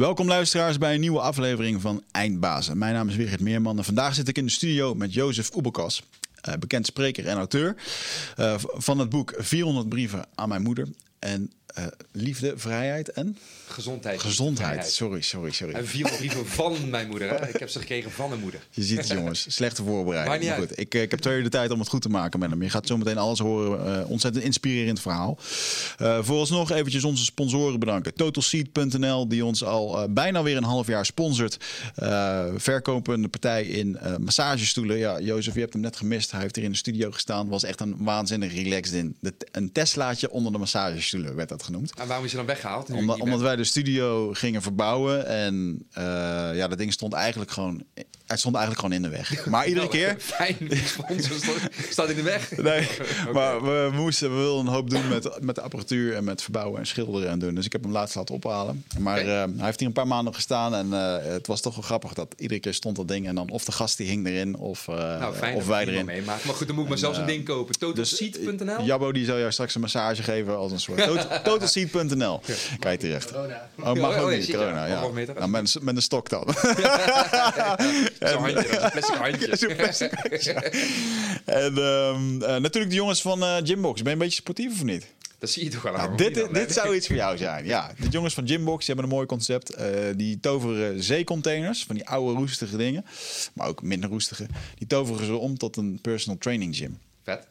Welkom luisteraars bij een nieuwe aflevering van Eindbazen. Mijn naam is Wigert Meerman en vandaag zit ik in de studio met Jozef Oebelkas, uh, bekend spreker en auteur uh, van het boek 400 brieven aan mijn moeder. En uh, liefde, vrijheid en? Gezondheid. Gezondheid, sorry, sorry, sorry. En vier brieven van mijn moeder. Hè? Ik heb ze gekregen van een moeder. Je ziet het jongens, slechte voorbereiding. Maar goed, ik, ik heb twee uur de tijd om het goed te maken met hem. Je gaat zo meteen alles horen. Uh, ontzettend inspirerend verhaal. Uh, vooralsnog eventjes onze sponsoren bedanken. TotalSeat.nl die ons al bijna weer een half jaar sponsort. verkopende partij in massagestoelen. Ja, Jozef, je hebt hem net gemist. Hij heeft hier in de studio gestaan. Was echt een waanzinnig relaxed in. De, een Teslaatje onder de massagestoelen werd dat genoemd. En waarom is je dan weggehaald? Omdat, omdat wij de studio gingen verbouwen en uh, ja, dat ding stond eigenlijk gewoon het stond eigenlijk gewoon in de weg. Maar iedere nou, keer... Fijn, sponsor staat in de weg. Nee, okay. maar we moesten, we wilden een hoop doen met, met de apparatuur en met verbouwen en schilderen en doen. Dus ik heb hem laatst laten ophalen. Maar okay. uh, hij heeft hier een paar maanden gestaan en uh, het was toch wel grappig dat iedere keer stond dat ding en dan of de gast die hing erin of, uh, nou, fijn of wij erin. Meemaken. Maar goed, dan moet ik maar zelfs een ding kopen. Totalseat.nl? Dus, Jabbo die zou jou straks een massage geven als een soort totalseat.nl. Kijk terecht. Corona. Oh, mag ook oh, niet, corona. Ja. Nou, met, met een stok dan. Zo'n handje, plastic handje. Zo'n plastic handje. en um, uh, natuurlijk de jongens van uh, Gymbox. Ben je een beetje sportief of niet? Dat zie je toch wel aan. Nou, dit, dit, dit zou iets voor jou zijn. Ja, de jongens van Gymbox die hebben een mooi concept. Uh, die toveren zeecontainers, van die oude roestige dingen, maar ook minder roestige. Die toveren ze om tot een personal training gym. Vet.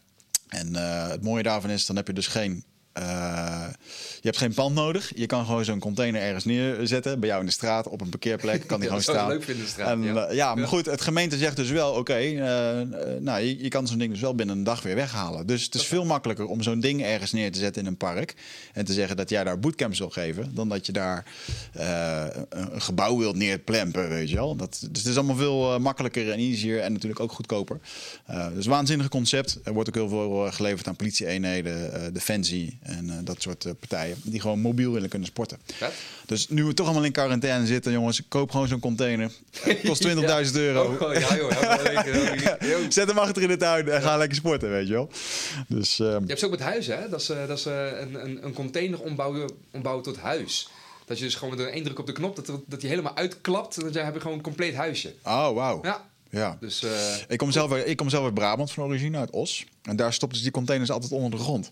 En uh, het mooie daarvan is, dan heb je dus geen uh, je hebt geen pand nodig. Je kan gewoon zo'n container ergens neerzetten. Bij jou in de straat, op een parkeerplek. Kan die ja, gewoon staan. leuk vinden de straat. En, ja. Uh, ja, maar goed, het gemeente zegt dus wel: oké, okay, uh, nou, je, je, kan zo'n ding dus wel binnen een dag weer weghalen. Dus het is veel makkelijker om zo'n ding ergens neer te zetten in een park. En te zeggen dat jij daar bootcamps wil geven. Dan dat je daar een gebouw wilt neerplempen, weet je wel. Dat, dus het is allemaal veel makkelijker en easier. En natuurlijk ook goedkoper. dus waanzinnig concept. Er wordt ook heel veel geleverd aan politie-eenheden, defensie en dat soort partijen. Die gewoon mobiel willen kunnen sporten. Dus nu we toch allemaal in quarantaine zitten, jongens, koop gewoon zo'n container. Het kost 20.000 ja. euro. Oh, ja, joh, Zet hem achter in de tuin en ga lekker sporten, weet je wel. Dus, uh, je hebt ze ook met huizen, hè? Dat ze, dat ze een, een, een container ombouwen, ombouwen tot huis. Dat je dus gewoon met één druk op de knop, dat, dat die helemaal uitklapt. En dan heb je gewoon een compleet huisje. Oh, wauw. Ja. Ja. Dus, uh, ik, kom zelf, ik kom zelf uit Brabant van origine, uit Os. En daar stopten ze die containers altijd onder de grond.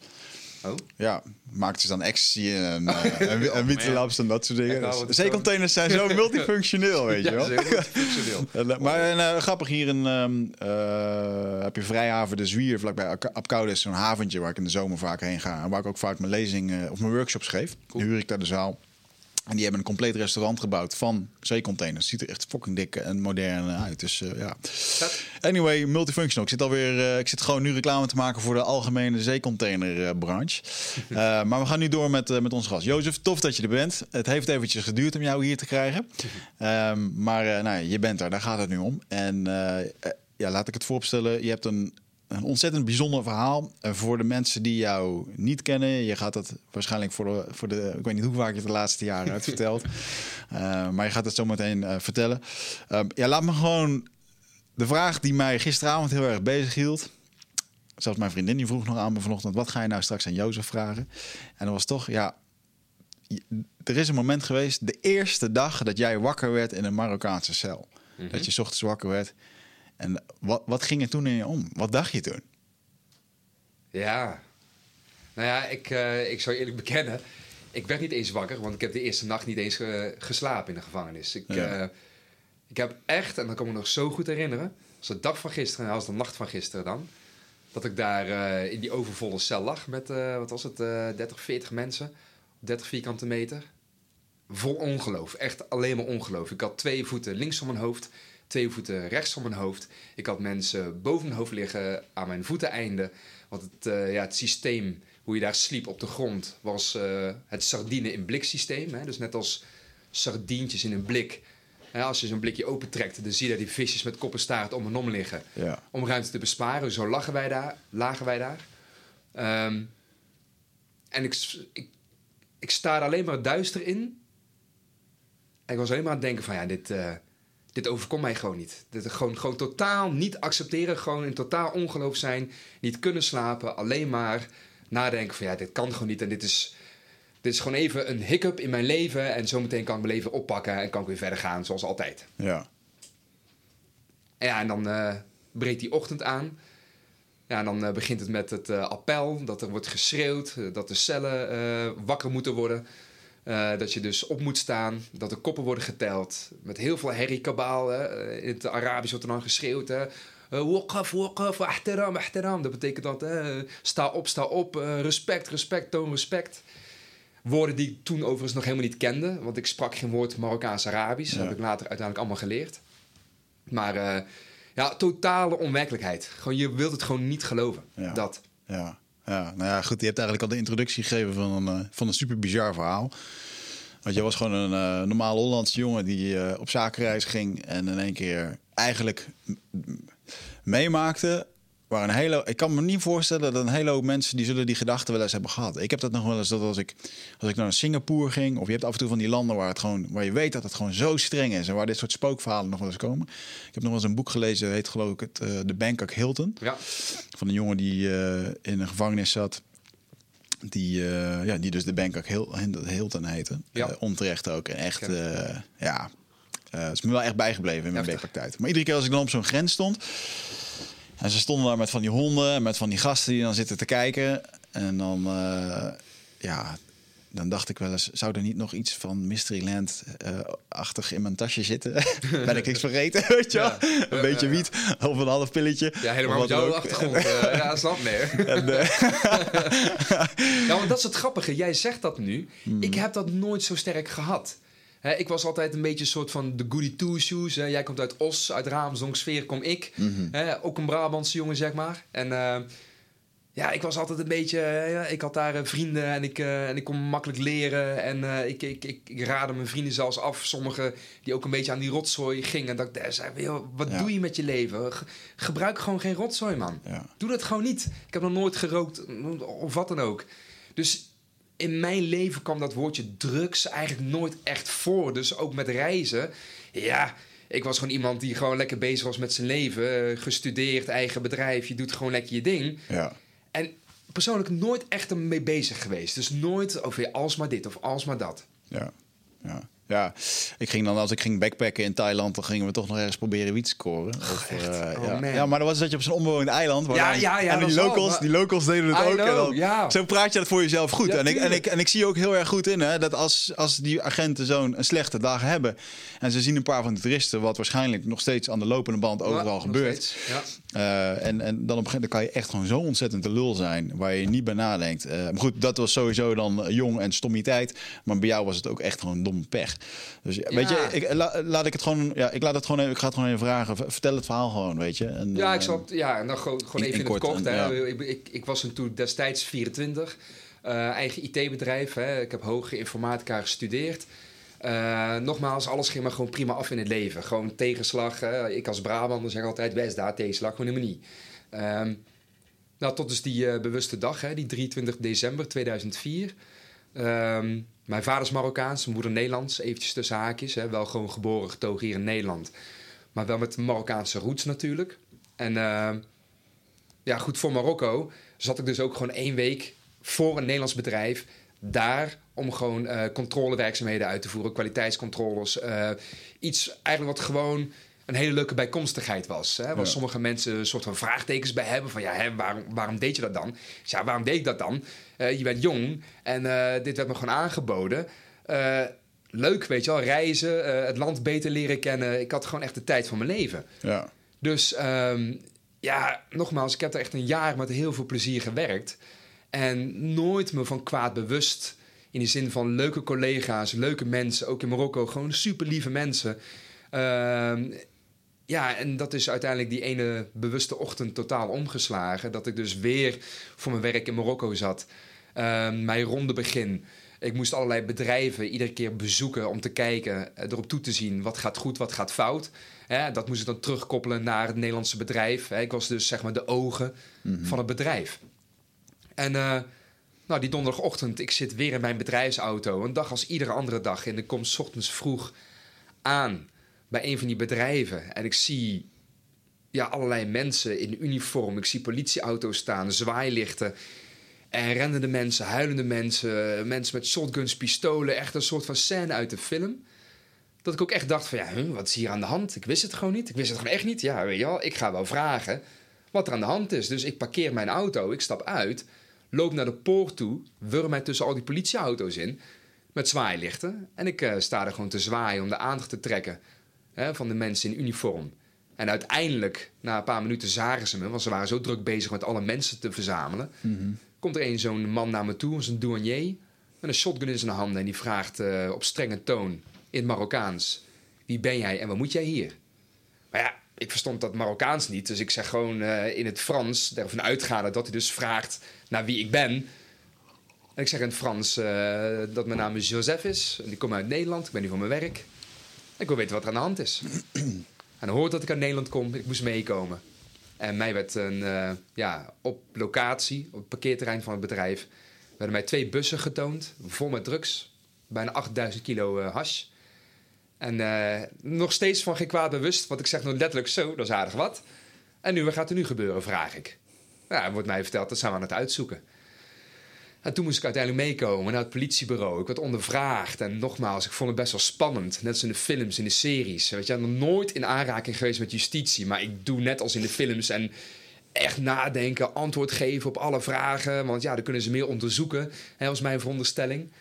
Oh. Ja, maakten ze dan ecstasy en, uh, en, labs en dat soort dingen. nou, Dus zeecontainers zijn zo multifunctioneel, weet je wel. Ja, multifunctioneel. en, maar en, uh, grappig, hier in, um, uh, heb je Vrijhaven de Zwier, vlakbij Apkoude is zo'n haventje waar ik in de zomer vaak heen ga. En waar ik ook vaak mijn lezing of mijn workshops geef. Cool. Huur ik daar de zaal. En die hebben een compleet restaurant gebouwd van zeecontainers. Ziet er echt fucking dik en modern uit. Dus uh, ja. Anyway, multifunctional. Ik zit alweer. Uh, ik zit gewoon nu reclame te maken voor de algemene zeecontainerbranche. Uh, maar we gaan nu door met, met onze gast. Jozef, tof dat je er bent. Het heeft eventjes geduurd om jou hier te krijgen. Um, maar nou, je bent er, daar gaat het nu om. En ja, laat ik het vooropstellen. Je hebt een een ontzettend bijzonder verhaal uh, voor de mensen die jou niet kennen. Je gaat het waarschijnlijk voor de, voor de ik weet niet hoe vaak je het de laatste jaren hebt verteld, uh, maar je gaat het zo meteen uh, vertellen. ja, laat me gewoon de vraag die mij gisteravond heel erg bezig hield. Zelfs mijn vriendin die vroeg nog aan me vanochtend: wat ga je nou straks aan Jozef vragen? En dat was toch, ja, er is een moment geweest, de eerste dag dat jij wakker werd in een Marokkaanse cel. Mm -hmm. Dat je ochtends wakker werd. En wat, wat ging er toen in je om? Wat dacht je toen? Ja, nou ja, ik, uh, ik zou eerlijk bekennen. Ik werd niet eens wakker, want ik heb de eerste nacht niet eens uh, geslapen in de gevangenis. Ik, ja. uh, ik heb echt, en dat kan ik me nog zo goed herinneren, als de dag van gisteren, als de nacht van gisteren dan, dat ik daar in die overvolle cel lag met, wat was het, 30, 40 mensen, 30 vierkante meter. Vol ongeloof, echt alleen maar ongeloof. Ik had twee voeten links van mijn hoofd, twee voeten rechts van mijn hoofd. Ik had mensen boven mijn hoofd liggen aan mijn voeteneinde. Want het, uh, ja, het systeem, hoe je daar sliep op de grond, was uh, het sardine in blik systeem. Hè? Dus net als sardientjes in een blik. Als je zo'n blikje opentrekt, dan zie je daar die visjes met kop en staart om en om liggen. Ja. Om ruimte te besparen. Zo lagen wij daar, lagen wij daar. Um, en ik, ik, ik sta er alleen maar duister in. En ik was alleen maar aan het denken van ja, dit... Uh, dit overkomt mij gewoon niet. Dit gewoon, gewoon totaal niet accepteren, gewoon in totaal ongeloof zijn, niet kunnen slapen, alleen maar nadenken van ja, dit kan gewoon niet en dit is, dit is gewoon even een hiccup in mijn leven. En zometeen kan ik mijn leven oppakken en kan ik weer verder gaan zoals altijd. Ja. En ja, en dan uh, breekt die ochtend aan. Ja, en dan uh, begint het met het uh, appel, dat er wordt geschreeuwd, dat de cellen wakker moeten worden. Dat je dus op moet staan, dat de koppen worden geteld. Met heel veel herrie-kabaal. in het Arabisch wordt er dan geschreeuwd. Waqaf, waqaf, ahtiram, ahtiram. Dat betekent dat, sta op, sta op, respect, respect, toon respect. Woorden die ik toen overigens nog helemaal niet kende. Want ik sprak geen woord Marokkaans-Arabisch. Dat heb ik later uiteindelijk allemaal geleerd. Maar uh, ja, totale onwerkelijkheid. Gewoon, je wilt het gewoon niet geloven. Ja. Dat. Ja. Ja, nou ja, goed. Je hebt eigenlijk al de introductie gegeven van een, uh, van een super bizar verhaal. Want je was gewoon een uh, normaal Hollandse jongen die op zakenreis ging en in één keer eigenlijk meemaakte waar een hele, ik kan me niet voorstellen dat een hele hoop mensen die zullen die gedachten wel eens hebben gehad. Ik heb dat nog wel eens dat als ik, als ik naar Singapore ging, of je hebt af en toe van die landen waar het gewoon, waar je weet dat het gewoon zo streng is en waar dit soort spookverhalen nog wel eens komen. Ik heb nog wel eens een boek gelezen, heet geloof ik het, uh, de Bangkok Hilton, ja. van een jongen die uh, in een gevangenis zat. Die, uh, ja, die dus de Bangkok Hilton heette. Ja. onterecht ook. En echt, ja, het is me wel echt bijgebleven in mijn werkpraktijk. Maar iedere keer als ik dan op zo'n grens stond, en ze stonden daar met van die honden en met van die gasten die dan zitten te kijken. En dan, uh, ja, dan dacht ik wel eens, zou er niet nog iets van Mysteryland-achtig uh, in mijn tasje zitten? ben ik niks vergeten, weet je ja. Een beetje wiet of een half pilletje. Ja, helemaal met jouw achtergrond. uh, ja, snap meer. Ja, want dat is het grappige. Jij zegt dat nu. Hmm. Ik heb dat nooit zo sterk gehad. He, ik was altijd een beetje een soort van de goody two shoes. He. Jij komt uit Os, uit Raamsdonksfeer kom ik. Mm -hmm. He, ook een Brabantse jongen, zeg maar. En uh, ja, ik was altijd een beetje... Ja, ik had daar uh, vrienden en ik, uh, en ik kon makkelijk leren. En ik, ik, ik, ik, raadde mijn vrienden zelfs af. Sommigen die ook een beetje aan die rotzooi gingen. En dat ik zei, wat ja. doe je met je leven? Ge gebruik gewoon geen rotzooi, man. Ja. Doe dat gewoon niet. Ik heb nog nooit gerookt of wat dan ook. Dus in mijn leven kwam dat woordje drugs eigenlijk nooit echt voor. Dus ook met reizen. Ja, ik was gewoon iemand die gewoon lekker bezig was met zijn leven. Gestudeerd, eigen bedrijf. Je doet gewoon lekker je ding. Ja. En persoonlijk nooit echt ermee bezig geweest. Dus nooit over alsmaar dit of alsmaar dat. Ja, ja. Ja, ik ging dan als ik ging backpacken in Thailand, dan gingen we toch nog ergens proberen wiet scoren. Of, uh, oh, ja. ja, maar dan was dat je op zo'n onbewoond eiland. Ja, ja, ja. En die locals, wel, die locals deden het I ook. Know, en dan, ja. Zo praat je dat voor jezelf goed. En, ik, en, ik, en ik zie ook heel erg goed in hè, dat als, als die agenten zo'n slechte dag hebben en ze zien een paar van de toeristen, wat waarschijnlijk nog steeds aan de lopende band overal gebeurt. Uh, en, en dan op een gegeven moment kan je echt gewoon zo ontzettend de lul zijn waar je niet bij nadenkt. Uh, maar goed, dat was sowieso dan jong en stommiteit. Maar bij jou was het ook echt gewoon dom pech. Dus ja. weet je, ik, la, laat ik het gewoon, ja, ik laat het gewoon even, ik ga het gewoon even vragen. Vertel het verhaal gewoon, weet je. En, Ja, ik zal het, ja, en dan gewoon, gewoon even in in het kort, en- ja. Ik, ik, ik was toen destijds 24. eh, eigen IT-bedrijf. Ik heb hoge informatica gestudeerd. Eh, nogmaals, alles ging maar gewoon prima af in het leven. Gewoon tegenslag. hè. Ik als Brabander zeg altijd, best daar tegenslag, gewoon helemaal niet. Ehm, nou, tot dus die eh, bewuste dag, hè, die 23 december 2004. Ehm, mijn vader is Marokkaans, mijn moeder Nederlands, eventjes tussen haakjes. Hè, wel gewoon geboren, getogen hier in Nederland. Maar wel met Marokkaanse roots natuurlijk. En ehm, ja, goed, voor Marokko zat ik dus ook gewoon één week voor een Nederlands bedrijf daar om gewoon eh, controlewerkzaamheden uit te voeren, kwaliteitscontroles. eh, iets eigenlijk wat gewoon een hele leuke bijkomstigheid was. Hè? Waar Ja. sommige mensen een soort van vraagtekens bij hebben. Van ja, hè, waarom, waarom deed je dat dan? Zei, Ja, waarom deed ik dat dan? Eh, je bent jong en eh, dit werd me gewoon aangeboden. Eh, leuk, weet je wel, reizen, het land beter leren kennen. Ik had gewoon echt de tijd van mijn leven. ja, Dus ehm, ja, nogmaals, ik heb er echt een jaar met heel veel plezier gewerkt. En nooit me van kwaad bewust. In de zin van leuke collega's, leuke mensen, ook in Marokko, gewoon super lieve mensen. Ehm, ja, en dat is uiteindelijk die ene bewuste ochtend totaal omgeslagen. Dat ik dus weer voor mijn werk in Marokko zat. Ehm, mijn ronde begin. Ik moest allerlei bedrijven iedere keer bezoeken om te kijken, eh, erop toe te zien wat gaat goed, wat gaat fout. Hè, dat moest ik dan terugkoppelen naar het Nederlandse bedrijf. Ik was dus zeg maar de ogen van het bedrijf. En eh, nou, die donderdagochtend, ik zit weer in mijn bedrijfsauto. Een dag als iedere andere dag. En ik kom 's ochtends vroeg aan bij een van die bedrijven. En ik zie ja, allerlei mensen in uniform. Ik zie politieauto's staan, zwaailichten. En rennende mensen, huilende mensen, mensen met shotguns, pistolen. Echt een soort van scène uit de film. Dat ik ook echt dacht van, ja, wat is hier aan de hand? Ik wist het gewoon niet. Ik wist het gewoon echt niet. Ja, weet je wel, ik ga wel vragen wat er aan de hand is. Dus ik parkeer mijn auto, ik stap uit, loop naar de poort toe, wurm mij tussen al die politieauto's in met zwaailichten. En ik uh, sta er gewoon te zwaaien om de aandacht te trekken hè, van de mensen in uniform. En uiteindelijk, na een paar minuten, zagen ze me, want ze waren zo druk bezig met alle mensen te verzamelen. Mhm. Komt er een zo'n man naar me toe, zo'n douanier, met een shotgun in zijn handen. En die vraagt uh, op strenge toon, in het Marokkaans: Wie ben jij en wat moet jij hier? Maar ja, ik verstond dat Marokkaans niet. Dus ik zeg gewoon uh, in het Frans, ervan uitgaande dat hij dus vraagt naar wie ik ben. En ik zeg in het Frans uh, dat mijn naam Joseph is. En ik kom uit Nederland, ik ben hier voor mijn werk. Ik wil weten wat er aan de hand is. en dan hoort dat ik uit Nederland kom, ik moest meekomen. En mij werd een, uh, ja, op locatie, op het parkeerterrein van het bedrijf, werden mij twee bussen getoond, vol met drugs. Bijna 8000 kilo uh, hash. En uh, nog steeds van geen kwaad bewust, want ik zeg nog letterlijk zo, dat is aardig wat. En nu, wat gaat er nu gebeuren, vraag ik. Er wordt mij verteld, dat zijn we aan het uitzoeken. En toen moest ik uiteindelijk meekomen naar het politiebureau. Ik werd ondervraagd. En nogmaals, ik vond het best wel spannend. Net als in de films, in de series. Weet je, ik ben nog nooit in aanraking geweest met justitie. Maar ik doe net als in de films. En echt nadenken, antwoord geven op alle vragen. Want ja, dan kunnen ze meer onderzoeken. Dat was mijn veronderstelling.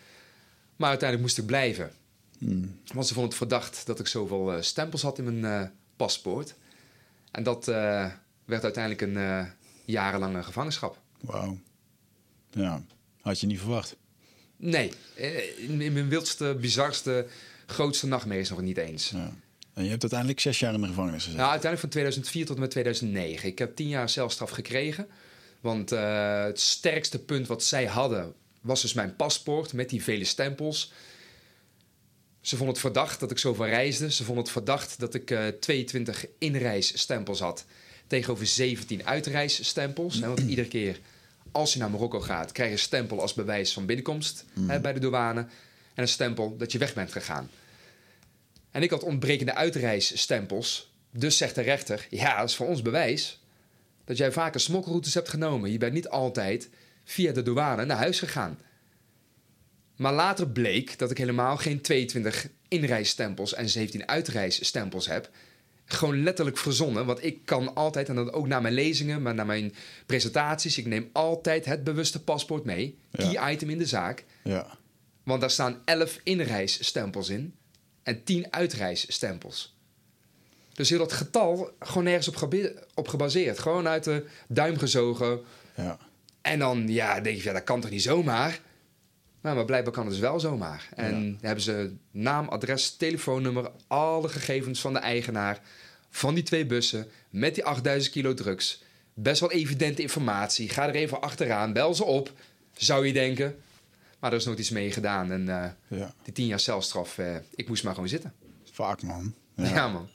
Maar uiteindelijk moest ik blijven. Hmm. Want ze vonden het verdacht dat ik zoveel uh, stempels had in mijn uh, paspoort. En dat uh, werd uiteindelijk een jarenlange gevangenschap. Wauw. Ja. Had je niet verwacht? Nee, in mijn wildste, bizarste, grootste nachtmerries nog niet eens. Ja. En je hebt uiteindelijk zes jaar in de gevangenis gezeten? Nou, uiteindelijk van 2004 tot en met 2009. Ik heb tien jaar celstraf gekregen. Want uh, het sterkste punt wat zij hadden was dus mijn paspoort met die vele stempels. Ze vonden het verdacht dat ik zoveel reisde. Ze vonden het verdacht dat ik uh, 22 inreisstempels had tegenover 17 uitreisstempels. Want iedere keer als je naar Marokko gaat, krijg je een stempel als bewijs van binnenkomst mm. hè, bij de douane. En een stempel dat je weg bent gegaan. En ik had ontbrekende uitreisstempels. Dus zegt de rechter: Ja, dat is voor ons bewijs dat jij vaker smokkelroutes hebt genomen. Je bent niet altijd via de douane naar huis gegaan. Maar later bleek dat ik helemaal geen 22 inreisstempels en 17 uitreisstempels heb gewoon letterlijk verzonnen. Want ik kan altijd, en dat ook naar mijn lezingen, maar naar mijn presentaties, ik neem altijd het bewuste paspoort mee. Key ja. item in de zaak. Ja. Want daar staan 11 inreisstempels in en 10 uitreisstempels. Dus heel dat getal gewoon nergens op, op gebaseerd. Gewoon uit de duim gezogen. Ja. En dan ja, denk je, ja, dat kan toch niet zomaar? Nou, maar blijkbaar kan het dus wel zomaar. En ja. hebben ze naam, adres, telefoonnummer, alle gegevens van de eigenaar van die twee bussen met die 8000 kilo drugs. Best wel evidente informatie. Ga er even achteraan, bel ze op, zou je denken. Maar er is nooit iets mee gedaan. En uh, ja. die tien jaar celstraf, uh, ik moest maar gewoon zitten. Vaak, man. Ja, ja man.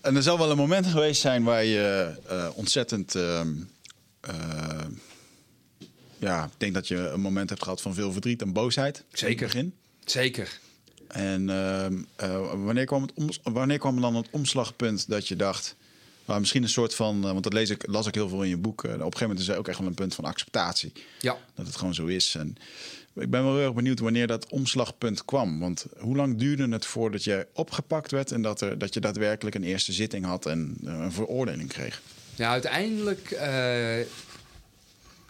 en er zal wel een moment geweest zijn waar je uh, ontzettend ja, ik denk dat je een moment hebt gehad van veel verdriet en boosheid. Zeker. begin. Zeker. En uh, uh, wanneer, kwam het wanneer kwam dan het omslagpunt dat je dacht... Maar misschien een soort van, uh, want dat lees ik, las ik heel veel in je boek. op een gegeven moment is er ook echt wel een punt van acceptatie. Ja. Dat het gewoon zo is. En ik ben wel heel erg benieuwd wanneer dat omslagpunt kwam. Want hoe lang duurde het voordat je opgepakt werd en dat, er, dat je daadwerkelijk een eerste zitting had en een veroordeling kreeg? Ja, uiteindelijk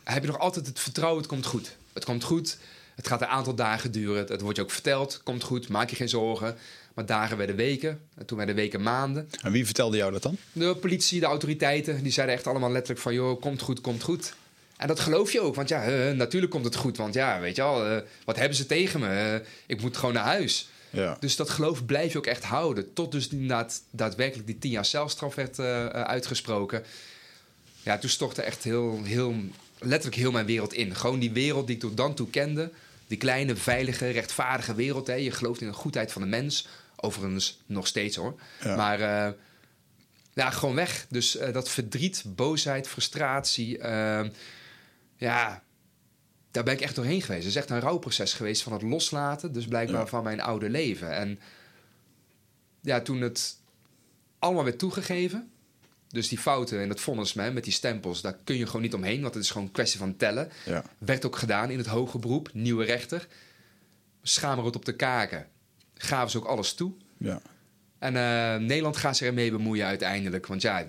heb je nog altijd het vertrouwen, het komt goed. Het komt goed, het gaat een aantal dagen duren. Het wordt je ook verteld, komt goed, maak je geen zorgen. Maar dagen werden weken, en toen werden weken maanden. En wie vertelde jou dat dan? De politie, de autoriteiten, die zeiden echt allemaal letterlijk van... joh, komt goed, komt goed. En dat geloof je ook, want ja, uh, natuurlijk komt het goed. Want ja, weet je al, uh, wat hebben ze tegen me? Uh, ik moet gewoon naar huis. Ja. Dus dat geloof blijf je ook echt houden. Tot dus inderdaad daadwerkelijk die tien jaar celstraf werd uitgesproken. Ja, toen stortte echt heel, heel letterlijk heel mijn wereld in. Gewoon die wereld die ik tot dan toe kende. Die kleine, veilige, rechtvaardige wereld. Hè. Je gelooft in de goedheid van de mens. Overigens nog steeds hoor. Ja. Maar uh, ja, gewoon weg. Dus uh, dat verdriet, boosheid, frustratie. Uh, ja, daar ben ik echt doorheen geweest. Het is echt een rouwproces geweest van het loslaten. Dus blijkbaar ja. van mijn oude leven. En ja, toen het allemaal werd toegegeven Dus die fouten en dat vonnis met die stempels, daar kun je gewoon niet omheen, want het is gewoon een kwestie van tellen. Ja. Werd ook gedaan in het hoge beroep, nieuwe rechter. Schamerot op de kaken. Gaven ze ook alles toe. Ja. En eh, Nederland gaat zich ermee bemoeien uiteindelijk. Want ja,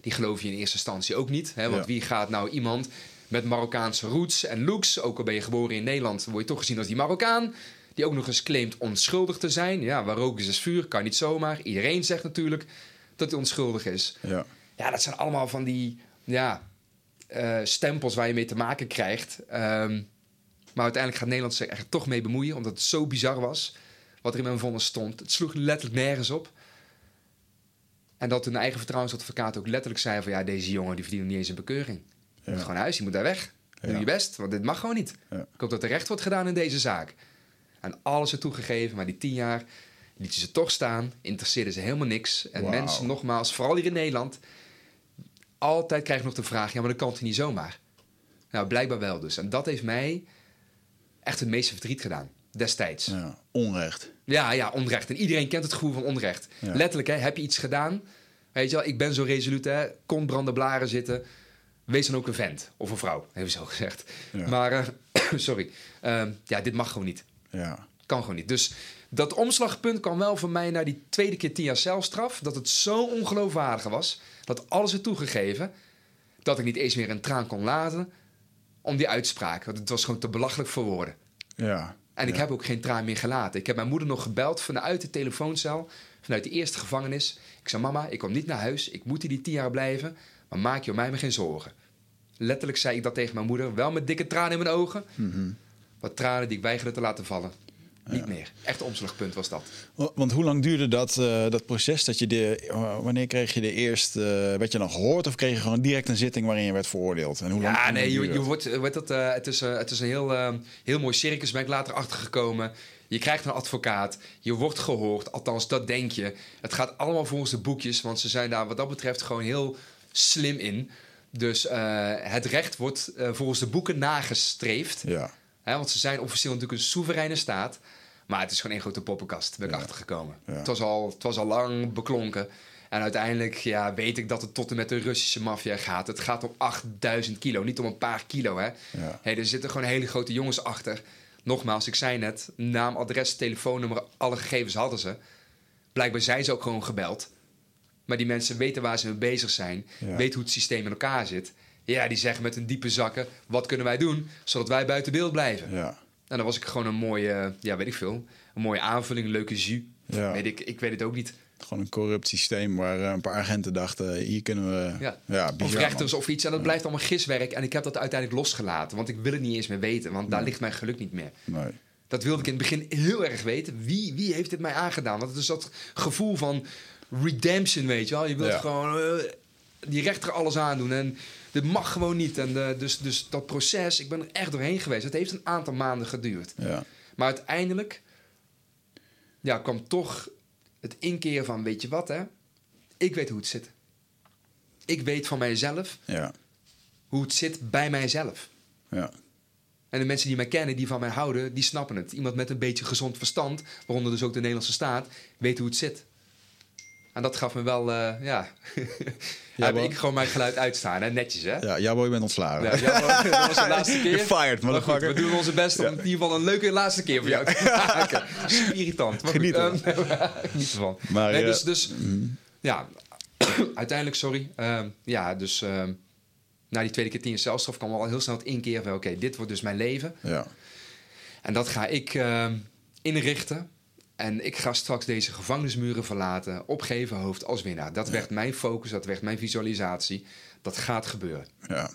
die geloof je in eerste instantie ook niet. Hè? Want Ja. wie gaat nou iemand met Marokkaanse roots en looks... ook al ben je geboren in Nederland, word je toch gezien als die Marokkaan... die ook nog eens claimt onschuldig te zijn. Ja, waar rook is, is vuur, kan niet zomaar. Iedereen zegt natuurlijk dat hij onschuldig is. Ja. Ja, dat zijn allemaal van die ja, eh, stempels waar je mee te maken krijgt. Ehm, maar uiteindelijk gaat Nederland zich er toch mee bemoeien, omdat het zo bizar was wat er in mijn vonnis stond. Het sloeg letterlijk nergens op. En dat hun eigen vertrouwensadvocaat ook letterlijk zei van... ja, deze jongen die verdient niet eens een bekeuring. Ja. moet gewoon naar huis, die moet daar weg. Doe Ja. je best, want dit mag gewoon niet. Ja. Ik hoop dat er recht wordt gedaan in deze zaak. En alles er toegegeven, maar die tien jaar lieten ze toch staan. Interesseerden ze helemaal niks. En mensen, nogmaals, vooral hier in Nederland... altijd krijg je nog de vraag... ja, maar dat kan toch niet zomaar? Nou, blijkbaar wel dus. En dat heeft mij echt het meeste verdriet gedaan. Destijds. ja. Onrecht. Ja, ja, onrecht. En iedereen kent het gevoel van onrecht. Ja. Letterlijk, hè, heb je iets gedaan? Weet je wel, ik ben zo resoluut, hè. Kon branden blaren zitten. Wees dan ook een vent. Of een vrouw, hebben ze zo gezegd. Ja. Maar, eh, sorry. Ehm, ja, dit mag gewoon niet. Ja. Kan gewoon niet. Dus dat omslagpunt kwam wel voor mij naar die tweede keer tien jaar celstraf. Dat het zo ongeloofwaardig was. Dat alles werd toegegeven. Dat ik niet eens meer een traan kon laten. Om die uitspraak. Want het was gewoon te belachelijk voor woorden. Ja. En ik Ja. heb ook geen traan meer gelaten. Ik heb mijn moeder nog gebeld vanuit de telefooncel, vanuit de eerste gevangenis. Ik zei: Mama, ik kom niet naar huis. Ik moet hier die tien jaar blijven. Maar maak je om mij maar geen zorgen. Letterlijk zei ik dat tegen mijn moeder, wel met dikke tranen in mijn ogen. Mhm. Wat tranen die ik weigerde te laten vallen. Niet meer. Echt omslagpunt was dat. Want hoe lang duurde dat, eh, dat proces? Dat je de, wanneer kreeg je de eerste... werd je dan gehoord of kreeg je gewoon direct een zitting waarin je werd veroordeeld? En hoe lang, Ja, nee, je, je wordt, dat, eh, het, is, eh, het is een heel, heel mooi circus, ben ik later achtergekomen. Je krijgt een advocaat, je wordt gehoord, althans dat denk je. Het gaat allemaal volgens de boekjes, want ze zijn daar wat dat betreft gewoon heel slim in. Dus het recht wordt volgens de boeken nagestreefd. Ja. Want ze zijn officieel natuurlijk een soevereine staat. Maar het is gewoon één grote poppenkast, ben ik Ja. achtergekomen. Ja. Het, was al, het was al lang beklonken. En uiteindelijk ja, weet ik dat het tot en met de Russische maffia gaat. Het gaat om 8000 kilo, niet om een paar kilo. Hè. Ja. Hey, er zitten gewoon hele grote jongens achter. Nogmaals, ik zei net, naam, adres, telefoonnummer, alle gegevens hadden ze. Blijkbaar zijn ze ook gewoon gebeld. Maar die mensen weten waar ze mee bezig zijn. Weten hoe het systeem in elkaar zit. Ja, die zeggen met hun diepe zakken, wat kunnen wij doen, zodat wij buiten beeld blijven. Ja. En dan was ik gewoon een mooie, ja, weet ik veel, een mooie aanvulling, een leuke jus. Ja. Weet ik, ik weet het ook niet. Gewoon een corrupt systeem waar eh, een paar agenten dachten... hier kunnen we... Ja. Ja, of rechters man. of iets. En dat blijft allemaal giswerk. En ik heb dat uiteindelijk losgelaten, want ik wil het niet eens meer weten. Want daar Nee. ligt mijn geluk niet meer. Nee. Dat wilde ik in het begin heel erg weten. Wie, wie heeft dit mij aangedaan? Want het is dat gevoel van redemption, weet je wel. Je wilt Ja. gewoon eh, die rechter alles aandoen. En dit mag gewoon niet. En eh, dus, dus dat proces, ik ben er echt doorheen geweest. Het heeft een aantal maanden geduurd. Ja. Maar uiteindelijk ja, kwam toch het inkeren van, weet je wat hè? Ik weet hoe het zit. Ik weet van mijzelf Ja. hoe het zit bij mijzelf. Ja. En de mensen die mij kennen, die van mij houden, die snappen het. Iemand met een beetje gezond verstand, waaronder dus ook de Nederlandse staat, weet hoe het zit. En dat gaf me wel, eh, ja... Heb ik gewoon mijn geluid uitstaan, hè? netjes hè. Ja, jouw boy bent ontslagen. Ja, dat was de laatste keer. You're fired, Maar goed, we doen onze best om in ieder geval een leuke laatste keer voor jou te maken. Super irritant. Maar Geniet ervan. ehm, Geniet ervan. Maar, nee, eh, dus, dus ja, uiteindelijk, sorry. Ehm, ja, dus ehm, na die tweede keer tien jaar celstraf kwam al heel snel het inkeren van... oké, dit wordt dus mijn leven. Ja. En dat ga ik inrichten. En ik ga straks deze gevangenismuren verlaten, opgeven hoofd als winnaar. Dat werd mijn focus, dat werd mijn visualisatie. Dat gaat gebeuren. Ja.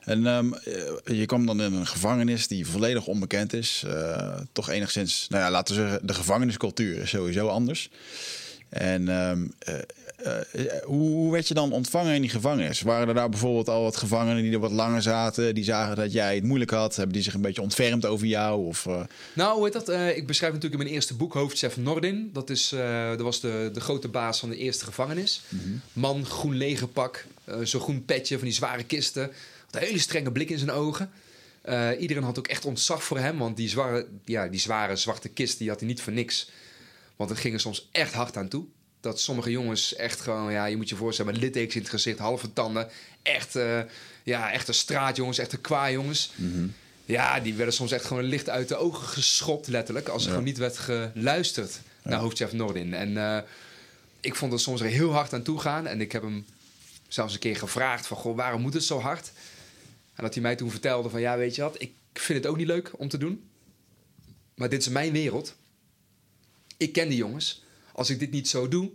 En ehm, eh, je kwam dan in een gevangenis die volledig onbekend is. Eh, toch enigszins, nou ja, laten we zeggen, de gevangeniscultuur is sowieso anders. En ehm, eh, hoe, hoe werd je dan ontvangen in die gevangenis? Waren er daar bijvoorbeeld al wat gevangenen die er wat langer zaten, die zagen dat jij het moeilijk had? Hebben die zich een beetje ontfermd over jou? Of, eh, Nou, hoe heet dat? Eh, ik beschrijf natuurlijk in mijn eerste boek Hoofdchef Nordin. Dat, is, eh, dat was de, de grote baas van de eerste gevangenis. Man, groen legerpak, eh zo'n groen petje van die zware kisten. Had een hele strenge blik in zijn ogen. Eh, iedereen had ook echt ontzag voor hem, want die zware, ja, die zware zwarte kist die had hij niet voor niks. Want het ging er soms echt hard aan toe. Dat sommige jongens echt gewoon, ja, je moet je voorstellen, met littekens in het gezicht, halve tanden. Echt, uh, ja, echte straatjongens, echte kwajongens. Mm Ja, die werden soms echt gewoon licht uit de ogen geschopt, letterlijk. Als er gewoon niet werd geluisterd naar hoofdchef Nordin. En uh, ik vond het soms er heel hard aan toe gaan. En ik heb hem zelfs een keer gevraagd van, goh, waarom moet het zo hard? En dat hij mij toen vertelde van, ja, weet je wat, ik vind het ook niet leuk om te doen. Maar dit is mijn wereld. Ik ken die jongens. Als ik dit niet zo doe,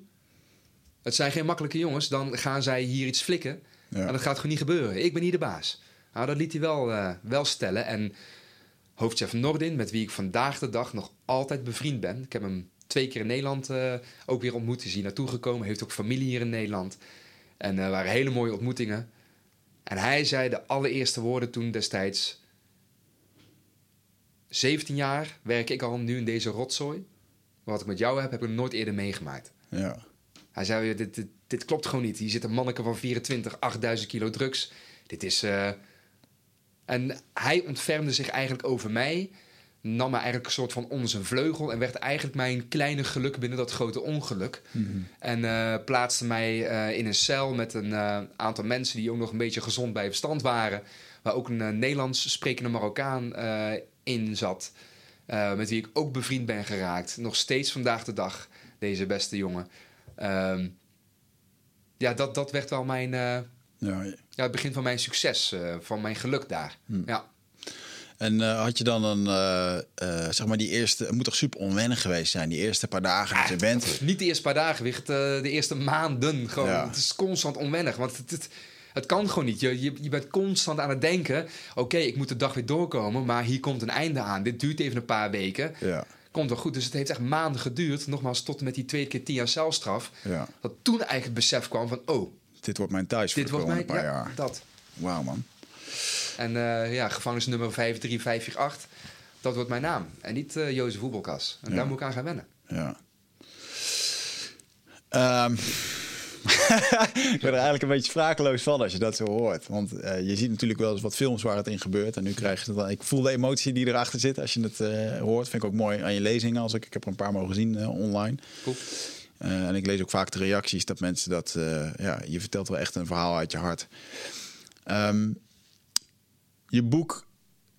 het zijn geen makkelijke jongens, dan gaan zij hier iets flikken. Ja. En dat gaat gewoon niet gebeuren. Ik ben hier de baas. Nou, dat liet hij wel, uh, wel stellen. En hoofdchef Nordin, met wie ik vandaag de dag nog altijd bevriend ben. Ik heb hem twee keer in Nederland uh, ook weer ontmoet. Is hier naartoe gekomen. Heeft ook familie hier in Nederland. En er uh, waren hele mooie ontmoetingen. En hij zei de allereerste woorden toen destijds... 17 jaar werk ik al nu in deze rotzooi. Wat ik met jou heb, heb ik nooit eerder meegemaakt. Ja. Hij zei, dit, dit, dit klopt gewoon niet. Hier zit een manneke van 24, 8000 kilo drugs. Dit is... Uh... En hij ontfermde zich eigenlijk over mij. Nam me eigenlijk een soort van onder zijn vleugel. En werd eigenlijk mijn kleine geluk binnen dat grote ongeluk. Mhm. En uh, plaatste mij uh, in een cel met een aantal mensen die ook nog een beetje gezond bij verstand waren. Waar ook een Nederlands sprekende Marokkaan in zat. Uh, met wie ik ook bevriend ben geraakt. Nog steeds vandaag de dag, deze beste jongen. Um, ja, dat, dat werd wel mijn... Uh, ja, ja, het begin van mijn succes, uh, van mijn geluk daar. Hm. Ja. En had je dan een, zeg maar die eerste, het moet toch super onwennig geweest zijn, die eerste paar dagen dat je bent? Niet de eerste paar dagen, Wicht, de eerste maanden gewoon. Ja. Het is constant onwennig, want het, het, het kan gewoon niet. Je, je, je bent constant aan het denken: oké, ik moet de dag weer doorkomen, maar hier komt een einde aan. Dit duurt even een paar weken. Ja. Komt wel goed. Dus het heeft echt maanden geduurd. Nogmaals, tot en met die twee keer tien jaar celstraf. Ja. Dat toen eigenlijk het besef kwam van: oh, dit wordt mijn thuis voor dit wordt mijn, paar ja, jaar. Dat. Wauw, man. En uh, ja, gevangenisnummer 53548, dat wordt mijn naam. En niet uh, Jozef Voetbalkas. En Ja. daar moet ik aan gaan wennen. Ja. Ehm, ik ben er eigenlijk een beetje sprakeloos van als je dat zo hoort. Want eh, je ziet natuurlijk wel eens wat films waar het in gebeurt. En nu krijg je het dan. Ik voel de emotie die erachter zit als je het eh, hoort. Vind ik ook mooi aan je lezingen. Als ik, ik heb er een paar mogen zien eh, online. Cool. En ik lees ook vaak de reacties dat mensen dat. ja, je vertelt wel echt een verhaal uit je hart. Ehm, je boek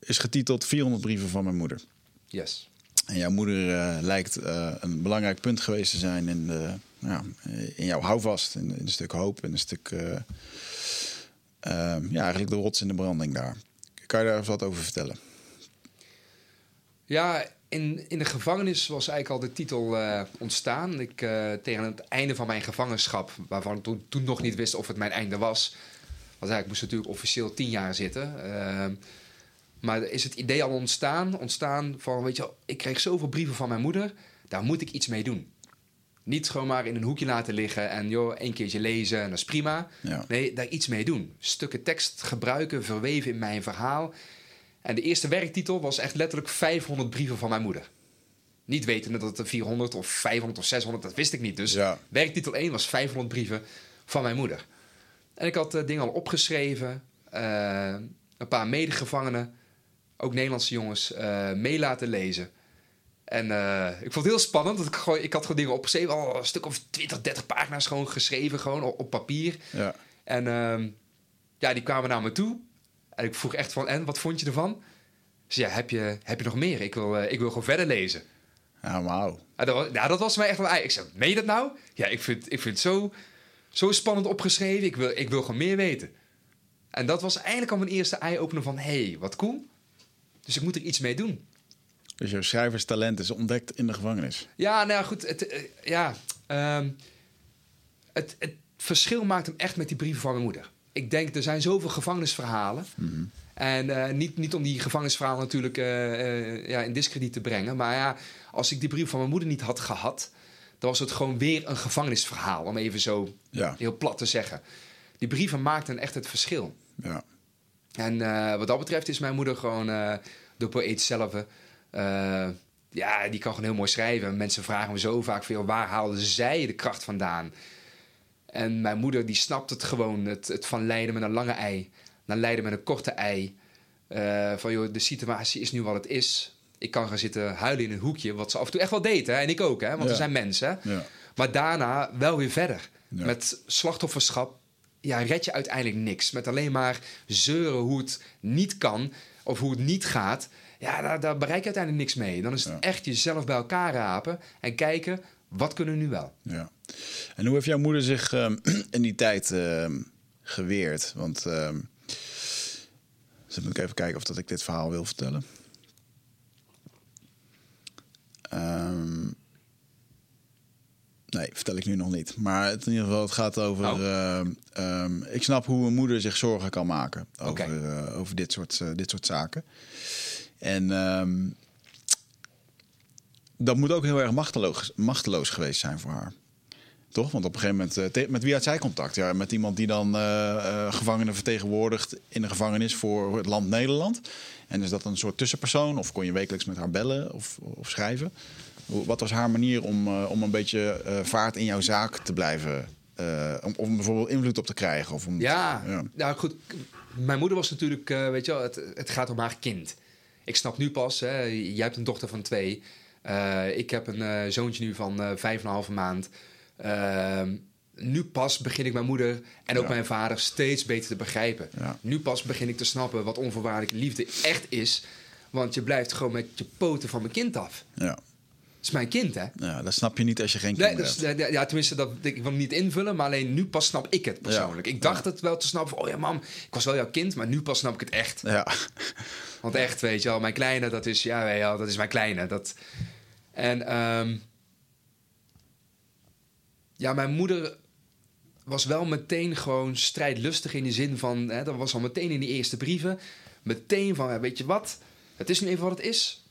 is getiteld 400 brieven van mijn moeder. Yes. En jouw moeder lijkt een belangrijk punt geweest te zijn in, de, ja, in jouw houvast, in, in een stuk hoop, in een stuk, eh, ehm, ja, eigenlijk de rots in de branding daar. Kan je daar eens wat over vertellen? Ja, in, in de gevangenis was eigenlijk al de titel eh, ontstaan. Ik, eh, tegen het einde van mijn gevangenschap, waarvan ik toen, toen nog niet wist of het mijn einde was. Want eigenlijk moest natuurlijk officieel tien jaar zitten. Ehm, maar is het idee al ontstaan? Ontstaan van, weet je ik kreeg zoveel brieven van mijn moeder, daar moet ik iets mee doen. Niet gewoon maar in een hoekje laten liggen en joh, één keertje lezen en dat is prima. Ja. Nee, daar iets mee doen. Stukken tekst gebruiken, verweven in mijn verhaal. En de eerste werktitel was echt letterlijk 500 brieven van mijn moeder. Niet wetende dat het er 400 of 500 of 600, dat wist ik niet. Dus Ja. werktitel 1 was 500 brieven van mijn moeder. En ik had eh, dingen al opgeschreven. eh, een paar medegevangenen, ook Nederlandse jongens, eh, mee laten lezen. En eh, ik vond het heel spannend. Dat ik, gewoon, ik had gewoon dingen opgeschreven. Al een stuk of 20, 30 pagina's gewoon geschreven, gewoon op, op papier. Ja. En ehm, ja, die kwamen naar me toe. En ik vroeg echt van, en, wat vond je ervan? Ze ja, heb je, heb je nog meer? Ik wil, eh, ik wil gewoon verder lezen. Ja, wauw. En dat, was, ja, dat was mij echt wel... Ik zei, meen je dat nou? Ja, ik vind, ik vind het zo, zo spannend opgeschreven. Ik wil, ik wil gewoon meer weten. En dat was eigenlijk al mijn eerste eye-opener van... hé, hey, wat cool. Dus ik moet er iets mee doen. Dus jouw schrijverstalent is ontdekt in de gevangenis. Ja, nou ja, goed. Het, eh, ja, ehm, het, het verschil maakt hem echt met die brieven van mijn moeder. Ik denk, er zijn zoveel gevangenisverhalen. En eh, niet, niet om die gevangenisverhalen natuurlijk eh, ja, in discrediet te brengen. Maar ja, als ik die brief van mijn moeder niet had gehad... dan was het gewoon weer een gevangenisverhaal. Om even zo Ja. heel plat te zeggen. Die brieven maakten echt het verschil. Ja. En wat dat betreft is mijn moeder gewoon de poëet zelf. Eh, ja, die kan gewoon heel mooi schrijven. Mensen vragen me zo vaak veel, waar haalde zij de kracht vandaan? En mijn moeder die snapt het gewoon, het, het van lijden met een lange ei naar lijden met een korte ei. Eh, van joh, de situatie is nu wat het is. Ik kan gaan zitten huilen in een hoekje, wat ze af en toe echt wel deed. Hè? En ik ook, hè? want Ja. we zijn mensen. Ja. Maar daarna wel weer verder. Ja. Met slachtofferschap ja, red je uiteindelijk niks. Met alleen maar zeuren hoe het niet kan of hoe het niet gaat. Ja, daar, daar bereik je uiteindelijk niks mee. Dan is het Ja. echt jezelf bij elkaar rapen en kijken, wat kunnen we nu wel? Ja. En hoe heeft jouw moeder zich ehm, in die tijd ehm, geweerd? Want dus moet ik even kijken of dat ik dit verhaal wil vertellen. Nee, vertel ik nu nog niet. Maar in ieder geval, het gaat over. Oh. ik snap hoe een moeder zich zorgen kan maken over, eh, over dit, soort, eh, dit soort zaken. En ehm, dat moet ook heel erg machteloos, machteloos geweest zijn voor haar. Toch? Want op een gegeven moment, eh, met wie had zij contact? Ja, met iemand die dan eh, eh, gevangenen vertegenwoordigt in de gevangenis voor het land Nederland. En is dat een soort tussenpersoon? Of kon je wekelijks met haar bellen of, of schrijven? Wat was haar manier om, om een beetje vaart in jouw zaak te blijven? om, om bijvoorbeeld invloed op te krijgen? Of om, Ja, ja. nou goed. Mijn moeder was natuurlijk, weet je wel, het, het gaat om haar kind. Ik snap nu pas, hè, jij hebt een dochter van twee. Eh, ik heb een eh, zoontje nu van eh, vijf en een halve maand. Ehm, nu pas begin ik mijn moeder en ook Ja. mijn vader steeds beter te begrijpen. Ja. Nu pas begin ik te snappen wat onvoorwaardelijke liefde echt is. Want je blijft gewoon met je poten van mijn kind af. Ja. Het is mijn kind, hè? ja, dat snap je niet als je geen Nee, kinderen dus, hebt. ja, tenminste, dat, ik wil hem niet invullen, maar alleen nu pas snap ik het persoonlijk. Ja. Ik dacht het wel te snappen van, oh ja mam, ik was wel jouw kind, maar nu pas snap ik het echt. Ja. Want echt, weet je wel, mijn kleine, dat is, ja, weet je wel, dat is mijn kleine. Dat... En ehm, ja, mijn moeder was wel meteen gewoon strijdlustig in de zin van, hè, dat was al meteen in die eerste brieven, meteen van, weet je wat, het is nu even wat het is.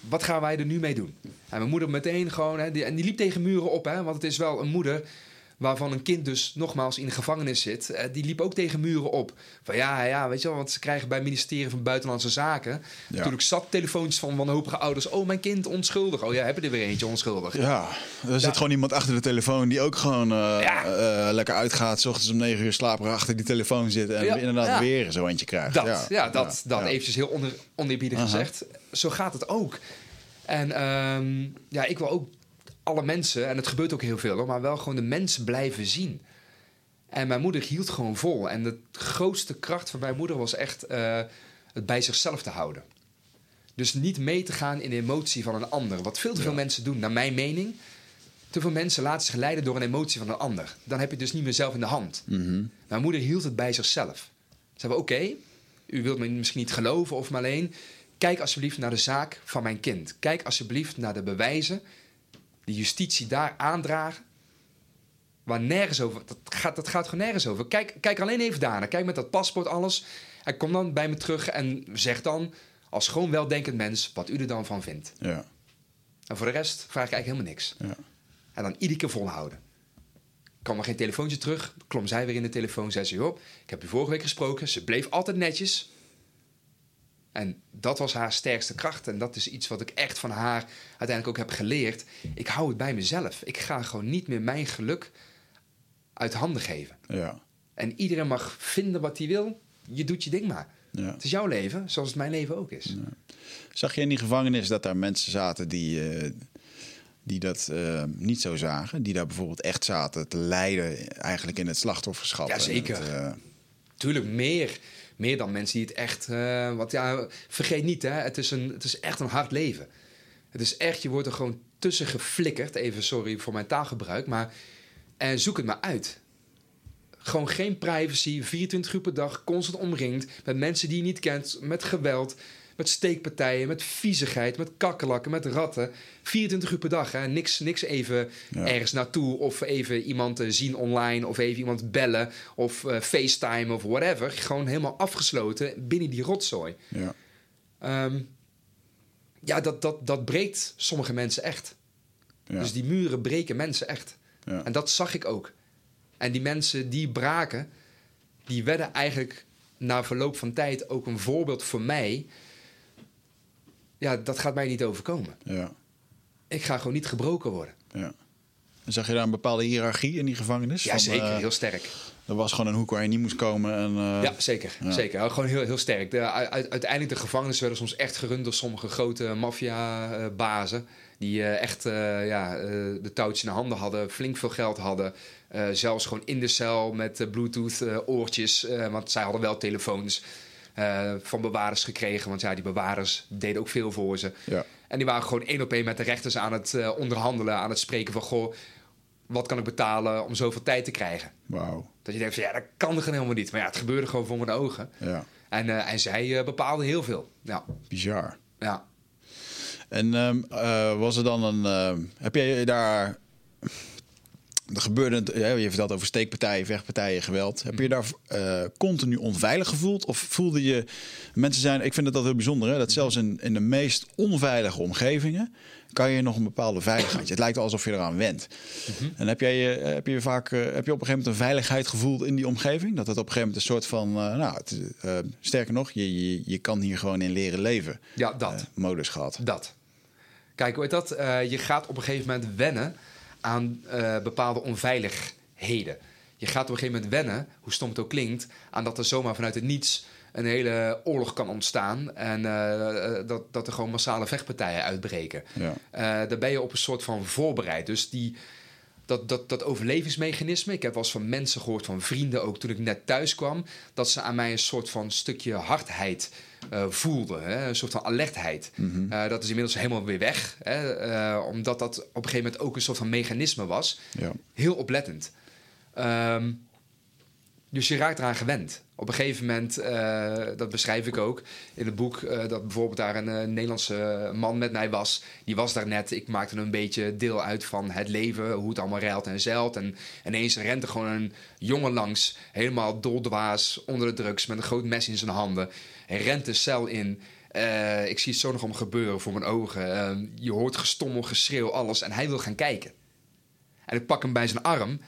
Wat gaan wij er nu mee doen? En mijn moeder meteen gewoon, hè, die, en die liep tegen muren op, hè, want het is wel een moeder waarvan een kind dus nogmaals in de gevangenis zit, eh, die liep ook tegen muren op. Van ja, ja, weet je wel, want ze krijgen bij het ministerie van Buitenlandse Zaken natuurlijk zat telefoontjes van wanhopige ouders. Oh, mijn kind onschuldig. Oh ja, hebben er weer eentje onschuldig. Ja, er zit gewoon iemand achter de telefoon die ook gewoon eh, Ja. eh, lekker uitgaat. 's ochtends om negen uur slaperig achter die telefoon zit. En inderdaad weer zo eentje krijgt. Dat, ja, dat, dat eventjes heel onder, oneerbiedig gezegd. Zo gaat het ook. En ehm, ja, ik wil ook alle mensen, en het gebeurt ook heel veel, hoor, maar wel gewoon de mensen blijven zien. En mijn moeder hield gewoon vol. En de grootste kracht van mijn moeder was echt eh, het bij zichzelf te houden. Dus niet mee te gaan in de emotie van een ander. Wat veel te veel Ja. mensen doen, naar mijn mening. Te veel mensen laten zich leiden door een emotie van een ander. Dan heb je het dus niet meer zelf in de hand. Mhm. Mijn moeder hield het bij zichzelf. Ze zei, oké, u wilt me misschien niet geloven of maar alleen... kijk alsjeblieft naar de zaak van mijn kind. Kijk alsjeblieft naar de bewijzen die justitie daar aandragen. Waar nergens over... Dat gaat, dat gaat gewoon nergens over. Kijk, kijk alleen even daarna. Kijk met dat paspoort alles. En kom dan bij me terug en zeg dan... als gewoon weldenkend mens wat u er dan van vindt. Ja, En voor de rest vraag ik eigenlijk helemaal niks. ja. En dan iedere keer volhouden. kwam er geen telefoontje terug. Klom zij weer in de telefoon. Zei ze, joh, ik heb u vorige week gesproken. Ze bleef altijd netjes. En dat was haar sterkste kracht. En dat is iets wat ik echt van haar uiteindelijk ook heb geleerd. Ik hou het bij mezelf. Ik ga gewoon niet meer mijn geluk uit handen geven. ja. En iedereen mag vinden wat hij wil. Je doet je ding maar. ja. Het is jouw leven, zoals het mijn leven ook is. Zag je in die gevangenis dat daar mensen zaten die, eh, die dat eh, niet zo zagen? Die daar bijvoorbeeld echt zaten te lijden eigenlijk in het slachtofferschap? Ja, en zeker. het, eh, Tuurlijk, meer. Meer dan mensen die het echt... eh, want ja, vergeet niet, hè, het, is een, het is echt een hard leven. Het is echt, je wordt er gewoon tussen geflikkerd. Even sorry voor mijn taalgebruik, maar... En zoek het maar uit. Gewoon geen privacy, 24 uur per dag, constant omringd... met mensen die je niet kent, met geweld... met steekpartijen, met viezigheid, met kakkelakken, met ratten. 24 uur per dag, hè. Niks, niks even Ja. ergens naartoe... of even iemand eh, zien online, of even iemand bellen... of eh, FaceTime of whatever. Gewoon helemaal afgesloten binnen die rotzooi. ja. Ehm, ja, dat, dat, dat breekt sommige mensen echt. Ja. Dus die muren breken mensen echt. ja. En dat zag ik ook. En die mensen die braken, die werden eigenlijk na verloop van tijd ook een voorbeeld voor mij. Ja, dat gaat mij niet overkomen. ja. Ik ga gewoon niet gebroken worden. ja. En zag je daar een bepaalde hiërarchie in die gevangenis? Ja, Van, zeker. eh, heel sterk. Dat was gewoon een hoek waar je niet moest komen. En, uh, ja, zeker. ja. zeker. Gewoon heel, heel sterk. De, uit, uiteindelijk de gevangenissen werden soms echt gerund door sommige grote maffiabazen. Die uh, echt ja, de touwtjes in de handen hadden, flink veel geld hadden. zelfs gewoon in de cel met Bluetooth-oortjes. want zij hadden wel telefoons van bewaarders gekregen. Want ja, die bewaarders deden ook veel voor ze. Ja. En die waren gewoon één op één met de rechters aan het onderhandelen, aan het spreken van... Goh, wat kan ik betalen om zoveel tijd te krijgen? Wauw. Dat je denkt van ja, dat kan er helemaal niet. Maar ja, het gebeurde gewoon voor mijn ogen. Ja. En, uh, en zij bepaalde heel veel. Ja. Bizar. Ja. En um, uh, was er dan een. heb jij daar. Er gebeurde, je vertelt over steekpartijen, vechtpartijen, geweld. Heb je daar continu onveilig gevoeld? Of voelde je. Mensen zijn. Ik vind het dat heel bijzonder, hè, dat zelfs in, in de meest onveilige omgevingen kan je nog een bepaalde veiligheid. Het lijkt alsof je eraan went. Mm -hmm. En heb, jij, heb je vaak heb je op een gegeven moment een veiligheid gevoeld in die omgeving? Dat het op een gegeven moment een soort van, uh, nou, het, uh, sterker nog, je, je, je kan hier gewoon in leren leven. Ja, dat. Modus gehad. Dat. Kijk, hoe heet dat? je gaat op een gegeven moment wennen aan bepaalde onveiligheden. Je gaat op een gegeven moment wennen, hoe stom het ook klinkt, aan dat er zomaar vanuit het niets een hele oorlog kan ontstaan. En uh, dat, dat er gewoon massale vechtpartijen uitbreken. Ja. Uh, daar ben je op een soort van voorbereid. Dus die, dat, dat, dat overlevingsmechanisme. Ik heb wel eens van mensen gehoord, van vrienden ook, toen ik net thuis kwam, dat ze aan mij een soort van stukje hardheid uh, voelden. Hè? Een soort van alertheid. Mhm. Mm -hmm. dat is inmiddels helemaal weer weg. Hè? omdat dat op een gegeven moment ook een soort van mechanisme was. Ja. Heel oplettend. Um, dus je raakt eraan gewend. Op een gegeven moment, uh, dat beschrijf ik ook in het boek, uh, dat bijvoorbeeld daar een uh, Nederlandse man met mij was. Die was daar net. Ik maakte een beetje deel uit van het leven, hoe het allemaal reilt en zeilt. En ineens rent er gewoon een jongen langs, helemaal doldwaas, onder de drugs, met een groot mes in zijn handen. Hij rent de cel in. ik zie het zo nog om gebeuren voor mijn ogen. je hoort gestommel, geschreeuw, alles. En hij wil gaan kijken. En ik pak hem bij zijn arm.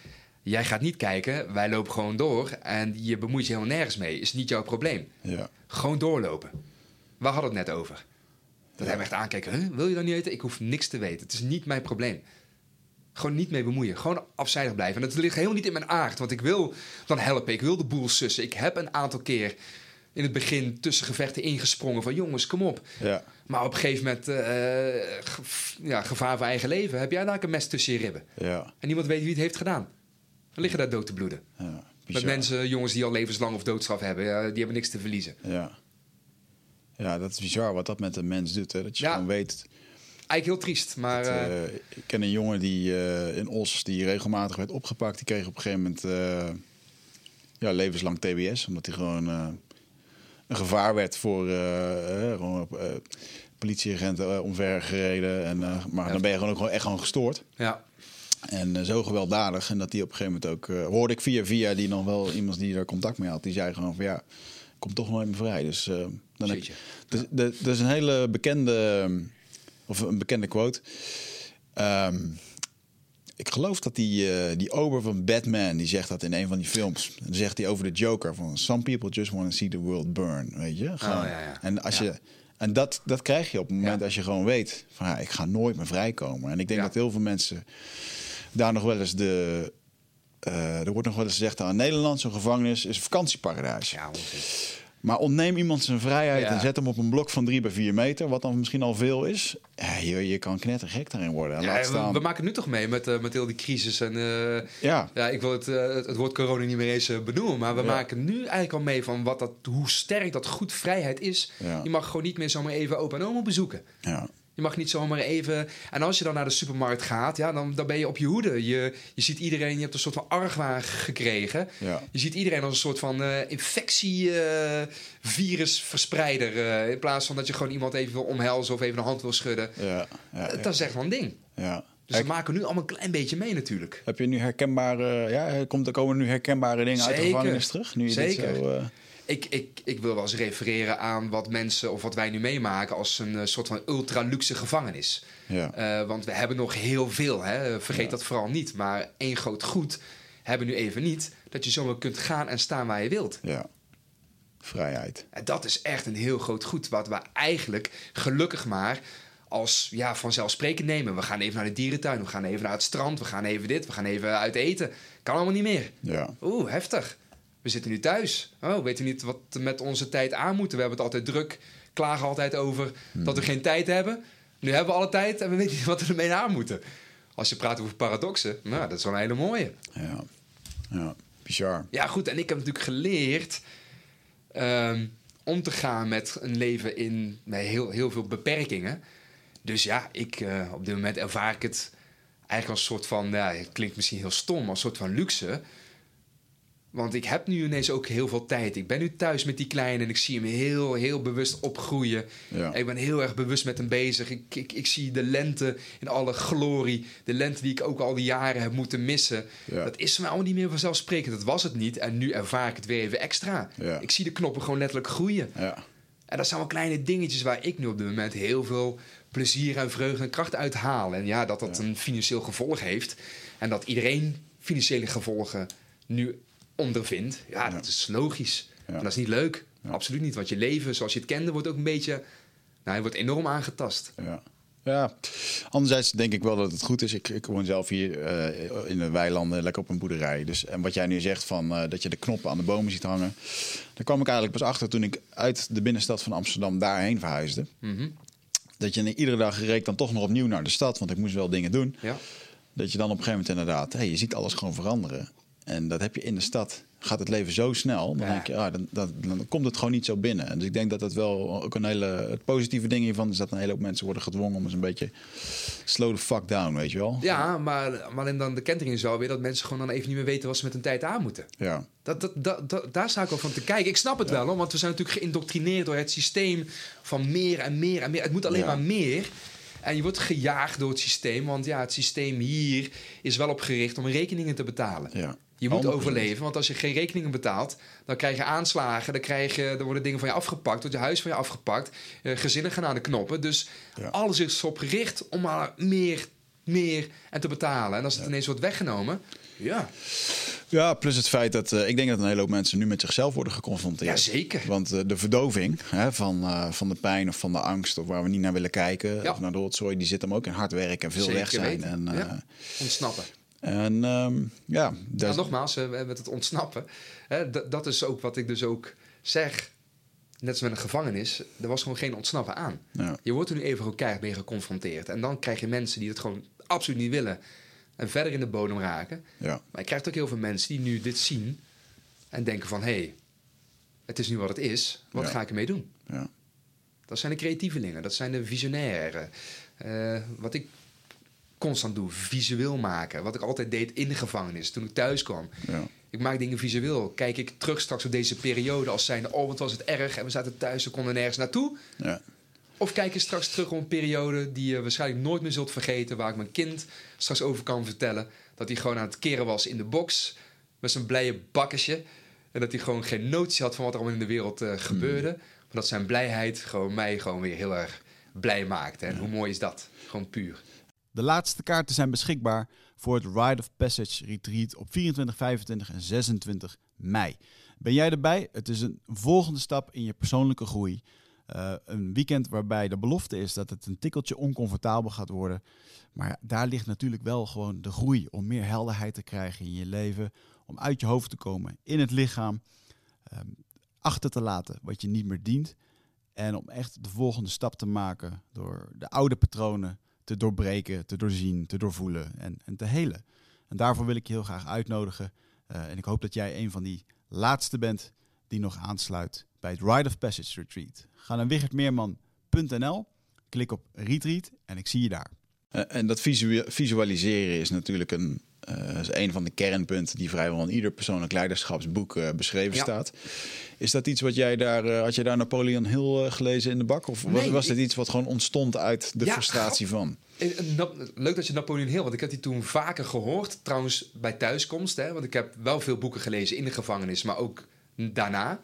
Jij gaat niet kijken, wij lopen gewoon door en je bemoeit je helemaal nergens mee. Is niet jouw probleem. Ja. Gewoon doorlopen. We hadden het net over. Dat hij me echt aankijken. Huh? Wil je dan niet eten? Ik hoef niks te weten. Het is niet mijn probleem. Gewoon niet mee bemoeien. Gewoon afzijdig blijven. En dat ligt helemaal niet in mijn aard. Want ik wil dan helpen. Ik wil de boel sussen. Ik heb een aantal keer in het begin tussen gevechten ingesprongen. Van jongens, kom op. Ja. Maar op een gegeven moment, eh, ge- ja, gevaar voor eigen leven. Heb jij daar een mes tussen je ribben? Ja. En niemand weet wie het heeft gedaan. Dan liggen daar dood te bloeden. ja. Met mensen, jongens die al levenslang of doodstraf hebben, ja, die hebben niks te verliezen. Ja. Ja, dat is bizar wat dat met een mens doet. Hè? Dat je Ja. gewoon weet. Eigenlijk heel triest, maar dat, eh, eh, ik ken een jongen die eh, in Os die regelmatig werd opgepakt. Die kreeg op een gegeven moment ja, levenslang TBS. Omdat hij gewoon een gevaar werd voor gewoon, politieagenten eh, omver gereden. En, maar Ja. dan ben je gewoon ook gewoon echt gewoon gestoord. ja. En eh, zo gewelddadig. En dat die op een gegeven moment ook... eh, hoorde ik via via die nog wel iemand die daar contact mee had. Die zei gewoon van ja, komt toch nooit meer vrij. Dus eh, dan heb je... Dus, dat is een hele bekende... Of een bekende quote. Ehm, ik geloof dat die, die ober van Batman... die zegt dat in een van die films. Dan zegt hij over de Joker van... Some people just want to see the world burn. Weet je? Gewoon. Oh, ja, ja. En, als je, en dat, dat krijg je op het moment als je gewoon weet... van ja, ik ga nooit meer vrijkomen. En ik denk dat heel veel mensen daar nog wel eens de. eh, er wordt nog wel eens gezegd aan Nederland, zo'n gevangenis is een vakantieparadijs. ja. Maar ontneem iemand zijn vrijheid Ja. en zet hem op een blok van 3 bij 4 meter, wat dan misschien al veel is. Ja, je, je kan knettergek daarin worden. En Ja, laat we, staan. we maken nu toch mee met, eh, met heel die crisis. En, eh, ja, ja, ik wil het, het, woord corona niet meer eens benoemen. Maar we Ja. maken nu eigenlijk al mee van wat dat, hoe sterk dat goed vrijheid is. Ja. Je mag gewoon niet meer zomaar even opa en oma bezoeken. ja, Je mag niet zomaar even. En als je dan naar de supermarkt gaat, ja, dan, dan ben je op je hoede. Je, je ziet iedereen, je hebt een soort van argwaan gekregen. ja, Je ziet iedereen als een soort van eh infectie-virusverspreider. in plaats van dat je gewoon iemand even wil omhelzen of even een hand wil schudden. ja, ja, Dat is echt wel een ding. ja. Dus we maken nu allemaal een klein beetje mee natuurlijk. Heb je nu herkenbare, ja, komt, er komen nu herkenbare dingen uit de gevangenis terug? Nu je dit Zeker. zo, eh, Ik, ik, ik wil wel eens refereren aan wat mensen of wat wij nu meemaken als een eh, soort van ultra-luxe gevangenis. ja, Eh, want we hebben nog heel veel, hè? vergeet Ja. dat vooral niet. Maar één groot goed hebben we nu even niet. Dat je zomaar kunt gaan en staan waar je wilt. ja. Vrijheid. En dat is echt een heel groot goed. Wat we eigenlijk gelukkig maar als ja, vanzelfsprekend nemen. We gaan even naar de dierentuin, we gaan even naar het strand, we gaan even dit, we gaan even uit eten. Kan allemaal niet meer. Ja. Oeh, heftig. We zitten nu thuis. Oh, weten we niet wat we met onze tijd aan moeten. We hebben het altijd druk, klagen altijd over dat we geen tijd hebben. Nu hebben we alle tijd en we weten niet wat we ermee aan moeten. Als je praat over paradoxen, nou, dat is wel een hele mooie. Ja. Ja. Bizar. Ja, goed. En ik heb natuurlijk geleerd ehm, om te gaan met een leven in met heel, heel veel beperkingen. Dus ja, ik, eh, op dit moment ervaar ik het eigenlijk als een soort van, ja, het klinkt misschien heel stom, maar een soort van luxe. Want ik heb nu ineens ook heel veel tijd. Ik ben nu thuis met die kleine en ik zie hem heel, heel bewust opgroeien. Ja. Ik ben heel erg bewust met hem bezig. Ik, ik, ik zie de lente in alle glorie. De lente die ik ook al die jaren heb moeten missen. Ja. Dat is voor mij allemaal niet meer vanzelfsprekend. Dat was het niet. En nu ervaar ik het weer even extra. Ja. Ik zie de knoppen gewoon letterlijk groeien. Ja. En dat zijn wel kleine dingetjes waar ik nu op dit moment heel veel plezier en vreugde en kracht uit haal. En ja, dat dat een financieel gevolg heeft. En dat iedereen financiële gevolgen nu ondervindt. Ja, dat is logisch. En dat is niet leuk. Absoluut niet. Want je leven zoals je het kende wordt ook een beetje... Nou, hij wordt enorm aangetast. Ja. Ja, anderzijds denk ik wel dat het goed is. Ik, ik woon zelf hier eh, in de weilanden, lekker op een boerderij. Dus, en wat jij nu zegt van eh, dat je de knoppen aan de bomen ziet hangen. Daar kwam ik eigenlijk pas achter toen ik uit de binnenstad van Amsterdam daarheen verhuisde. Mhm. Dat je iedere dag reed dan toch nog opnieuw naar de stad, want ik moest wel dingen doen. Ja. Dat je dan op een gegeven moment inderdaad, hey, je ziet alles gewoon veranderen. En dat heb je in de stad. Gaat het leven zo snel, dan Ja. denk je, ah, dan, dan, dan komt het gewoon niet zo binnen. En dus ik denk dat dat wel ook een hele. Het positieve ding hiervan is dat een hele hoop mensen worden gedwongen om eens een beetje slow the fuck down, weet je wel? Ja, maar, maar alleen dan de kentering is wel weer dat mensen gewoon dan even niet meer weten wat ze met hun tijd aan moeten. Ja, Dat, dat, dat, dat- daar sta ik wel van te kijken. Ik snap het wel, hoor, want we zijn natuurlijk geïndoctrineerd door het systeem van meer en meer en meer. Het moet alleen Ja. maar meer. En je wordt gejaagd door het systeem, want ja, het systeem hier is wel op gericht om rekeningen te betalen. ja. Je moet 100%. overleven, want als je geen rekeningen betaalt, dan krijg je aanslagen, dan, krijg je, dan worden dingen van je afgepakt, wordt je huis van je afgepakt, eh, gezinnen gaan aan de knoppen. Dus Ja. alles is erop gericht om maar meer, meer en te betalen. En als het ineens wordt weggenomen, ja, Ja, plus het feit dat eh, ik denk dat een hele hoop mensen nu met zichzelf worden geconfronteerd. Jazeker. Want eh, de verdoving hè, van, van de pijn of van de angst of waar we niet naar willen kijken, Ja. of naar de rotzooi, die zit hem ook in hard werken en veel Zeker weg zijn. weten. En, Ja. ontsnappen. En ehm, ja, dat- nogmaals, met het ontsnappen. Hè, dat is ook wat ik dus ook zeg. Net als met een gevangenis, er was gewoon geen ontsnappen aan. ja, Je wordt er nu even keihard mee geconfronteerd. En dan krijg je mensen die het gewoon absoluut niet willen. En verder in de bodem raken. ja, Maar je krijgt ook heel veel mensen die nu dit zien. En denken van, hé, hey, het is nu wat het is. Wat Ja. ga ik ermee doen? ja, Dat zijn de creatievelingen. Dat zijn de visionairen. Eh, wat ik constant doe, visueel maken. Wat ik altijd deed in de gevangenis toen ik thuis kwam. ja, Ik maak dingen visueel. Kijk ik terug straks op deze periode als zijnde... oh, wat was het erg en we zaten thuis, we konden nergens naartoe. ja, Of kijk je straks terug op een periode die je waarschijnlijk nooit meer zult vergeten... waar ik mijn kind straks over kan vertellen... dat hij gewoon aan het keren was in de box met zijn blije bakkesje... en dat hij gewoon geen notie had van wat er allemaal in de wereld eh, gebeurde... maar dat zijn blijheid gewoon mij gewoon weer heel erg blij maakte. En hoe mooi is dat? Gewoon puur. De laatste kaarten zijn beschikbaar voor het Rite of Passage Retreat op 24, 25 en 26 mei. Ben jij erbij? Het is een volgende stap in je persoonlijke groei. Eh, een weekend waarbij de belofte is dat het een tikkeltje oncomfortabel gaat worden. Maar daar ligt natuurlijk wel gewoon de groei om meer helderheid te krijgen in je leven. Om uit je hoofd te komen, in het lichaam. ehm, achter te laten wat je niet meer dient. En om echt de volgende stap te maken door de oude patronen te doorbreken, te doorzien, te doorvoelen en, en te helen. En daarvoor wil ik je heel graag uitnodigen. Eh, en ik hoop dat jij een van die laatste bent die nog aansluit bij het Rite of Passage Retreat. Ga naar wichertmeerman.nl, klik op Retreat en ik zie je daar. Eh, En dat visu- visualiseren is natuurlijk een, eh, is een van de kernpunten die vrijwel in ieder persoonlijk leiderschapsboek eh, beschreven Ja. staat. Is dat iets wat jij daar, eh, had jij daar Napoleon Hill gelezen in de bak? Of was, Nee, was dit ik- iets wat gewoon ontstond uit de Ja, frustratie van? Leuk dat je Napoleon Hill, want ik heb die toen vaker gehoord. Trouwens, bij thuiskomst, hè, want ik heb wel veel boeken gelezen in de gevangenis, maar ook daarna.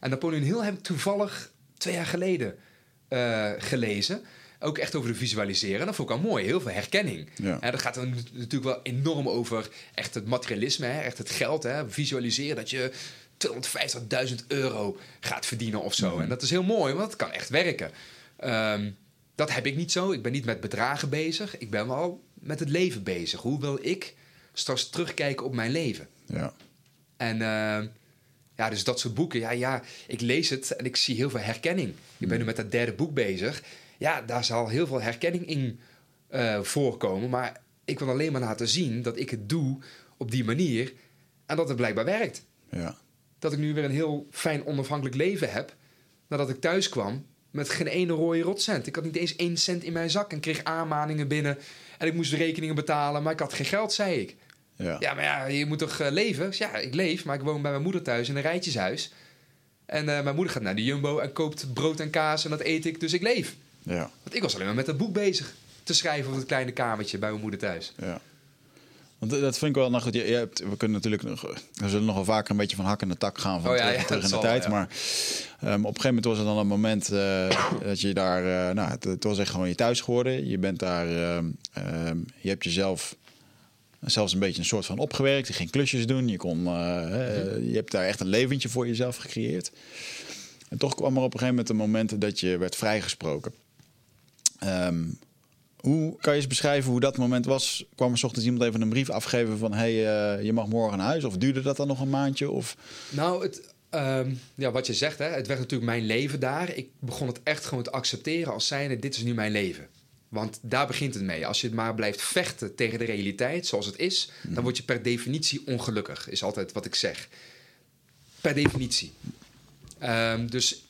En Napoleon Hill heb ik toevallig twee jaar geleden gelezen. Ook echt over de visualiseren. Dat vond ik wel mooi. Heel veel herkenning. Ja. En dat gaat dan nat- natuurlijk wel enorm over echt het materialisme, hè, echt het geld. Hè, visualiseren dat je 250.000 euro gaat verdienen of zo. En dat is heel mooi, want het kan echt werken. Ehm, dat heb ik niet zo. Ik ben niet met bedragen bezig. Ik ben wel met het leven bezig. Hoe wil ik straks terugkijken op mijn leven? Ja. En eh, ja, dus dat soort boeken. Ja, ja, ik lees het en ik zie heel veel herkenning. Ik ben nu met dat derde boek bezig. Ja, daar zal heel veel herkenning in eh, voorkomen. Maar ik wil alleen maar laten zien dat ik het doe op die manier. En dat het blijkbaar werkt. Ja. Dat ik nu weer een heel fijn onafhankelijk leven heb. Nadat ik thuis kwam met geen ene rode rotcent. Ik had niet eens één cent in mijn zak en kreeg aanmaningen binnen. En ik moest de rekeningen betalen, maar ik had geen geld, zei ik. Ja. Ja, maar ja, je moet toch eh, leven? Ja, ik leef, maar ik woon bij mijn moeder thuis in een rijtjeshuis. En eh, mijn moeder gaat naar de Jumbo en koopt brood en kaas en dat eet ik, dus ik leef. Ja. Want ik was alleen maar met dat boek bezig te schrijven op het kleine kamertje bij mijn moeder thuis. Ja. Want dat vind ik wel nog goed. Je, je hebt, we kunnen natuurlijk nog, we zullen nog wel vaker een beetje van hak in de tak gaan van Oh terug, ja, terug in de zal, tijd. ja. Maar ehm, op een gegeven moment was er dan een moment eh, dat je daar, eh, nou, het, het was echt gewoon je thuis geworden. Je bent daar, ehm, ehm, je hebt jezelf zelfs een beetje een soort van opgewerkt. Je ging klusjes doen. Je kon, eh, eh, je hebt daar echt een leventje voor jezelf gecreëerd. En toch kwam er op een gegeven moment een moment dat je werd vrijgesproken. Ehm, hoe kan je eens beschrijven hoe dat moment was? Kwam er 's ochtends iemand even een brief afgeven van... hey, eh, je mag morgen naar huis? Of duurde dat dan nog een maandje? Of... Nou, het, ehm, ja, wat je zegt, hè, het werd natuurlijk mijn leven daar. Ik begon het echt gewoon te accepteren als zijnde, dit is nu mijn leven. Want daar begint het mee. Als je het maar blijft vechten tegen de realiteit zoals het is... dan word je per definitie ongelukkig, is altijd wat ik zeg. Per definitie. Ehm, dus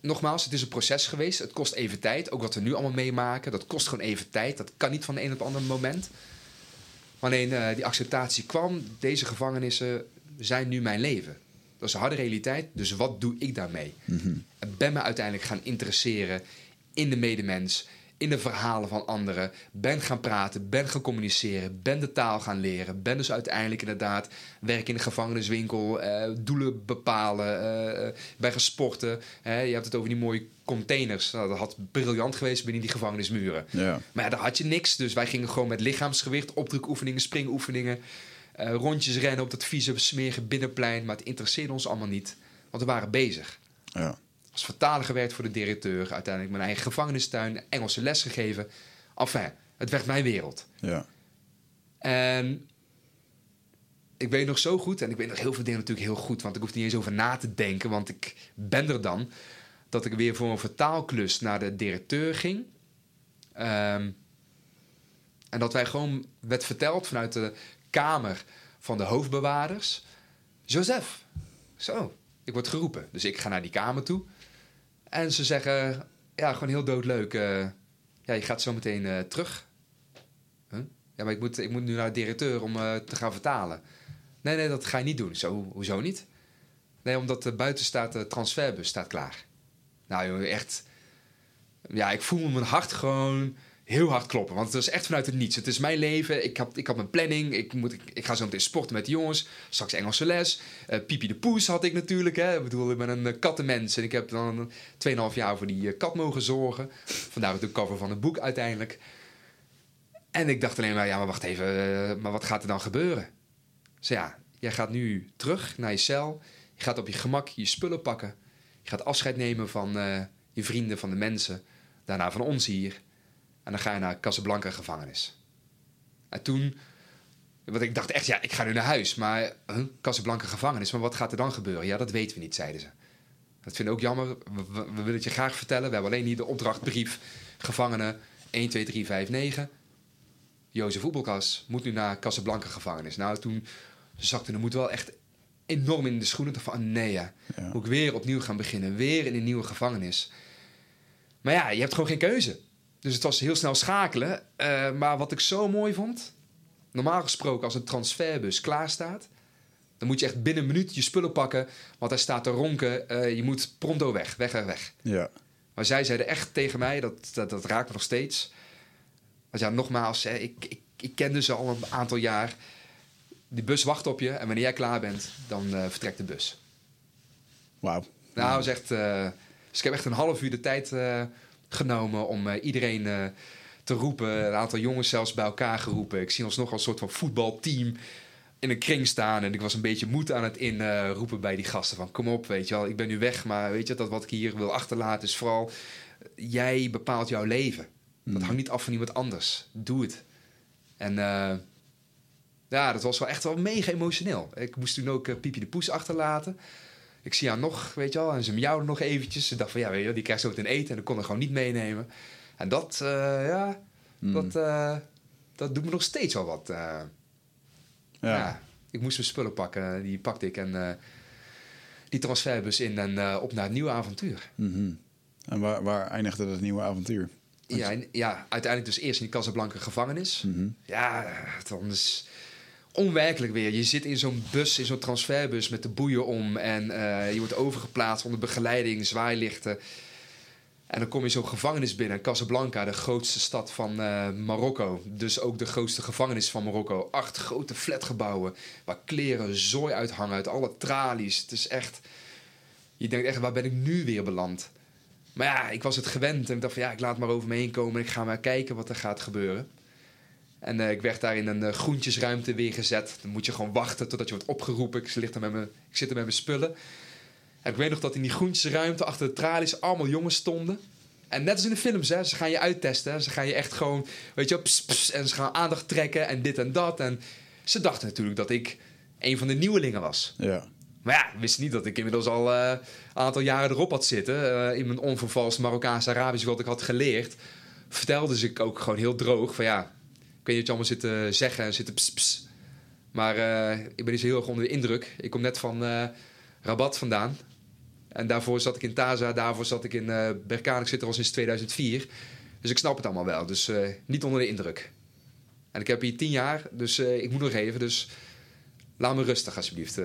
nogmaals, het is een proces geweest. Het kost even tijd. Ook wat we nu allemaal meemaken, dat kost gewoon even tijd. Dat kan niet van de een op het andere moment. Wanneer eh, die acceptatie kwam, deze gevangenissen zijn nu mijn leven. Dat is een harde realiteit, dus wat doe ik daarmee? Ik ben me uiteindelijk gaan interesseren in de medemens, in de verhalen van anderen. Ben gaan praten, ben gaan communiceren, ben de taal gaan leren. Ben dus uiteindelijk inderdaad werk in de gevangeniswinkel, eh, doelen bepalen, eh, eh, ben gaan sporten. Je hebt het over die mooie containers. Nou, dat had briljant geweest binnen die gevangenismuren. Ja. Maar ja, daar had je niks. Dus wij gingen gewoon met lichaamsgewicht, opdrukoefeningen, springoefeningen, eh, rondjes rennen op dat vieze, smerige binnenplein. Maar het interesseerde ons allemaal niet, want we waren bezig. Ja. Als vertaler gewerkt voor de directeur, uiteindelijk mijn eigen gevangenistuin, Engelse les gegeven. Enfin, het werd mijn wereld. Ja. En ik weet nog zo goed, en ik weet nog heel veel dingen natuurlijk heel goed, want ik hoef er niet eens over na te denken, want ik ben er dan, dat ik weer voor een vertaalklus naar de directeur ging. Ehm, en dat wij gewoon werd verteld vanuit de kamer van de hoofdbewaarders: Joseph, zo, ik word geroepen. Dus ik ga naar die kamer toe. En ze zeggen: Ja, gewoon heel doodleuk. eh, ja, je gaat zo meteen eh, terug. Ja, maar ik moet, ik moet nu naar de directeur om eh, te gaan vertalen. Nee, nee, dat ga je niet doen. Zo, hoezo niet? Nee, omdat buiten staat de transferbus staat klaar. Nou, echt. Ja, ik voel mijn hart gewoon heel hard kloppen. Want het is echt vanuit het niets. Het is mijn leven. Ik had, ik had mijn planning. Ik, moet, ik, ga zo meteen sporten met de jongens. Straks Engelse les. Eh, Pipi de Poes had ik natuurlijk. Hè. Ik bedoel, ik ben een eh, kattenmens. En ik heb dan 2,5 jaar voor die eh, kat mogen zorgen. Vandaar ook de cover van het boek uiteindelijk. En ik dacht alleen maar, ja, maar wacht even. maar wat gaat er dan gebeuren? Dus ja, jij gaat nu terug naar je cel. Je gaat op je gemak je spullen pakken. Je gaat afscheid nemen van je vrienden, van de mensen. Daarna van ons hier. En dan ga je naar Casablanca gevangenis. En toen... Want ik dacht echt, ja, ik ga nu naar huis. Maar huh, Casablanca gevangenis, maar wat gaat er dan gebeuren? Ja, dat weten we niet, zeiden ze. Dat vinden we ook jammer. We, we- we willen het je graag vertellen. We hebben alleen hier de opdrachtbrief. Gevangenen 1, 2, 3, 5, 9. Jozef Voetbalkas moet nu naar Casablanca gevangenis. Nou, toen zakte de moed wel echt enorm in de schoenen. Van, nee ja, Ja. moet ik weer opnieuw gaan beginnen. Weer in een nieuwe gevangenis. Maar ja, je hebt gewoon geen keuze. Dus het was heel snel schakelen. Eh, maar wat ik zo mooi vond... Normaal gesproken, als een transferbus klaar staat... dan moet je echt binnen een minuut je spullen pakken... want hij staat te ronken. eh, je moet pronto weg, weg, weg, weg. Ja. Maar zij zeiden echt tegen mij, dat, dat, dat raakt me nog steeds. Want ja, nogmaals, hè, ik, ik, ik kende ze al een aantal jaar. Die bus wacht op je en wanneer jij klaar bent, dan eh, vertrekt de bus. Wauw. Nou, is echt, dus ik heb echt een half uur de tijd genomen om eh, iedereen eh, te roepen. Een aantal jongens zelfs bij elkaar geroepen. Ik zie ons nog als een soort van voetbalteam in een kring staan. En ik was een beetje moed aan het inroepen bij die gasten. Van kom op, weet je wel, ik ben nu weg. Maar weet je, dat wat ik hier wil achterlaten is vooral jij bepaalt jouw leven. Dat hangt niet af van iemand anders. Doe het. En eh, ja, dat was wel echt wel mega emotioneel. Ik moest toen ook Piepje de Poes achterlaten. Ik zie haar nog, weet je wel, en ze miauwde nog eventjes. Ze dacht van, ja, weet je wel, die krijgt zo meteen eten en dat kon er gewoon niet meenemen. En dat, uh, ja, dat, dat doet me nog steeds wel wat. Ja. ja. ik moest mijn spullen pakken, die pakte ik en die transferbus in en op naar het nieuwe avontuur. Mm -hmm. En waar, waar eindigde dat nieuwe avontuur? Ja, ja, uiteindelijk dus eerst in die Casablanca gevangenis. Mhm. Ja, dan is onwerkelijk weer. Je zit in zo'n bus, in zo'n transferbus met de boeien om. En uh, je wordt overgeplaatst onder begeleiding, zwaailichten. En dan kom je zo'n gevangenis binnen. Casablanca, de grootste stad van uh, Marokko. Dus ook de grootste gevangenis van Marokko. Acht grote flatgebouwen waar kleren zooi uithangen uit alle tralies. Het is echt... Je denkt echt, waar ben ik nu weer beland? Maar ja, ik was het gewend en ik dacht van ja, ik laat maar over me heen komen en ik ga maar kijken wat er gaat gebeuren. En uh, ik werd daar in een uh, groentjesruimte weer gezet. Dan moet je gewoon wachten totdat je wordt opgeroepen. Ik, ligt er met mijn, ik zit er met mijn spullen. En ik weet nog dat in die groentjesruimte achter de tralies allemaal jongens stonden. En net als in de films, hè, ze gaan je uittesten. Ze gaan je echt gewoon, weet je, pss, en ze gaan aandacht trekken en dit en dat. En ze dachten natuurlijk dat ik een van de nieuwelingen was. Ja. Maar ja, wist niet dat ik inmiddels al een uh, aantal jaren erop had zitten. In mijn onvervalst Marokkaans-Arabisch wat ik had geleerd. Vertelde ze ik ook gewoon heel droog van ja... Niet wat je allemaal zit te zeggen en zit te ps. Maar uh, ik ben dus heel erg onder de indruk. Ik kom net van Rabat vandaan. En daarvoor zat ik in Taza, daarvoor zat ik in uh. Ik zit er al sinds 2004. Dus ik snap het allemaal wel. Dus niet onder de indruk. En ik heb hier tien jaar, dus ik moet nog even. Dus laat me rustig alsjeblieft...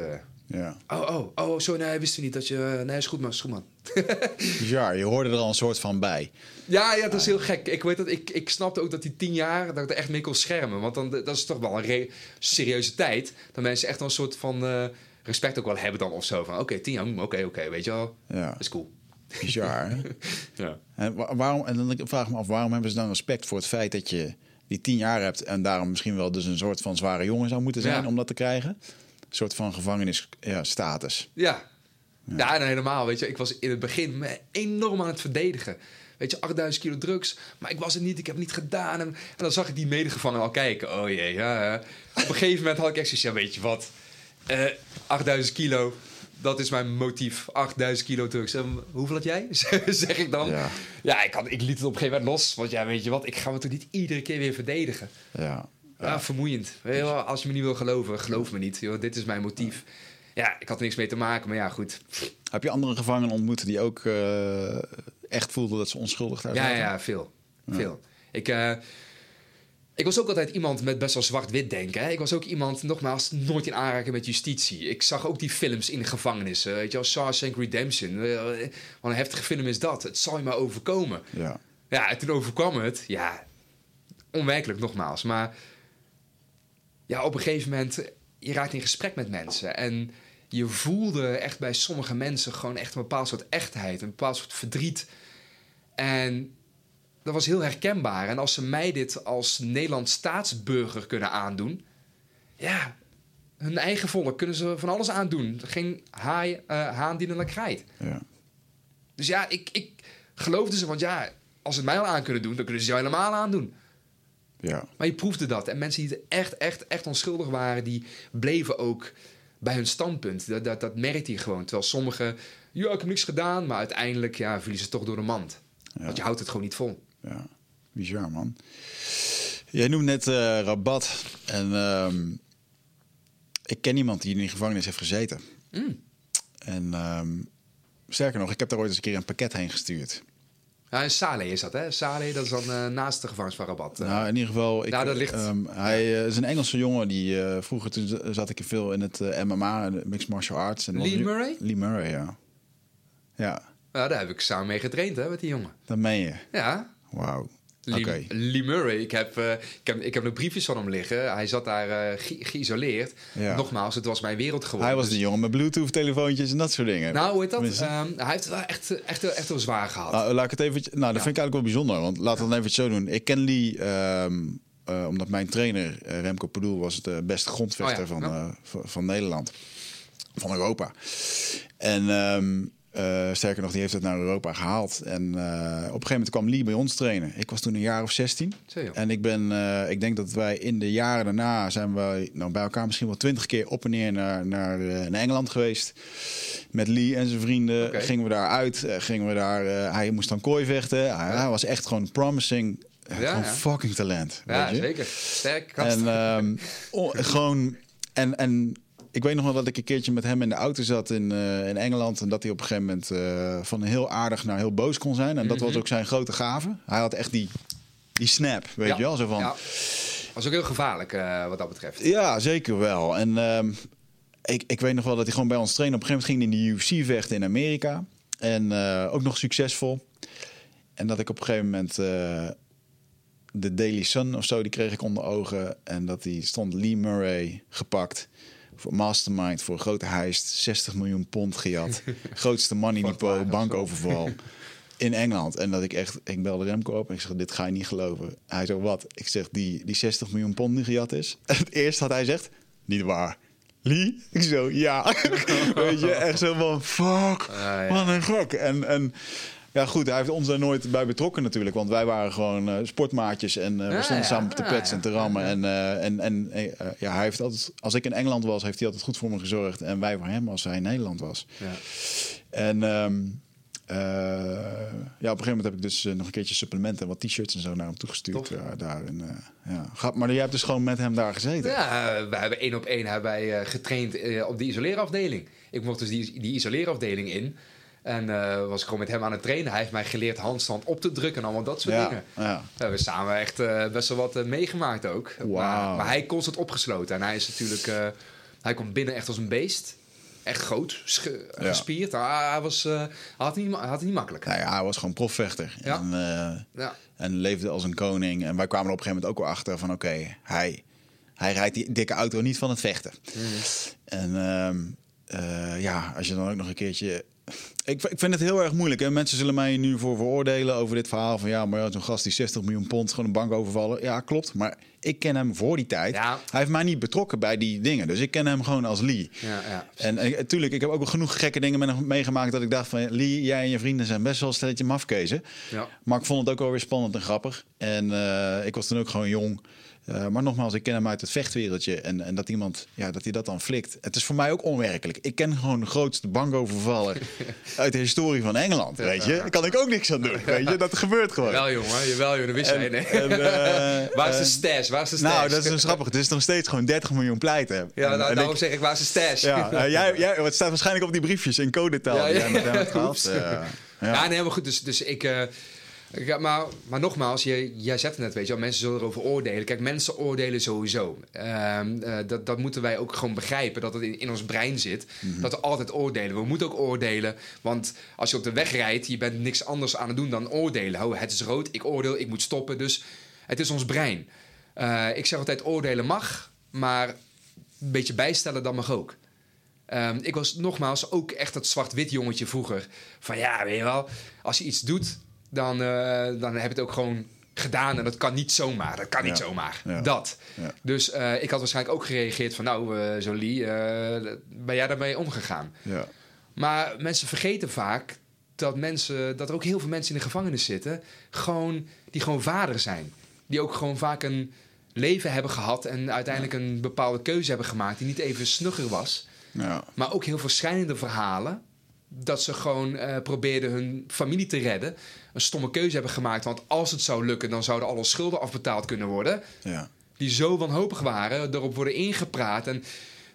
Ja. Oh, oh, oh, sorry, nee, wist u niet dat je... Nee, is goed man, is goed man. ja, je hoorde er al een soort van bij. Ja, ja, dat is heel gek. Ik weet dat, ik, ik snapte ook dat die tien jaar, dat ik er echt mee kon schermen. Want dan, dat is toch wel een serieuze tijd. Dat mensen echt een soort van uh, respect ook wel hebben dan of zo. Van oké, okay, tien jaar, oké, oké, okay, weet je wel. Ja. Dat is cool. Bizar, hè? ja. En, waarom, en dan vraag ik me af, waarom hebben ze dan respect voor het feit dat je die tien jaar hebt... en daarom misschien wel dus een soort van zware jongen zou moeten zijn Ja. om dat te krijgen? Soort van gevangenisstatus. Ja. Ja, en helemaal. Weet je, ik was in het begin me enorm aan het verdedigen. Weet je, 8000 kilo drugs. Maar ik was het niet, ik heb het niet gedaan. En, en dan zag ik die medegevangenen al kijken. Oh jee, ja. ja. Op een gegeven moment had ik echt zoiets, ja, weet je wat? Eh 8000 kilo, dat is mijn motief. 8000 kilo drugs. En hoeveel had jij? zeg ik dan. Ja. Ja, ik, had, ik liet het op een gegeven moment los. Want ja, weet je wat? Ik ga me toch niet iedere keer weer verdedigen. Ja. Ja, vermoeiend. Als je me niet wil geloven, geloof me niet. Joh, dit is mijn motief. Ja, ik had er niks mee te maken, maar ja, goed. Heb je andere gevangenen ontmoet die ook uh, echt voelden dat ze onschuldig daar Ja, ja, veel. Veel. Ik, uh, ik was ook altijd iemand met best wel zwart-wit denken. Hè? Ik was ook iemand, nogmaals, nooit in aanraking met justitie. Ik zag ook die films in de gevangenissen. Weet je wel, Shawshank Redemption. Uh, wat een heftige film is dat. Het zal je maar overkomen. Ja. Ja, en toen overkwam het. Ja, onwerkelijk nogmaals. Maar ja, op een gegeven moment, je raakt in gesprek met mensen. En je voelde echt bij sommige mensen gewoon echt een bepaald soort echtheid, een bepaald soort verdriet. En dat was heel herkenbaar. En als ze mij dit als Nederlands staatsburger kunnen aandoen, ja, hun eigen volk kunnen ze van alles aandoen. Geen haai, uh, haan die een krijt. Ja. Dus ja, ik, ik geloofde ze, want ja, als ze het mij al aan kunnen doen, dan kunnen ze jou helemaal aandoen. Ja. Maar je proefde dat. En mensen die echt, echt, echt onschuldig waren, die bleven ook bij hun standpunt. Dat, dat, dat merkte je gewoon. Terwijl sommigen, ja, ik heb niks gedaan, maar uiteindelijk ja, vielen ze toch door de mand. Ja. Want je houdt het gewoon niet vol. Ja, bizar man. Jij noemt net uh, Rabat. En uh, ik ken iemand die in die gevangenis heeft gezeten. Mm. En um, sterker nog, ik heb daar ooit eens een keer een pakket heen gestuurd. Ja, in Saleh is dat, hè? Saleh, dat is dan uh, naast de gevangenis van Rabat. Nou, in ieder geval... Ik, nou, dat ligt... Um, hij uh, is een Engelse jongen. Die, vroeger toen zat ik veel in het MMA, Mixed Martial Arts. En Lee Murray? Lee Murray, ja. Ja. Ja, daar heb ik samen mee getraind, hè, met die jongen. Dat meen je? Ja. Wauw. Lee, okay. Lee Murray, ik heb, uh, ik, heb, ik heb nog briefjes van hem liggen. Hij zat daar uh, ge geïsoleerd. Ja. Nogmaals, het was mijn wereld geworden. Hij was de jongen met Bluetooth-telefoontjes en dat soort dingen. Nou, hoe heet dat? Um, hij heeft het wel echt, echt, echt zwaar gehad. Nou, laat ik het even. Nou, dat ja. vind ik eigenlijk wel bijzonder. Want laten we het even zo doen. Ik ken Lee. Um, uh, omdat mijn trainer Remco Padoel was de beste grondvechter oh van, van, van Nederland. Van Europa. En um, Eh, sterker nog, die heeft het naar Europa gehaald. En eh, op een gegeven moment kwam Lee bij ons trainen. Ik was toen een jaar of 16. Zo, joh. En ik ben, eh, ik denk dat wij in de jaren daarna zijn wij nou, bij elkaar misschien wel twintig keer op en neer naar, naar, naar Engeland geweest. Met Lee en zijn vrienden gingen we daar uit. gingen we daar, hij moest dan kooi vechten. Hij, hij was echt gewoon promising. Ja, gewoon ja. fucking talent. Ja, weet je? zeker. Sterk. En ehm, gewoon. En, en ik weet nog wel dat ik een keertje met hem in de auto zat in, eh, in Engeland. En dat hij op een gegeven moment eh, van heel aardig naar heel boos kon zijn. En dat was ook zijn grote gave. Hij had echt die, die snap, weet Ja. je wel? Zo van, Ja. ja, Was ook heel gevaarlijk eh, wat dat betreft. zeker wel. En ehm, ik, ik weet nog wel dat hij gewoon bij ons trainde. Op een gegeven moment ging hij in de UFC vechten in Amerika. En ook nog succesvol. En dat ik op een gegeven moment de Daily Sun of zo, die kreeg ik onder ogen. En dat die stond Lee Murray gepakt voor Mastermind voor een grote heist. 60 miljoen pond gejat. Grootste money depot, bankoverval. In Engeland. En dat ik echt, ik belde Remco op en ik zeg, dit ga je niet geloven. Hij zo, wat? Ik zeg, die, die 60 miljoen pond die gejat is. En het eerste had hij zegt, niet waar. Lee? Ik zo, ja. Weet je, echt zo van, fuck, Ah, wat een gek. En, en ja, goed, hij heeft ons daar nooit bij betrokken natuurlijk. Want wij waren gewoon eh, sportmaatjes en eh, we Ja, stonden ja. samen te Ja, kletsen en te ja. rammen. En, eh, en, en ja, hij heeft altijd, als ik in Engeland was, heeft hij altijd goed voor me gezorgd. En wij voor hem als hij in Nederland was. Ja. En ehm, eh, ja, op een gegeven moment heb ik dus nog een keertje supplementen en wat t-shirts en zo naar hem toegestuurd. Daar en, ja. Maar jij hebt dus gewoon met hem daar gezeten. Ja, we hebben één op één hebben wij getraind op die isoleerafdeling. Ik mocht dus die, die isoleerafdeling in. En eh, was ik gewoon met hem aan het trainen. Hij heeft mij geleerd handstand op te drukken en allemaal dat soort ja, dingen. ja. We hebben samen echt eh, best wel wat eh, meegemaakt ook. Maar, maar hij constant opgesloten. En hij is natuurlijk... hij komt binnen echt als een beest. Echt groot, Ja. gespierd. Hij, hij was, hij had, niet, hij had het niet makkelijk. Nou ja, hij was gewoon profvechter. En, Ja. En leefde als een koning. En wij kwamen er op een gegeven moment ook wel achter van... oké, hij, hij rijdt die dikke auto niet van het vechten. En ehm, eh, ja, als je dan ook nog een keertje... Ik, ik vind het heel erg moeilijk. Hè? Mensen zullen mij nu voor veroordelen over dit verhaal. Van ja, maar ja, zo'n gast die 60 miljoen pond gewoon een bank overvallen. Ja, klopt. Maar ik ken hem voor die tijd. Ja. Hij heeft mij niet betrokken bij die dingen. Dus ik ken hem gewoon als Lee. Ja, ja. En natuurlijk, ik heb ook genoeg gekke dingen met hem meegemaakt dat ik dacht van Lee, jij en je vrienden zijn best wel een stelletje mafkezen. Ja. Maar ik vond het ook wel weer spannend en grappig. En eh, ik was toen ook gewoon jong. Eh, maar nogmaals, ik ken hem uit het vechtwereldje. En, en dat iemand, ja, dat hij dat dan flikt. Het is voor mij ook onwerkelijk. Ik ken gewoon de grootste bankovervaller uit de historie van Engeland. Weet je, daar kan ik ook niks aan doen. Weet je, dat gebeurt gewoon. Wel jongen, jawel jongen, dat wist jij. Nee. En, eh, waar is de stash? Waar is de stash? Nou, dat is dus grappig. Het is nog steeds gewoon 30 miljoen pleiten. Ja, En- nou, en daarom ik- zeg ik, waar is de stash? Ja, eh, jij, jij, het staat waarschijnlijk op die briefjes in codetaal. Ja, ja, jij met hem ja. Ja, nee, maar goed. Dus, dus ik. Ja, maar, maar nogmaals, je, jij zegt het net, weet je wel, mensen zullen erover oordelen. Kijk, mensen oordelen sowieso. Ehm, eh, dat, dat moeten wij ook gewoon begrijpen, dat het in, in ons brein zit. Mhm. Dat we altijd oordelen. We moeten ook oordelen, want als je op de weg rijdt, je bent niks anders aan het doen dan oordelen. Oh, het is rood, ik oordeel, ik moet stoppen. Dus het is ons brein. Eh, ik zeg altijd, oordelen mag, maar een beetje bijstellen, dat mag ook. Ehm, ik was nogmaals ook echt dat zwart-wit jongetje vroeger. Van ja, weet je wel, als je iets doet, dan, eh, dan heb het ook gewoon gedaan. En dat kan niet zomaar. Dat kan niet Ja, zomaar. ja. Dat. Ja. Dus eh, ik had waarschijnlijk ook gereageerd van... nou, eh Jolie, ben jij daarmee omgegaan? Ja. Maar mensen vergeten vaak dat, mensen, dat er ook heel veel mensen in de gevangenis zitten... Gewoon, die gewoon vader zijn. Die ook gewoon vaak een leven hebben gehad... en uiteindelijk een bepaalde keuze hebben gemaakt... die niet even snugger was... Ja. Maar ook heel verschillende verhalen. Dat ze gewoon eh, probeerden hun familie te redden. Een stomme keuze hebben gemaakt. Want als het zou lukken, dan zouden alle schulden afbetaald kunnen worden. Ja. Die zo wanhopig waren, erop worden ingepraat. En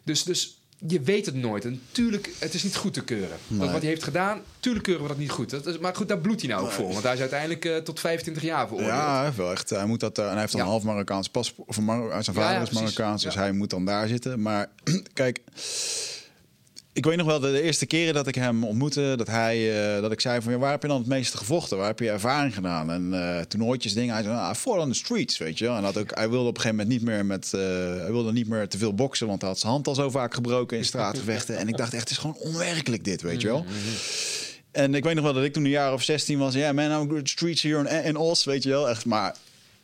dus, dus je weet het nooit. En tuurlijk, het is niet goed te keuren. Dat wat hij heeft gedaan, tuurlijk keuren we dat niet goed. Dat is, maar goed, daar bloedt hij nou ook Nee. voor. Want hij is uiteindelijk eh, tot 25 jaar veroordeeld. Ja, wel echt. Hij moet dat. eh, en hij heeft dan Ja. een half Marokkaans paspoort. Of Mar zijn vader ja, is. Marokkaans, dus hij moet dan daar zitten. Maar kijk, ik weet nog wel de, de eerste keren dat ik hem ontmoette, dat hij, eh, dat ik zei van, ja, waar heb je dan het meeste gevochten? Waar heb je ervaring gedaan? En eh toernooitjes, dingen. Hij zei, ah, I fought on the streets, weet je. En dat ook, hij wilde op een gegeven moment niet meer met, eh, hij wilde niet meer te veel boksen, want hij had zijn hand al zo vaak gebroken in straatgevechten. en ik dacht echt, het is gewoon onwerkelijk dit, weet je wel. En ik weet nog wel dat ik toen een jaar of 16 was. Ja, man, I'm good streets here in, in Os, weet je wel. Echt, maar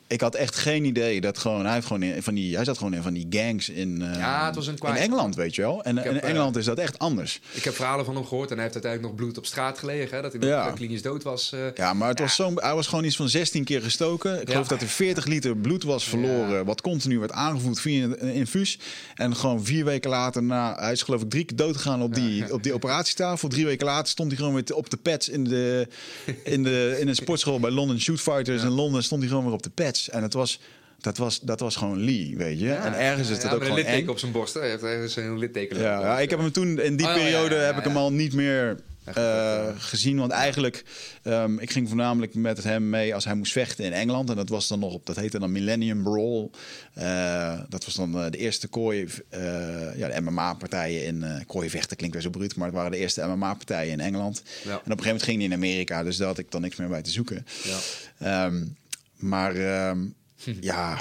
ik had echt geen idee dat gewoon... Hij, heeft gewoon in, van die, hij zat gewoon in van die gangs in, Ja, het was een in Engeland, weet je wel. En heb, in eh, Engeland is dat echt anders. Ik heb verhalen van hem gehoord en hij heeft uiteindelijk nog bloed op straat gelegen. Hè, dat hij Ja. eh, klinisch dood was. eh. Ja, maar het was zo, hij was gewoon iets van 16 keer gestoken. Ik geloof dat er 40 liter bloed was verloren. Wat continu werd aangevoerd via een infuus. En gewoon vier weken later, na, hij is geloof ik drie keer dood gegaan op die, op die operatietafel. Drie weken later stond hij gewoon weer op de pads in, de, in, de, in een sportschool bij London Shoot Fighters in Londen. Stond hij gewoon weer op de pads. En het was, dat, was, dat was gewoon Lee, weet je. en ergens is dat ook een gewoon litteken eng. op zijn borst. hè. Hij heeft ergens een litteken. Ja, ja, ik heb hem toen in die Oh, periode heb ik hem al niet meer eh, gezien. Want eigenlijk, ehm, ik ging voornamelijk met hem mee als hij moest vechten in Engeland. En dat was dan nog op, dat heette dan Millennium Brawl. Eh, dat was dan eh, de eerste kooi, ja, de MMA-partijen in uh, kooi vechten klinkt weer zo bruut, maar het waren de eerste MMA-partijen in Engeland. Ja. En op een gegeven moment ging hij in Amerika, dus daar had ik dan niks meer bij te zoeken. Ja. Ehm, maar ehm, ja,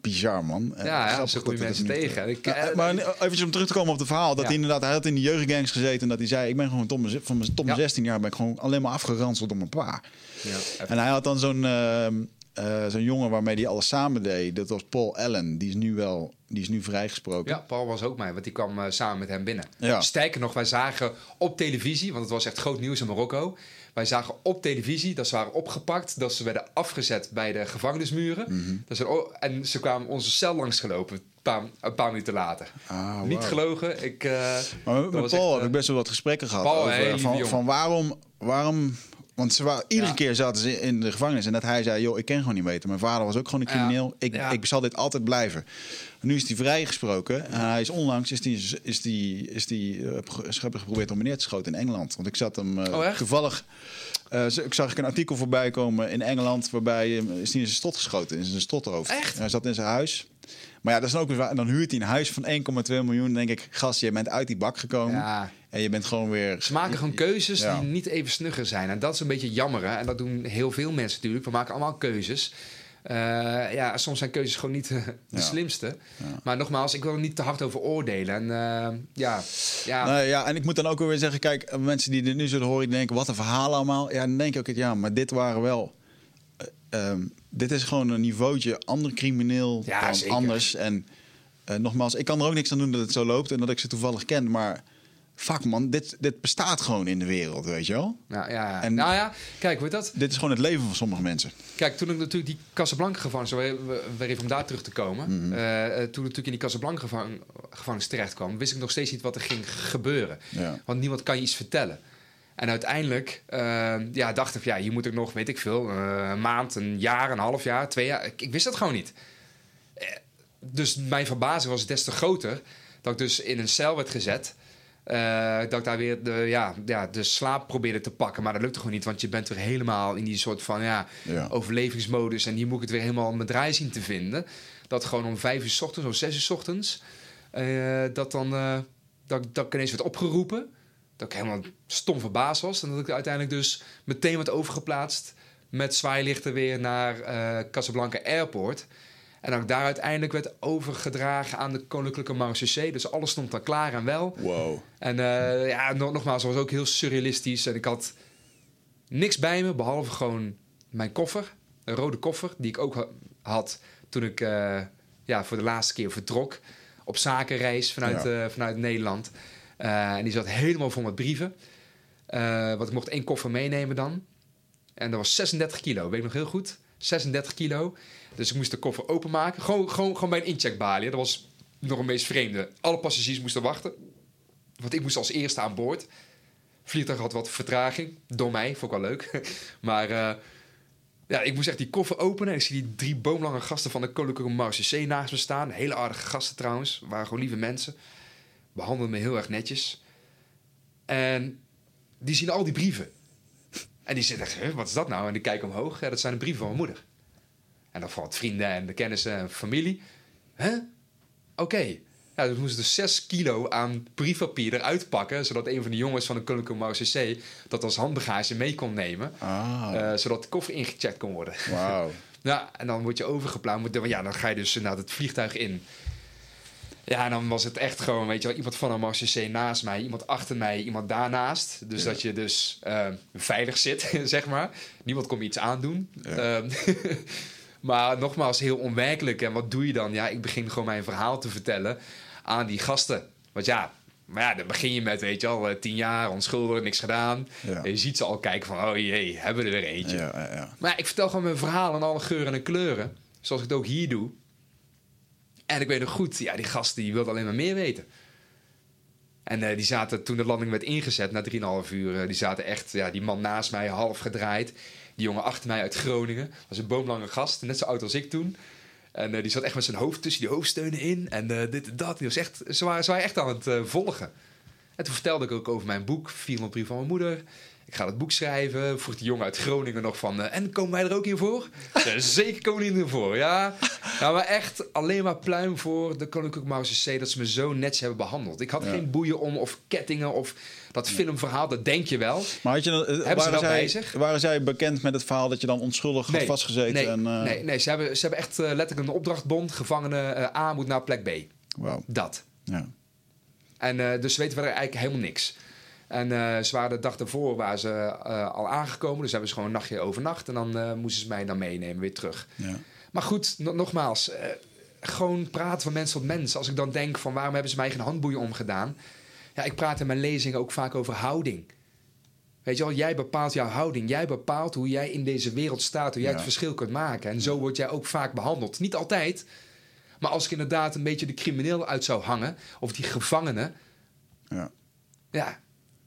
bizar man. Eh, Ja, ja, dat het mensen tegen. Ik, Ja, eh, maar eventjes om terug te komen op het verhaal. Dat Ja. hij inderdaad, hij had in de jeugdgangs gezeten. En dat hij zei, ik ben gewoon tot mijn, van mijn, tot mijn Ja. 16 jaar ben ik gewoon alleen maar afgeranseld door mijn pa. ja, En hij had dan zo'n ehm, eh, zo'n jongen waarmee hij alles samen deed. Dat was Paul Allen. Die is nu wel, die is nu vrijgesproken. Ja, Paul was ook mij, want die kwam eh, samen met hem binnen. Ja. Sterker nog, wij zagen op televisie, want het was echt groot nieuws in Marokko. Wij zagen op televisie dat ze waren opgepakt, dat ze werden afgezet bij de gevangenismuren. Mhm. dat ze, en ze kwamen onze cel langsgelopen, een paar, een paar minuten later. Ah, Niet gelogen, ik... eh, Maar met, Paul echt, heb eh, ik best wel wat gesprekken gehad. Paul, over, van, van waarom, waarom... Want ze waren, iedere Ja. keer zaten ze in de gevangenis. En dat hij zei, joh, ik ken gewoon niet weten. Mijn vader was ook gewoon een crimineel. Ik, Ja. ik zal dit altijd blijven. Nu is hij vrijgesproken. En hij is onlangs is die, is die, is die, hebben geprobeerd om me neer te schoten in Engeland. Want ik zat hem Oh, echt? toevallig... eh, ik zag ik een artikel voorbij komen in Engeland... waarbij is hij in zijn stot geschoten, in zijn stothoofd. Echt? Hij zat in zijn huis. Maar ja, dat is dan ook weer. En dan huurt hij een huis van 1,2 miljoen. Dan denk ik, gast, je bent uit die bak gekomen. Ja. En je bent gewoon weer... Ze maken gewoon keuzes Ja. die niet even snugger zijn. En dat is een beetje jammer. Hè? En dat doen heel veel mensen natuurlijk. We maken allemaal keuzes. Eh, ja, soms zijn keuzes gewoon niet eh, de Ja. slimste. Maar nogmaals, ik wil er niet te hard over oordelen. En eh, ja, ja, Nou ja, en ik moet dan ook weer zeggen, kijk, mensen die dit nu zullen horen, die denken, wat een verhaal allemaal. Ja, dan denk ik ook, ja, maar dit waren wel... eh, ehm, dit is gewoon een niveautje ander crimineel Ja, dan zeker. anders. En nogmaals, ik kan er ook niks aan doen dat het zo loopt en dat ik ze toevallig ken, maar... Fuck man, dit, dit bestaat gewoon in de wereld, weet je wel? nou, ja. En- nou ja, kijk, weet dat? Dit is gewoon het leven van sommige mensen. Kijk, toen ik natuurlijk die Casablanca gevangenis, weer, weer even om daar terug te komen. Mhm. eh, eh, toen ik natuurlijk in die Casablanca gevang, gevangenis terecht kwam, wist ik nog steeds niet wat er ging gebeuren. Ja. Want niemand kan je iets vertellen. En uiteindelijk eh, ja, dacht ik, ja, hier moet ik nog, weet ik veel, een maand, een jaar, een half jaar, twee jaar. Ik, ik wist dat gewoon niet. Dus mijn verbazing was des te groter dat ik dus in een cel werd gezet. Eh, dat ik daar weer de, ja, ja, de slaap probeerde te pakken. Maar dat lukte gewoon niet, want je bent weer helemaal in die soort van ja, Ja. overlevingsmodus. En hier moet ik het weer helemaal mijn draai zien te vinden. Dat gewoon om vijf uur s ochtends of zes uur s ochtends... eh, dat, dan, eh, dat, dat ik ineens werd opgeroepen. Dat ik helemaal stom verbaasd was. En dat ik uiteindelijk dus meteen werd overgeplaatst... met zwaailichten weer naar Casablanca Airport... En ik daar uiteindelijk werd overgedragen aan de Koninklijke Marechaussee. Dus alles stond dan klaar en wel. Wow. En eh, ja, nog- nogmaals, het was ook heel surrealistisch. En ik had niks bij me, behalve gewoon mijn koffer. Een rode koffer, die ik ook ha- had toen ik eh, ja, voor de laatste keer vertrok. Op zakenreis vanuit, Ja. eh, vanuit Nederland. En die zat helemaal vol met brieven. Want ik mocht één koffer meenemen dan. En dat was 36 kilo, weet ik nog heel goed. 36 kilo. Dus ik moest de koffer openmaken. Gewoon, gewoon, gewoon bij een incheckbalie. Dat was nog een meest vreemde. Alle passagiers moesten wachten. Want ik moest als eerste aan boord. Vliegtuig had wat vertraging. Door mij, vond ik wel leuk. maar eh, ja, ik moest echt die koffer openen. En ik zie die drie boomlange gasten van de Koninklijke Marechaussee naast me staan. Hele aardige gasten trouwens. Waren gewoon lieve mensen. Behandelden me heel erg netjes. En die zien al die brieven. En die zitten echt, "Huh, wat is dat nou? En die kijken omhoog. Ja, dat zijn de brieven van mijn moeder. En dan valt vrienden en de kennissen en familie. Hè? Oké. Ja, dus moesten dus 6 kilo aan briefpapier eruit pakken... zodat een van de jongens van de Koninklijke Marechaussee... dat als handbagage mee kon nemen... Ah, eh, zodat de koffer ingecheckt kon worden. wauw. Ja, en dan word je overgeplaatst. Ja, dan ga je dus inderdaad het vliegtuig in. Ja, en dan was het echt gewoon, weet je wel, iemand van een Marseillais naast mij, iemand achter mij, iemand daarnaast. Dus Ja. dat je dus eh, veilig zit, zeg maar. Niemand kon me iets aandoen. Ja. Ehm, Maar nogmaals, heel onwerkelijk. En wat doe je dan? Ja, ik begin gewoon mijn verhaal te vertellen aan die gasten. Want ja, maar ja, dan begin je met, weet je al, eh, tien jaar, onschuldig, niks gedaan. Ja. En je ziet ze al kijken van, oh jee, hebben we er weer eentje. Ja, ja, ja. Maar ik vertel gewoon mijn verhaal in alle geuren en kleuren. Zoals ik het ook hier doe. En ik weet nog goed, ja, die gasten die wilden alleen maar meer weten. En eh, die zaten toen de landing werd ingezet, na 3,5 uur, eh, die zaten echt, ja, die man naast mij half gedraaid. Die jongen achter mij uit Groningen, was een boomlange gast, net zo oud als ik toen. En eh, die zat echt met zijn hoofd tussen die hoofdsteunen in. En eh, dit en dat. Die was echt, ze, waren, ze waren echt aan het eh, volgen. En toen vertelde ik ook over mijn boek, 400 brief van mijn moeder. Ik ga het boek schrijven. Vroeg die jongen uit Groningen nog van... en komen wij er ook in voor? Ja, zeker komen die er voor, ja. Nou, maar echt alleen maar pluim voor de Koninklijke Marseillais... dat ze me zo netjes hebben behandeld. Ik had Ja. geen boeien om of kettingen of dat filmverhaal. Dat denk je wel. Maar had je, dan- eh, ze waren, wel zij, zich? waren zij bekend met het verhaal dat je dan onschuldig had vastgezeten? nee, en, eh, nee, nee ze, hebben, ze hebben echt eh, letterlijk een opdrachtbond. Gevangene A moet naar plek B. Wauw. Dat. Ja. En dus ze weten verder eigenlijk helemaal niks. En ze waren de dag daarvoor waren ze al aangekomen. Dus hebben ze gewoon een nachtje overnacht. En dan moesten ze mij dan meenemen weer terug. Ja. Maar goed, no- nogmaals. gewoon praten van mens tot mens. Als ik dan denk van waarom hebben ze mij geen handboeien omgedaan. Ja, ik praat in mijn lezingen ook vaak over houding. Weet je wel, jij bepaalt jouw houding. Jij bepaalt hoe jij in deze wereld staat. Hoe jij Ja. het verschil kunt maken. En zo word jij ook vaak behandeld. Niet altijd. Maar als ik inderdaad een beetje de crimineel uit zou hangen. Of die gevangene. Ja. Ja,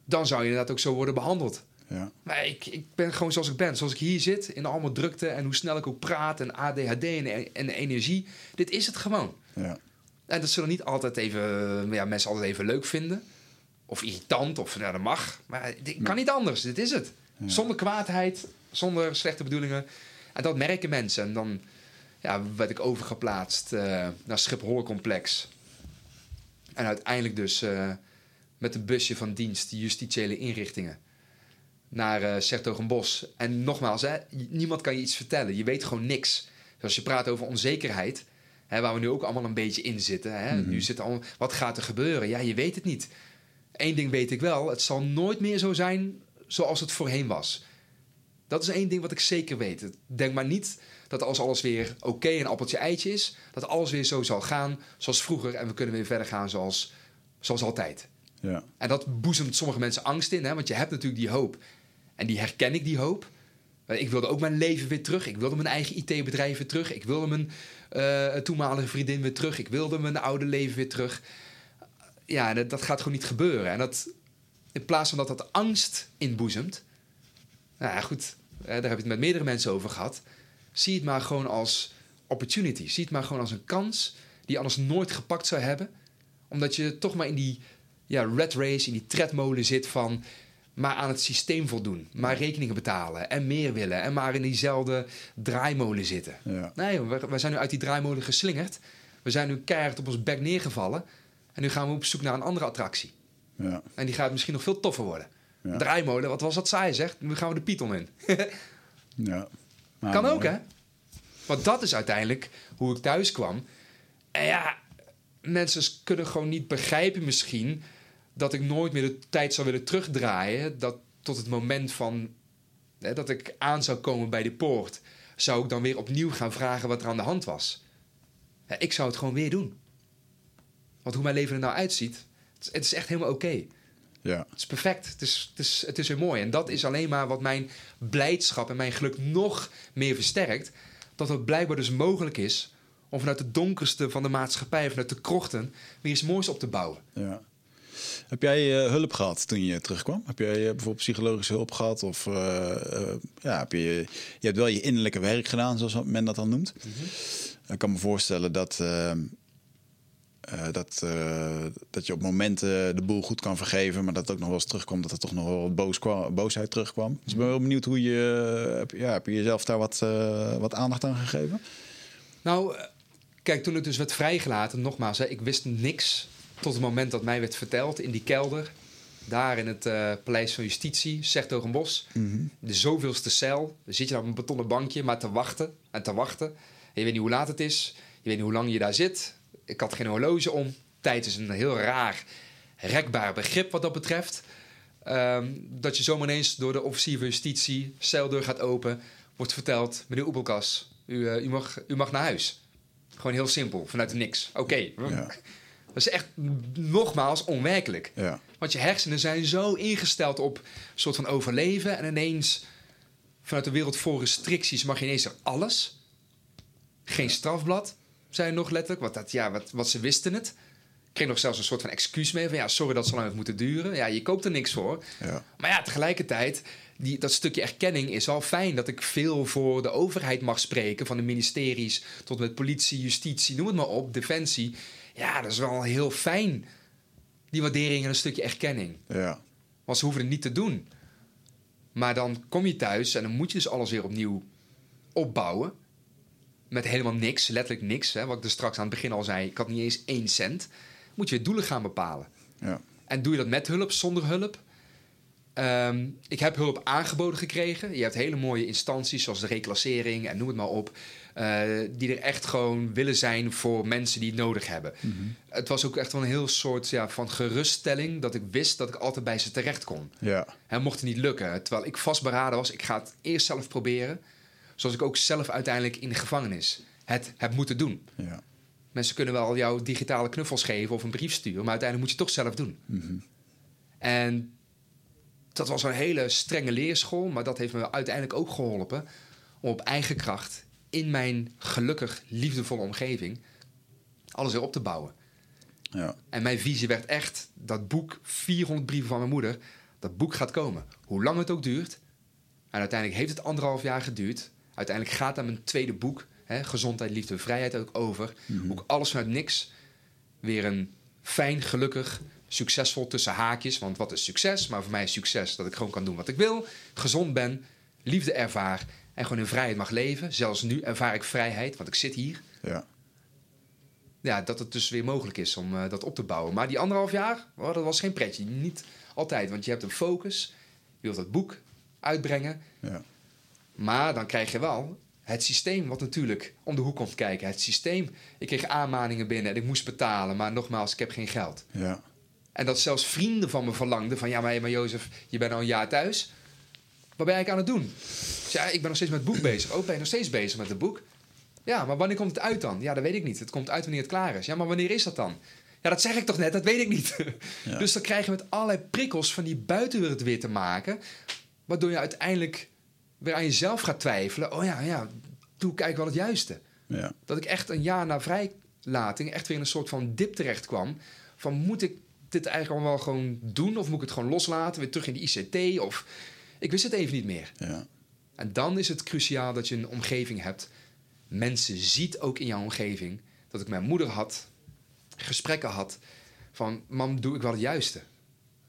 dan zou je inderdaad ook zo worden behandeld. Ja. Maar ik, ik ben gewoon zoals ik ben. Zoals ik hier zit, in allemaal drukte en hoe snel ik ook praat en ADHD en, en energie. Dit is het gewoon. Ja. En dat zullen niet altijd even, ja, mensen altijd even leuk vinden. Of irritant, of nou, dat mag. Maar dit kan niet anders, dit is het. Zonder kwaadheid, zonder slechte bedoelingen. En dat merken mensen. En dan ja, werd ik overgeplaatst eh, naar Schiphol-complex. En uiteindelijk dus eh, met een busje van dienst, die justitiële inrichtingen, naar eh Sertogenbos. En nogmaals, hè, niemand kan je iets vertellen. Je weet gewoon niks. Dus als je praat over onzekerheid, hè, waar we nu ook allemaal een beetje in zitten. Hè, Nu zit al, wat gaat er gebeuren? Ja, je weet het niet. Eén ding weet ik wel, het zal nooit meer zo zijn zoals het voorheen was. Dat is één ding wat ik zeker weet. Denk maar niet dat als alles weer oké en appeltje eitje is, dat alles weer zo zal gaan zoals vroeger en we kunnen weer verder gaan zoals, zoals altijd. Ja. En dat boezemt sommige mensen angst in, hè? want je hebt natuurlijk die hoop. En die herken ik, die hoop. Ik wilde ook mijn leven weer terug. Ik wilde mijn eigen IT-bedrijf weer terug. Ik wilde mijn eh, toenmalige vriendin weer terug. Ik wilde mijn oude leven weer terug. Ja, dat, dat gaat gewoon niet gebeuren. En dat, in plaats van dat dat angst inboezemt... Nou ja, goed, eh, daar heb je het met meerdere mensen over gehad. Zie het maar gewoon als opportunity. Zie het maar gewoon als een kans die je anders nooit gepakt zou hebben. Omdat je toch maar in die ja, red race, in die tredmolen zit van... maar aan het systeem voldoen, maar rekeningen betalen en meer willen... en maar in diezelfde draaimolen zitten. Ja. Nee, we, we zijn nu uit die draaimolen geslingerd. We zijn nu keihard op ons bek neergevallen. En nu gaan we op zoek naar een andere attractie. Ja. En die gaat misschien nog veel toffer worden. Ja. Draaimolen, wat was dat saai zegt? Nu gaan we de Python in. Ja. Maar kan ook, hè? Want dat is uiteindelijk hoe ik thuis kwam. En ja, mensen kunnen gewoon niet begrijpen misschien... dat ik nooit meer de tijd zou willen terugdraaien... dat tot het moment van... Hè, dat ik aan zou komen bij de poort... zou ik dan weer opnieuw gaan vragen wat er aan de hand was. Ja, ik zou het gewoon weer doen. Want hoe mijn leven er nou uitziet... het is, het is echt helemaal oké. Ja. Het is perfect. Het is, het, is, het is weer mooi. En dat is alleen maar wat mijn blijdschap en mijn geluk nog meer versterkt. Dat het blijkbaar dus mogelijk is om vanuit het donkerste van de maatschappij, vanuit de krochten, weer iets moois op te bouwen. Ja. Heb jij eh, hulp gehad toen je terugkwam? Heb jij eh, bijvoorbeeld psychologische hulp gehad? Of eh, ja, heb je, je hebt wel je innerlijke werk gedaan, zoals men dat dan noemt. Ik kan me voorstellen dat, eh, dat, eh, dat je op momenten de boel goed kan vergeven, maar dat het ook nog wel eens terugkomt dat er toch nog wel wat boos kwam, boosheid terugkwam. Dus ik ben wel benieuwd hoe je, eh, heb, ja, heb je jezelf daar wat, wat aandacht aan gegeven? Nou, kijk, toen ik dus werd vrijgelaten, nogmaals, hè, ik wist niks tot het moment dat mij werd verteld in die kelder. Daar in het Paleis van Justitie, Sertogenbos. De zoveelste cel. Dan zit je daar op een betonnen bankje, maar te wachten en te wachten. En je weet niet hoe laat het is. Je weet niet hoe lang je daar zit. Ik had geen horloge om. Tijd is een heel raar, rekbaar begrip wat dat betreft. Ehm, dat je zomaar ineens door de officier van justitie, celdeur gaat open, wordt verteld: meneer Oebelkas, U, eh, u, mag, u mag naar huis. Gewoon heel simpel, vanuit de niks. Oké. Ja. Dat is echt nogmaals onwerkelijk. Ja. Want je hersenen zijn zo ingesteld op een soort van overleven. En ineens, vanuit de wereld vol restricties, mag je ineens er alles. Geen strafblad, zei nog letterlijk. Want dat, ja, wat, wat ze wisten het. Ik kreeg nog zelfs een soort van excuus mee. Van ja, sorry dat het zo lang heeft moeten duren. Ja, je koopt er niks voor. Ja. Maar ja, tegelijkertijd, die, dat stukje erkenning is wel fijn. Dat ik veel voor de overheid mag spreken. Van de ministeries tot met politie, justitie, noem het maar op, defensie. Ja, dat is wel heel fijn. Die waardering en een stukje erkenning. Ja. Want ze hoeven het niet te doen. Maar dan kom je thuis en dan moet je dus alles weer opnieuw opbouwen. Met helemaal niks, letterlijk niks. Hè, wat ik er straks aan het begin al zei, ik had niet eens één cent. Moet je doelen gaan bepalen. Ja. En doe je dat met hulp, zonder hulp? Ehm, ik heb hulp aangeboden gekregen. Je hebt hele mooie instanties zoals de reclassering en noem het maar op. eh, die er echt gewoon willen zijn voor mensen die het nodig hebben. Het was ook echt wel een heel soort ja, van geruststelling dat ik wist dat ik altijd bij ze terecht kon. Ja. En mocht het niet lukken, terwijl ik vastberaden was, ik ga het eerst zelf proberen. Zoals ik ook zelf uiteindelijk in de gevangenis het heb moeten doen. Ja. Mensen kunnen wel jou digitale knuffels geven of een brief sturen, maar uiteindelijk moet je het toch zelf doen. En dat was een hele strenge leerschool, maar dat heeft me uiteindelijk ook geholpen om op eigen kracht in mijn gelukkig liefdevolle omgeving alles weer op te bouwen. Ja. En mijn visie werd echt dat boek, 400 brieven van mijn moeder, dat boek gaat komen. Hoe lang het ook duurt. En uiteindelijk heeft het anderhalf jaar geduurd. Uiteindelijk gaat daar mijn tweede boek, hè, Gezondheid, Liefde, Vrijheid, ook over. Hoe ik alles vanuit niks weer een fijn, gelukkig, succesvol tussen haakjes. Want wat is succes? Maar voor mij is succes dat ik gewoon kan doen wat ik wil. Gezond ben, liefde ervaar en gewoon in vrijheid mag leven. Zelfs nu ervaar ik vrijheid, want ik zit hier Ja. ja, dat het dus weer mogelijk is om eh, dat op te bouwen. Maar die anderhalf jaar, oh, dat was geen pretje. Niet altijd, want je hebt een focus. Je wilt dat boek uitbrengen. Ja. Maar dan krijg je wel het systeem wat natuurlijk om de hoek komt kijken. Het systeem. Ik kreeg aanmaningen binnen en ik moest betalen. Maar nogmaals, ik heb geen geld. Ja. En dat zelfs vrienden van me verlangden van... ja, maar, maar Jozef, je bent al een jaar thuis. Wat ben eigenlijk aan het doen? Ik zei, ja, ik ben nog steeds met het boek bezig. Oh, ben je nog steeds bezig met het boek? Ja, maar wanneer komt het uit dan? Ja, dat weet ik niet. Het komt uit wanneer het klaar is. Ja, maar wanneer is dat dan? Ja, dat zeg ik toch net, dat weet ik niet. Ja. Dus dan krijg je met allerlei prikkels van die buitenwereld weer te maken... waardoor je uiteindelijk weer aan jezelf gaat twijfelen. Oh ja, ja, doe ik eigenlijk wel het juiste? Ja. Dat ik echt een jaar na vrijlating echt weer in een soort van dip terecht kwam. Van moet ik dit eigenlijk wel gewoon doen? Of moet ik het gewoon loslaten? Weer terug in de ICT? Of ik wist het even niet meer. Ja. En dan is het cruciaal dat je een omgeving hebt. Mensen ziet ook in jouw omgeving dat ik mijn moeder had, gesprekken had van mam, doe ik wel het juiste?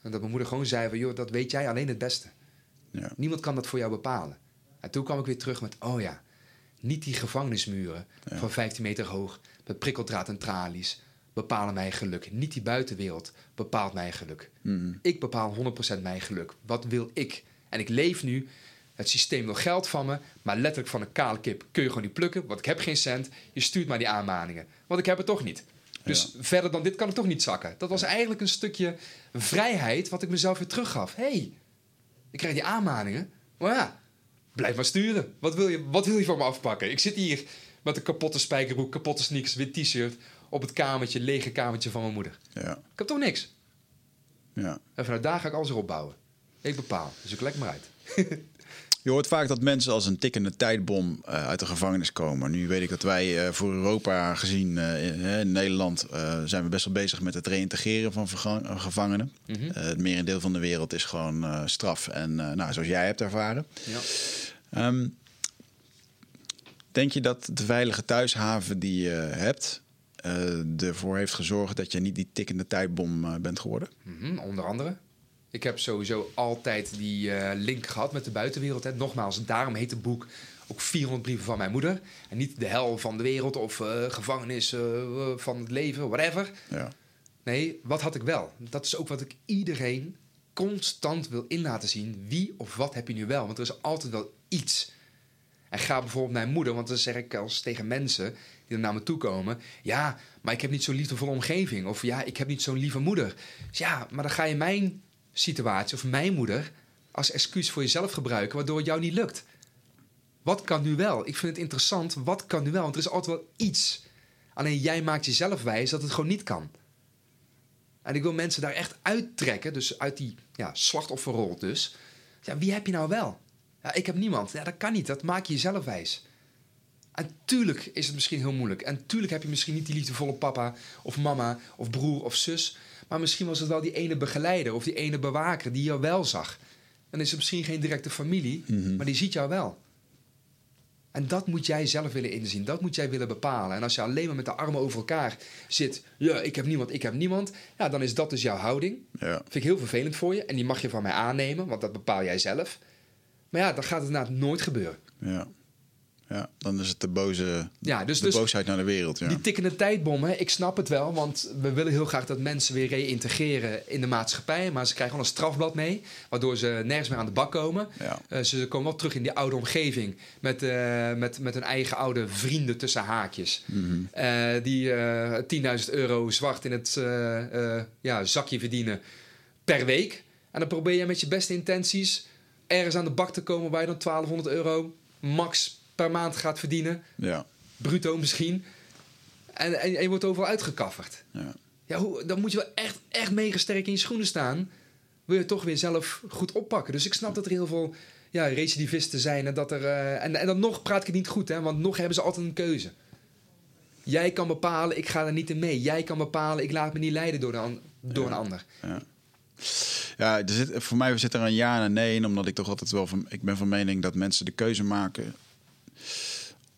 En dat mijn moeder gewoon zei van joh, dat weet jij alleen het beste. Ja. Niemand kan dat voor jou bepalen. En toen kwam ik weer terug met, oh ja, niet die gevangenismuren Ja. van 15 meter hoog met prikkeldraad en tralies bepalen mijn geluk. Niet die buitenwereld bepaalt mijn geluk. Mhm. Ik bepaal 100% mijn geluk. Wat wil ik? En ik leef nu. Het systeem wil geld van me, maar letterlijk van een kale kip kun je gewoon niet plukken, want ik heb geen cent. Je stuurt maar die aanmaningen, want ik heb het toch niet. Dus verder dan dit kan ik toch niet zakken. Dat was eigenlijk een stukje vrijheid wat ik mezelf weer teruggaf. Hé, hey, ik krijg die aanmaningen. Maar ja, blijf maar sturen. Wat wil, je, wat wil je van me afpakken? Ik zit hier met een kapotte spijkerbroek, kapotte sneakers, wit t-shirt... op het kamertje, lege kamertje van mijn moeder. Ja. Ik heb toch niks. Ja. En vanuit daar ga ik alles erop bouwen. Ik bepaal. Dus ik lekker maar uit. Je hoort vaak dat mensen als een tikkende tijdbom eh, uit de gevangenis komen. Nu weet ik dat wij eh, voor Europa gezien eh, in, Nederland zijn we best wel bezig met het reïntegreren van gevangenen. Mhm. Het merendeel van de wereld is gewoon straf. En nou, zoals jij hebt ervaren. Ja. Ehm, denk je dat de veilige thuishaven die je hebt ervoor heeft gezorgd dat je niet die tikkende tijdbom bent geworden? Mhm, onder andere. Ik heb sowieso altijd die eh, link gehad met de buitenwereld. Hè. Nogmaals, daarom heet het boek ook 400 brieven van mijn moeder. En niet de hel van de wereld of eh, gevangenis eh, van het leven, whatever. Ja. Nee, wat had ik wel? Dat is ook wat ik iedereen constant wil in laten zien. Wie of wat heb je nu wel? Want er is altijd wel iets. En ga bijvoorbeeld naar mijn moeder, want dan zeg ik als tegen mensen die er naar me toe komen: Ja, maar ik heb niet zo'n liefdevolle omgeving. Of ja, ik heb niet zo'n lieve moeder. Dus ja, maar dan ga je mijn situatie of mijn moeder als excuus voor jezelf gebruiken, waardoor het jou niet lukt. Wat kan nu wel? Ik vind het interessant. Wat kan nu wel? Want er is altijd wel iets. Alleen jij maakt jezelf wijs dat het gewoon niet kan. En ik wil mensen daar echt uittrekken. Dus uit die ja, slachtofferrol dus. Ja, wie heb je nou wel? Ja, ik heb niemand. Ja, dat kan niet. Dat maak je jezelf wijs. En tuurlijk is het misschien heel moeilijk. En tuurlijk heb je misschien niet die liefdevolle papa of mama of broer of zus. Maar misschien was het wel die ene begeleider of die ene bewaker die jou wel zag. Dan is het misschien geen directe familie, maar die ziet jou wel. En dat moet jij zelf willen inzien. Dat moet jij willen bepalen. En als je alleen maar met de armen over elkaar zit. Ja, ik heb niemand, ik heb niemand. Ja, dan is dat dus jouw houding. Ja. Vind ik heel vervelend voor je. En die mag je van mij aannemen, want dat bepaal jij zelf. Maar ja, dan gaat het inderdaad nooit gebeuren. Ja. Ja, dan is het de boze, Ja, dus, de dus boosheid naar de wereld. Ja. die tikkende tijdbom, hè, ik snap het wel. Want we willen heel graag dat mensen weer reïntegreren in de maatschappij. Maar ze krijgen wel een strafblad mee. Waardoor ze nergens meer aan de bak komen. Ja. Eh, ze komen wel terug in die oude omgeving. Met, eh, met, met hun eigen oude vrienden tussen haakjes. Mhm. Eh, die eh 10.000 euro zwart in het ja, zakje verdienen per week. En dan probeer je met je beste intenties ergens aan de bak te komen waar je dan 1200 euro max per maand gaat verdienen. Ja. Bruto misschien. En, en, en je wordt overal uitgekafferd. Ja. Ja, hoe, dan moet je wel echt, echt mega sterk in je schoenen staan. Wil je toch weer zelf goed oppakken. Dus ik snap dat er heel veel ja, recidivisten zijn. En, dat er, eh, en, en dan nog praat ik het niet goed, hè, want nog hebben ze altijd een keuze. Jij kan bepalen, ik ga er niet in mee. Jij kan bepalen, ik laat me niet leiden door, de door een ander. Ja, er zit, voor mij zit er een ja en een nee in, omdat ik toch altijd wel van, ik ben van mening dat mensen de keuze maken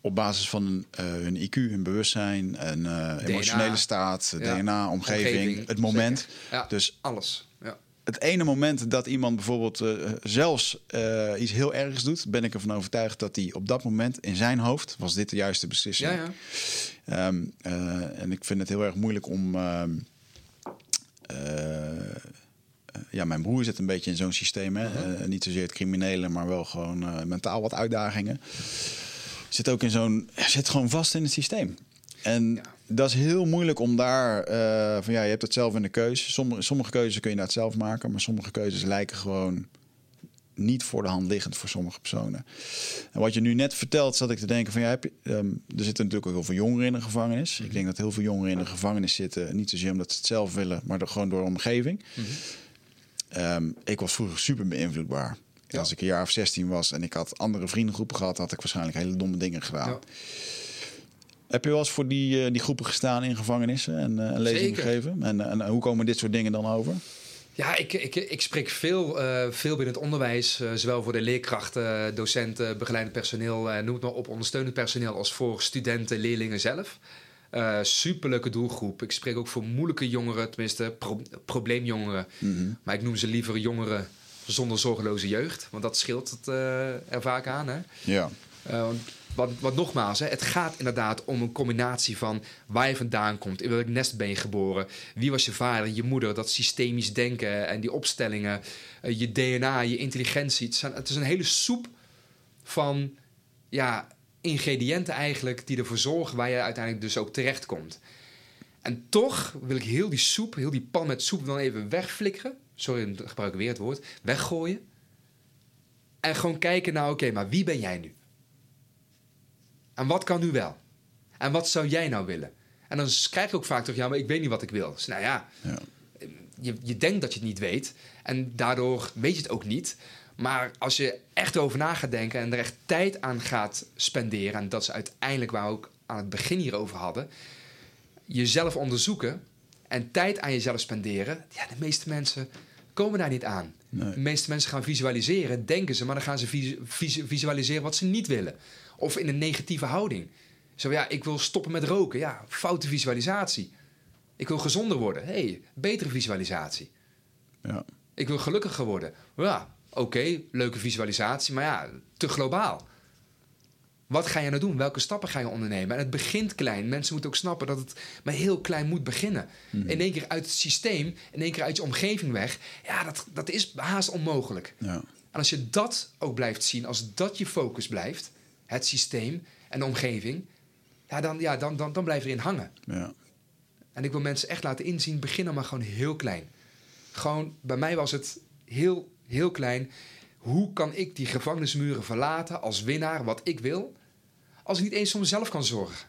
op basis van eh, hun IQ, hun bewustzijn, en eh, emotionele staat, Ja. DNA, omgeving, Omgeving, het moment. Ja. Dus Alles. Ja. het ene moment dat iemand bijvoorbeeld eh, zelfs iets heel ergs doet, ben ik ervan overtuigd dat hij op dat moment in zijn hoofd was dit de juiste beslissing. Ja, ja. Ehm, eh, en ik vind het heel erg moeilijk om. ehm, eh, eh, ja, mijn broer zit een beetje in zo'n systeem. Hè? Uh-huh. Niet zozeer het criminele, maar wel gewoon mentaal wat uitdagingen. Zit ook in zo'n. Zit gewoon vast in het systeem. En Ja. dat is heel moeilijk om daar. eh, van ja, je hebt het zelf in de keuze. Sommige, sommige keuzes kun je inderdaad zelf maken, maar sommige keuzes lijken gewoon niet voor de hand liggend voor sommige personen. En wat je nu net vertelt, zat ik te denken van ja, heb je, ehm, er zitten natuurlijk ook heel veel jongeren in de gevangenis. Ik denk dat heel veel jongeren in de gevangenis zitten, niet zozeer omdat ze het zelf willen, maar door- gewoon door de omgeving. Ehm, ik was vroeger super beïnvloedbaar. Ja. Als ik een jaar of 16 was en ik had andere vriendengroepen gehad, had ik waarschijnlijk hele domme dingen gedaan. Ja. Heb je wel eens voor die, eh, die groepen gestaan in gevangenissen en eh, een lezing Zeker. gegeven? En, en hoe komen dit soort dingen dan over? Ja, ik, ik, ik spreek veel, eh, veel binnen het onderwijs, eh, zowel voor de leerkrachten, docenten, begeleidend personeel, eh, noem het maar op, ondersteunend personeel, als voor studenten, leerlingen zelf. Eh superleuke doelgroep. Ik spreek ook voor moeilijke jongeren, tenminste pro- probleemjongeren. Maar ik noem ze liever jongeren zonder zorgeloze jeugd, want dat scheelt het eh, er vaak aan. Hè? Ja. Eh, wat, wat nogmaals, hè, het gaat inderdaad om een combinatie van waar je vandaan komt, in welk nest ben je geboren, wie was je vader, je moeder, dat systemisch denken en die opstellingen, eh, je DNA, je intelligentie. Het, zijn, het is een hele soep van ja, ingrediënten eigenlijk die ervoor zorgen waar je uiteindelijk dus ook terechtkomt. En toch wil ik heel die soep, heel die pan met soep dan even wegflikkeren. Sorry, ik gebruik weer het woord. Weggooien. En gewoon kijken naar, oké, maar wie ben jij nu? En wat kan nu wel? En wat zou jij nou willen? En dan krijg je ook vaak terug, ja, maar ik weet niet wat ik wil. Dus nou ja, Ja. je, je denkt dat je het niet weet. En daardoor weet je het ook niet. Maar als je echt over na gaat denken en er echt tijd aan gaat spenderen... en dat is uiteindelijk waar we ook aan het begin hierover hadden... jezelf onderzoeken en tijd aan jezelf spenderen... ja, de meeste mensen komen daar niet aan. Nee. De meeste mensen gaan visualiseren, denken ze... maar dan gaan ze vis- vis- visualiseren wat ze niet willen. Of in een negatieve houding. Zo ja, ik wil stoppen met roken. Ja, foute visualisatie. Ik wil gezonder worden. hey, betere visualisatie. Ja. Ik wil gelukkiger worden. Ja, oké, leuke visualisatie, maar ja, te globaal. Wat ga je nou doen? Welke stappen ga je ondernemen? En het begint klein. Mensen moeten ook snappen dat het maar heel klein moet beginnen. In één keer uit het systeem, in één keer uit je omgeving weg. Ja, dat, dat is haast onmogelijk. Ja. En als je dat ook blijft zien, als dat je focus blijft, het systeem en de omgeving, ja, dan, ja, dan, dan, dan blijf je erin hangen. Ja. En ik wil mensen echt laten inzien, begin dan maar gewoon heel klein. Gewoon, bij mij was het heel, heel klein. Hoe kan ik die gevangenismuren verlaten als winnaar wat ik wil, als ik niet eens voor mezelf kan zorgen?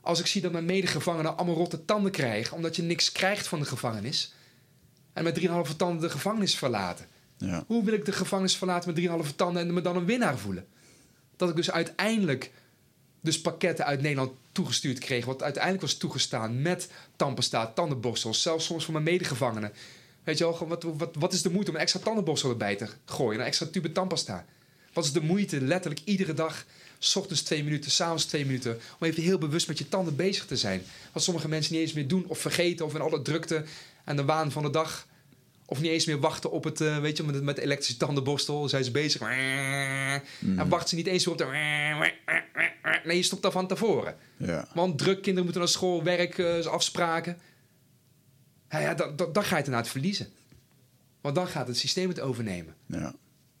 Als ik zie dat mijn medegevangenen allemaal rotte tanden krijgen omdat je niks krijgt van de gevangenis en met 3,5 tanden de gevangenis verlaten. Ja. Hoe wil ik de gevangenis verlaten met 3,5 tanden en me dan een winnaar voelen? Dat ik dus uiteindelijk dus pakketten uit Nederland toegestuurd kreeg, wat uiteindelijk was toegestaan met tandpasta, tandenborstels, zelfs soms voor mijn medegevangenen. Weet je wel, wat, wat, wat is de moeite om een extra tandenborstel erbij te gooien, een extra tube tandpasta? Wat is de moeite, letterlijk iedere dag, s ochtends twee minuten, s'avonds twee minuten, om even heel bewust met je tanden bezig te zijn? Wat sommige mensen niet eens meer doen of vergeten of in alle drukte en de waan van de dag of niet eens meer wachten op het, uh, weet je, met, met de elektrische tandenborstel. Zijn ze bezig. Mm. En wachten ze niet eens meer op de... Nee, je stopt daar van tevoren. Ja. Want druk, kinderen moeten naar school, werk, uh, afspraken. Ja, ja dan, dan, dan ga je het inderdaad verliezen. Want dan gaat het systeem het overnemen. Ja.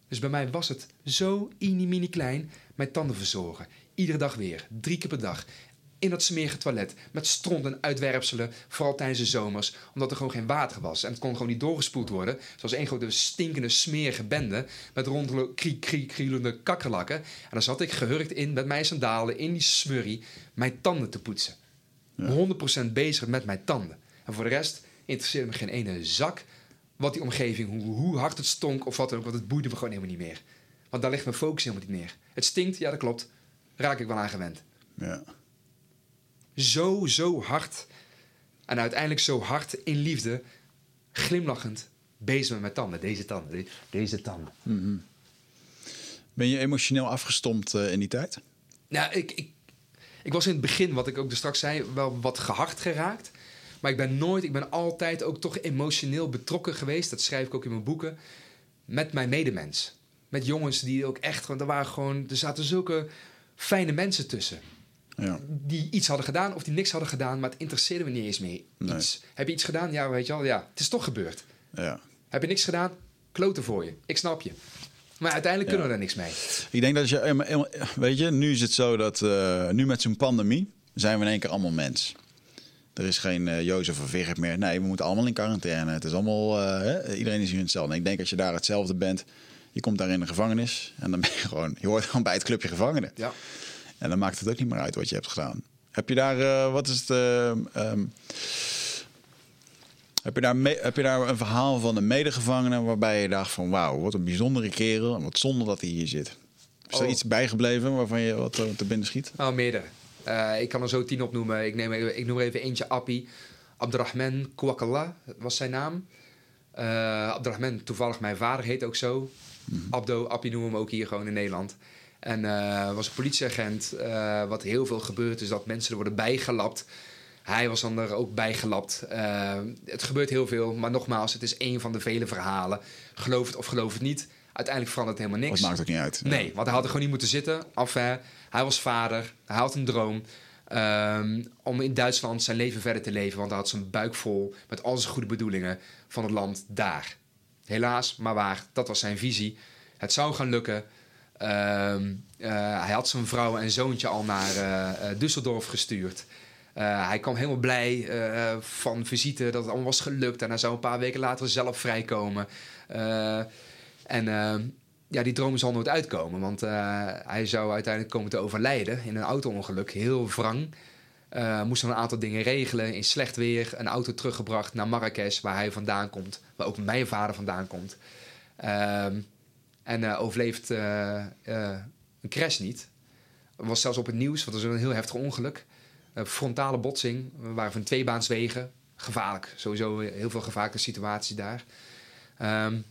Dus bij mij was het zo mini klein mijn tanden verzorgen. Iedere dag weer, drie keer per dag in dat smerige toilet. Met stront en uitwerpselen, vooral tijdens de zomers. Omdat er gewoon geen water was. En het kon gewoon niet doorgespoeld worden. Zoals één grote stinkende, smerige bende. Met rondele, kriek, kriek, krielende kakkerlakken. En dan zat ik gehurkt in met mijn sandalen, in die smurrie, mijn tanden te poetsen. Ja. 100% bezig met mijn tanden. En voor de rest interesseerde me geen ene zak wat die omgeving, hoe, hoe hard het stonk of wat dan ook. Want het boeide me gewoon helemaal niet meer. Want daar ligt mijn focus helemaal niet meer. Het stinkt, ja dat klopt. Raak ik wel aan gewend. Ja zo, zo hard. En uiteindelijk zo hard in liefde, glimlachend, bezig met mijn tanden. Deze tanden, deze tanden. Mm -hmm. Ben je emotioneel afgestompt uh, in die tijd? Nou, ik, ik, ik was in het begin, wat ik ook dus straks zei, wel wat gehard geraakt. Maar ik ben nooit, ik ben altijd ook toch emotioneel betrokken geweest. Dat schrijf ik ook in mijn boeken. Met mijn medemens. Met jongens die ook echt, want er waren gewoon, er zaten zulke fijne mensen tussen. Ja. Die iets hadden gedaan of die niks hadden gedaan, maar het interesseerde me niet eens meer. Nee. Iets. Heb je iets gedaan? Ja, weet je wel. Ja, het is toch gebeurd. Ja. Heb je niks gedaan? Kloten voor je. Ik snap je. Maar uiteindelijk kunnen we daar niks mee. Ik denk dat je, weet je, nu is het zo dat uh, nu met zo'n pandemie zijn we in één keer allemaal mens. Er is geen uh, Jozef of Vigert meer. Nee, we moeten allemaal in quarantaine. Het is allemaal, uh, hè? iedereen is hier hetzelfde. En ik denk als je daar hetzelfde bent, je komt daar in de gevangenis en dan ben je gewoon, je hoort gewoon bij het clubje gevangenen. Ja. En dan maakt het ook niet meer uit wat je hebt gedaan. Heb je daar, uh, wat is het, uh, um, heb, je daar heb je daar een verhaal van een medegevangene waarbij je dacht van wauw, wat een bijzondere kerel en wat zonde dat hij hier zit. Is er Oh. iets bijgebleven waarvan je wat te binnen schiet? Nou, meerdere. Uh, ik kan er zo tien opnoemen. Ik, neem, ik noem er even eentje Appie. Abdurrahman Kouakalla was zijn naam. Uh, Abdurrahman, toevallig mijn vader heet ook zo. -hmm. Abdo, Appie noemen we hem ook hier gewoon in Nederland. En uh, was een politieagent. Uh, wat heel veel gebeurt is dat mensen er worden bijgelapt. Hij was dan er ook bijgelapt. Het gebeurt heel veel. Maar nogmaals, het is één van de vele verhalen. Geloof het of geloof het niet. Uiteindelijk verandert het helemaal niks. Dat maakt ook niet uit. Nee, want hij had er gewoon niet moeten zitten. Enfin, hij was vader. Hij had een droom. Um, om in Duitsland zijn leven verder te leven. Want hij had zijn buik vol met al zijn goede bedoelingen van het land daar. Helaas, maar waar. Dat was zijn visie. Het zou gaan lukken. Uh, uh, hij had zijn vrouw en zoontje al naar uh, Düsseldorf gestuurd. Hij kwam helemaal blij van visite dat het allemaal was gelukt. En hij zou een paar weken later zelf vrijkomen. en ja, die droom zal nooit uitkomen. Want hij zou uiteindelijk komen te overlijden in een auto-ongeluk. Heel wrang. moest dan een aantal dingen regelen. In slecht weer een auto teruggebracht naar Marrakesh, waar hij vandaan komt. Waar ook mijn vader vandaan komt. Ehm, en uh, overleeft uh, uh, een crash niet. Was zelfs op het nieuws, want dat was een heel heftig ongeluk. frontale botsing, we waren van tweebaanswegen. Gevaarlijk, sowieso heel veel gevaarlijke situaties daar. Um,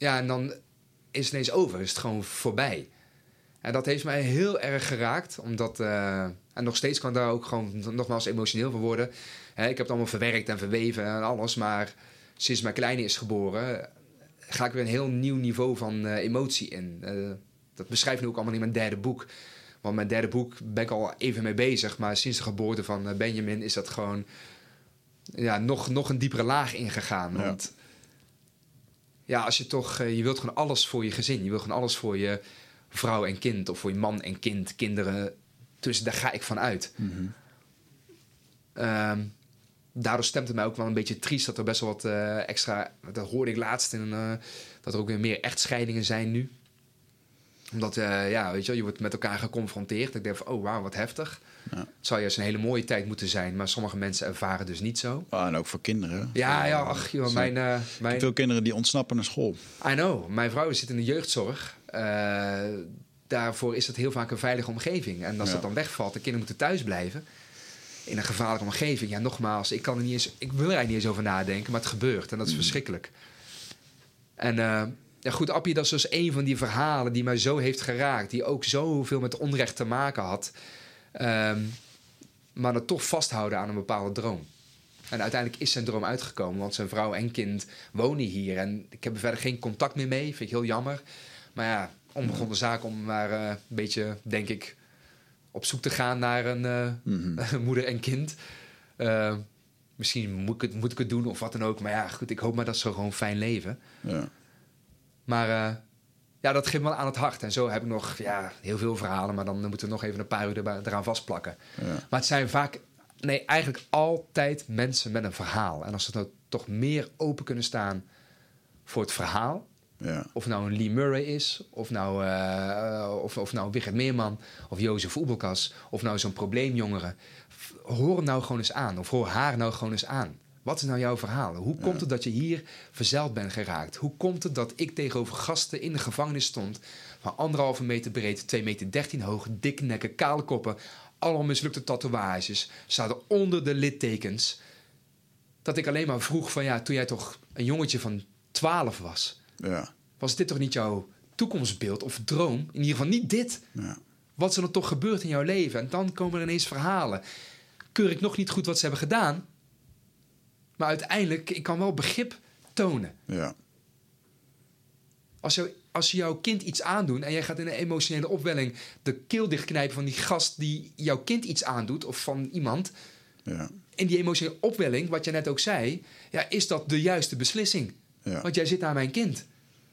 ja, en dan is het ineens over, is het gewoon voorbij. En dat heeft mij heel erg geraakt, omdat... en nog steeds kan daar ook gewoon nogmaals emotioneel van worden. Hè, ik heb het allemaal verwerkt en verweven en alles, maar sinds mijn kleine is geboren ga ik weer een heel nieuw niveau van uh, emotie in. Uh, dat beschrijf ik nu ook allemaal in mijn derde boek. Want mijn derde boek ben ik al even mee bezig. Maar sinds de geboorte van Benjamin is dat gewoon ja, nog, nog een diepere laag ingegaan. Ja. Want ja, als je toch... je wilt gewoon alles voor je gezin. Je wilt gewoon alles voor je vrouw en kind. Of voor je man en kind, kinderen. Dus daar ga ik van uit. Mm -hmm. um, daardoor stemt het mij ook wel een beetje triest dat er best wel wat eh, extra. Dat hoorde ik laatst in eh, dat er ook weer meer echtscheidingen zijn nu. Omdat, eh, ja, weet je, wel, je wordt met elkaar geconfronteerd. Ik denk van, oh wauw, wat heftig. Ja. Het zou juist een hele mooie tijd moeten zijn, maar sommige mensen ervaren dus niet zo. Ah, en ook voor kinderen. Ja, ja, ach joh, mijn, eh, mijn, Veel kinderen die ontsnappen naar school. I know. Mijn vrouw zit in de jeugdzorg. Eh, daarvoor is het heel vaak een veilige omgeving. En als Ja. dat dan wegvalt, de kinderen moeten thuis blijven. In een gevaarlijke omgeving. Ja, nogmaals, ik kan er niet eens. Ik wil er eigenlijk niet eens over nadenken, maar het gebeurt. En dat is verschrikkelijk. En eh, ja, goed, Appie, dat is dus een van die verhalen die mij zo heeft geraakt. Die ook zoveel met onrecht te maken had. Ehm, maar dat toch vasthouden aan een bepaalde droom. En uiteindelijk is zijn droom uitgekomen, want zijn vrouw en kind wonen hier. En ik heb er verder geen contact meer mee, vind ik heel jammer. Maar ja, onbegonnen zaak om maar eh, een beetje, denk ik, op zoek te gaan naar een eh, Mhm. moeder en kind. Eh, misschien moet ik, het, moet ik het doen of wat dan ook. Maar ja, goed, ik hoop maar dat ze gewoon fijn leven. Ja. Maar eh, ja, dat geeft me wel aan het hart. En zo heb ik nog ja, heel veel verhalen, maar dan moeten we nog even een paar uur erbij- eraan vastplakken. Ja. Maar het zijn vaak, nee, eigenlijk altijd mensen met een verhaal. En als ze nou toch meer open kunnen staan voor het verhaal. Ja. Of nou een Lee Murray is, of nou, eh, of, of nou Wigert Meerman, of Jozef Oebelkas, of nou zo'n probleemjongere. Hoor hem nou gewoon eens aan, of hoor haar nou gewoon eens aan. Wat is nou jouw verhaal? Hoe komt het dat je hier verzeild bent geraakt? Hoe komt het dat ik tegenover gasten in de gevangenis stond... van anderhalve meter breed, 2 meter 13 hoog, dikke nekken, kale koppen... allemaal mislukte tatoeages, zaten onder de littekens... dat ik alleen maar vroeg van ja, toen jij toch een jongetje van 12 was... Ja. was dit toch niet jouw toekomstbeeld of droom? In ieder geval niet dit. Ja. Wat is er dan toch gebeurd in jouw leven? En dan komen er ineens verhalen. Keur ik nog niet goed wat ze hebben gedaan... Maar uiteindelijk, ik kan wel begrip tonen. Ja. Als, jou, als je jouw kind iets aandoet en jij gaat in een emotionele opwelling de keel dichtknijpen van die gast die jouw kind iets aandoet of van iemand. Ja. In die emotionele opwelling, wat je net ook zei, ja, is dat de juiste beslissing. Ja. Want jij zit naar mijn kind.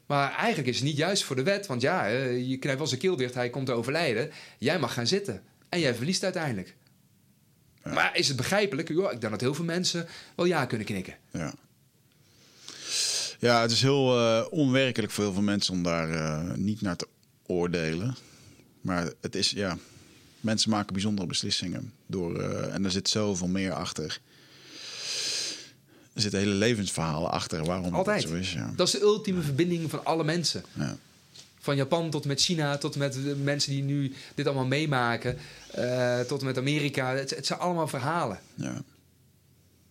Maar eigenlijk is het niet juist voor de wet, want ja, eh, je knijpt wel zijn keel dicht, hij komt te overlijden. Jij mag gaan zitten. En jij verliest uiteindelijk. Maar is het begrijpelijk? Ja, ik denk dat heel veel mensen wel ja kunnen knikken. Ja. Ja, het is heel eh, onwerkelijk voor heel veel mensen om daar eh, niet naar te oordelen. Maar het is, ja, mensen maken bijzondere beslissingen. Door, eh, en er zit zoveel meer achter. Er zitten hele levensverhalen achter waarom Altijd. het zo is. Ja. Dat is de ultieme verbinding van alle mensen. Ja. Van Japan tot met China, tot met de mensen die nu dit allemaal meemaken, eh, tot met Amerika. Het, het zijn allemaal verhalen. Ja.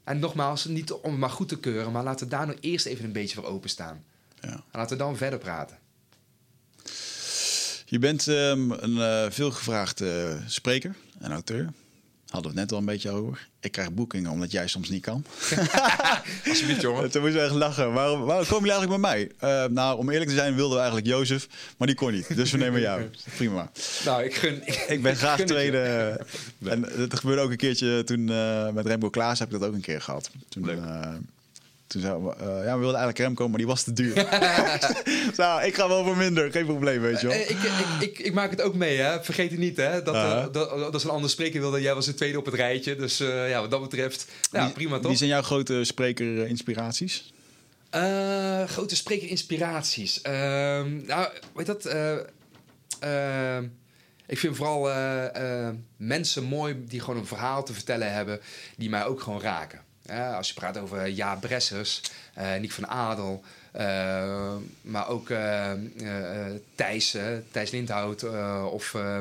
En nogmaals, niet om het maar goed te keuren, maar laten we daar nou eerst even een beetje voor openstaan. Ja. En laten we dan verder praten. Je bent ehm, een eh, veelgevraagde spreker en auteur. Hadden we het net al een beetje over. Ik krijg boekingen omdat jij soms niet kan. Alsjeblieft, jongen. Toen moest ik echt lachen. Waarom, waarom komen jullie eigenlijk bij mij? Eh, nou, om eerlijk te zijn wilden we eigenlijk Jozef, maar die kon niet. Dus we nemen jou. Prima. Nou, ik gun. Ik ben graag je. tweede. En dat gebeurde ook een keertje toen eh, met Remco Klaas heb ik dat ook een keer gehad. Toen, Leuk. eh, toen zei, we, eh, ja, we wilden eigenlijk Remco, maar die was te duur. nou, ik ga wel voor minder, geen probleem, weet je wel. Eh, ik, ik, ik, ik maak het ook mee, hè. Vergeet het niet, hè. Dat, eh, Aha. dat, dat is een ander spreker wilde. Jij was de tweede op het rijtje. Dus eh, ja, wat dat betreft, ja, Wie- prima toch? Wie zijn jouw grote spreker-inspiraties? Eh, grote spreker-inspiraties. Ehm, nou, weet dat? eh, ehm, ik vind vooral eh, eh, mensen mooi die gewoon een verhaal te vertellen hebben, die mij ook gewoon raken. Ja, als je praat over Jaap Bressers, eh Nick van Adel, eh, maar ook eh, eh, eh, Thijs, Thijs Lindhout eh, of... eh,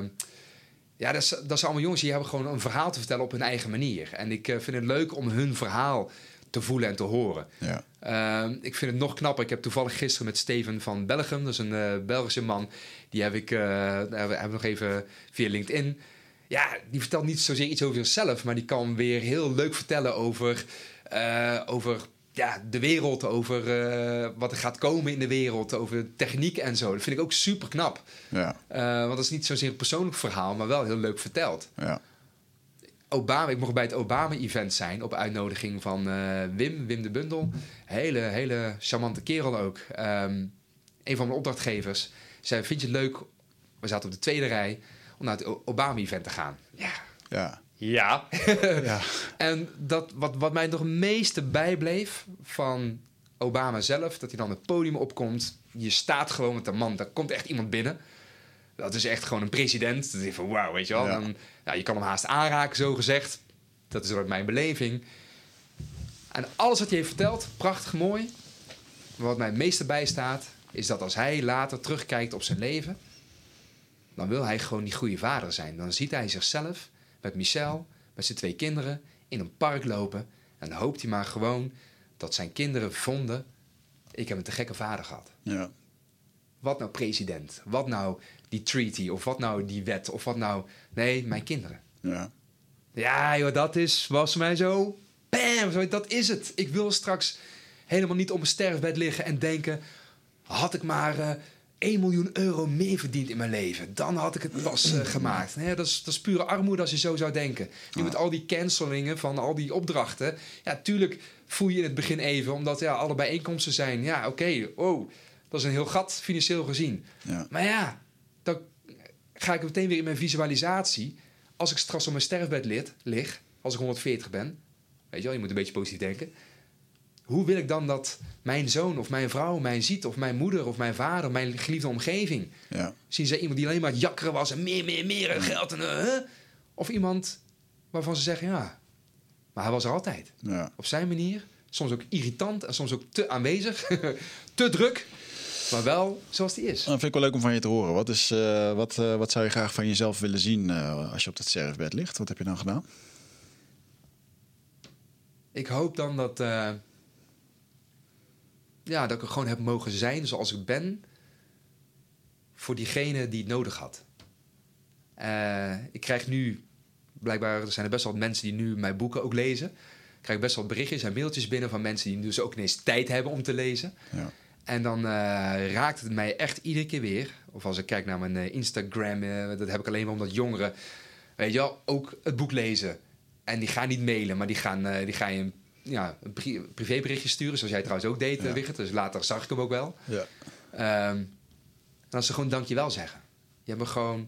ja, dat, is, dat zijn allemaal jongens die hebben gewoon een verhaal te vertellen op hun eigen manier. En ik eh, vind het leuk om hun verhaal te voelen en te horen. Ja. Ehm, ik vind het nog knapper. Ik heb toevallig gisteren met Steven van Belgium, dat is een eh, Belgische man, die heb ik, eh, hebben hebben we nog even via LinkedIn. Ja, die vertelt niet zozeer iets over zichzelf, maar die kan weer heel leuk vertellen over, eh, over ja, de wereld, over eh, wat er gaat komen in de wereld, over techniek en zo. Dat vind ik ook super knap. Ja, Eh, want dat is niet zozeer een persoonlijk verhaal, maar wel heel leuk verteld. ja, Obama, ik mocht bij het Obama-event zijn op uitnodiging van Wim, Wim de Bundel. Hele, hele charmante kerel ook. Ehm, een van mijn opdrachtgevers zei: Vind je het leuk? We zaten op de tweede rij om naar het Obama-event te gaan. Ja, ja. Ja. Ja. En dat, wat, wat mij nog het meeste bijbleef van Obama zelf, dat hij dan het podium opkomt. Je staat gewoon met een man, daar komt echt iemand binnen. Dat is echt gewoon een president. Dat is van wauw, weet je wel. Ja. Dan, ja, je kan hem haast aanraken, zo gezegd. Dat is ook mijn beleving. En alles wat hij heeft verteld, prachtig mooi. Maar wat mij het meeste bijstaat, is dat als hij later terugkijkt op zijn leven, dan wil hij gewoon die goede vader zijn. Dan ziet hij zichzelf met Michel, met zijn twee kinderen, in een park lopen. En dan hoopt hij maar gewoon dat zijn kinderen vonden: ik heb een te gekke vader gehad. Ja. Wat nou president? Wat nou die treaty? Of wat nou die wet? Of wat nou. Nee, mijn kinderen. Ja. Ja, joh, dat is, was mij zo. Bam, dat is het. Ik wil straks helemaal niet op mijn sterfbed liggen en denken: had ik maar eh 1 miljoen euro meer verdiend in mijn leven, dan had ik het pas eh, gemaakt. Nee, dat, is, dat is pure armoede als je zo zou denken. Nu met al die cancelingen van al die opdrachten. Ja, tuurlijk voel je in het begin even, omdat ja, alle bijeenkomsten zijn. Ja, oké, oh, dat is een heel gat financieel gezien. Ja. Maar ja, dan ga ik meteen weer in mijn visualisatie. Als ik straks op mijn sterfbed lid, lig, als ik 140 ben. Weet je wel, je moet een beetje positief denken. Hoe wil ik dan dat mijn zoon of mijn vrouw mij ziet, of mijn moeder of mijn vader, of mijn geliefde omgeving? Ja. Zien ze iemand die alleen maar jakkeren was en meer, meer, meer en geld en eh, huh? Of iemand waarvan ze zeggen, ja, maar hij was er altijd. Ja. Op zijn manier. Soms ook irritant en soms ook te aanwezig. te druk. Maar wel zoals die is. Dat vind ik wel leuk om van je te horen. Wat, is, eh, wat, wat zou je graag van jezelf willen zien als je op dat sterfbed ligt? Wat heb je dan gedaan? Ik hoop dan dat, ja, dat ik er gewoon heb mogen zijn zoals ik ben. Voor diegene die het nodig had. Eh, ik krijg nu, blijkbaar er zijn er best wel mensen die nu mijn boeken ook lezen. Ik krijg best wel berichtjes en mailtjes binnen van mensen die dus ook ineens tijd hebben om te lezen. Ja. En dan eh, raakt het mij echt iedere keer weer. Of als ik kijk naar mijn eh, Instagram, dat heb ik alleen maar omdat jongeren, weet je wel, ook het boek lezen. En die gaan niet mailen, maar die gaan, die gaan je een, ja, een pri- privéberichtje sturen. Zoals jij trouwens ook deed, Ja. ja. Wigert. Dus later zag ik hem ook wel. Ja. Ehm, en als ze gewoon dankjewel zeggen. Je hebt me gewoon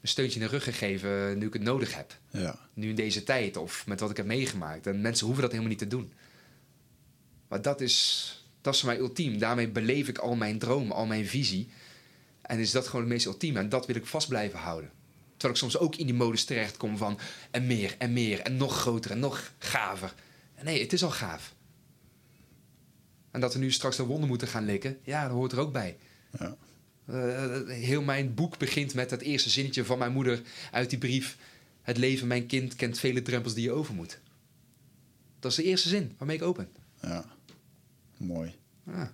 een steuntje in de rug gegeven nu ik het nodig heb. Ja. Nu in deze tijd of met wat ik heb meegemaakt. En mensen hoeven dat helemaal niet te doen. Maar dat is, dat is voor mij ultiem. Daarmee beleef ik al mijn droom, al mijn visie. En is dat gewoon het meest ultieme. En dat wil ik vast blijven houden. Terwijl ik soms ook in die modus terechtkom van... en meer, en meer, en nog groter, en nog gaver. Nee, het is al gaaf. En dat we nu straks de wonden moeten gaan likken... ja, dat hoort er ook bij. Ja. Eh, heel mijn boek begint met het eerste zinnetje van mijn moeder uit die brief. Het leven, mijn kind, kent vele drempels die je over moet. Dat is de eerste zin waarmee ik open. ja. Mooi. Ja,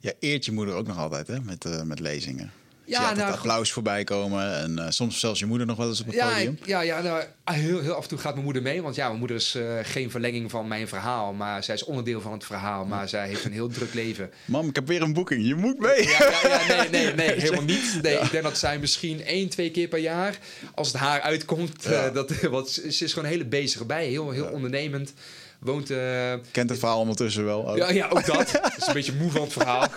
Ja, eert je moeder ook nog altijd hè? Met, eh, met lezingen. Ja, nou, applaus voorbij komen. En eh, soms zelfs je moeder nog wel eens op het ja, podium. ja, ja nou, heel, heel af en toe gaat mijn moeder mee. Want ja, mijn moeder is eh, geen verlenging van mijn verhaal. Maar zij is onderdeel van het verhaal. Maar zij heeft een heel druk leven. Mam, ik heb weer een boeking. Je moet mee. Ja, ja, ja, nee, nee, nee, helemaal niet. Nee, Ik denk dat zij misschien één, twee keer per jaar, als het haar uitkomt, eh, dat, want ze is gewoon een hele bezige bij. Heel, heel ondernemend. Woont... eh, Kent het verhaal ondertussen wel. ook. ja, ja, ook dat. Ze is een beetje moe van het verhaal.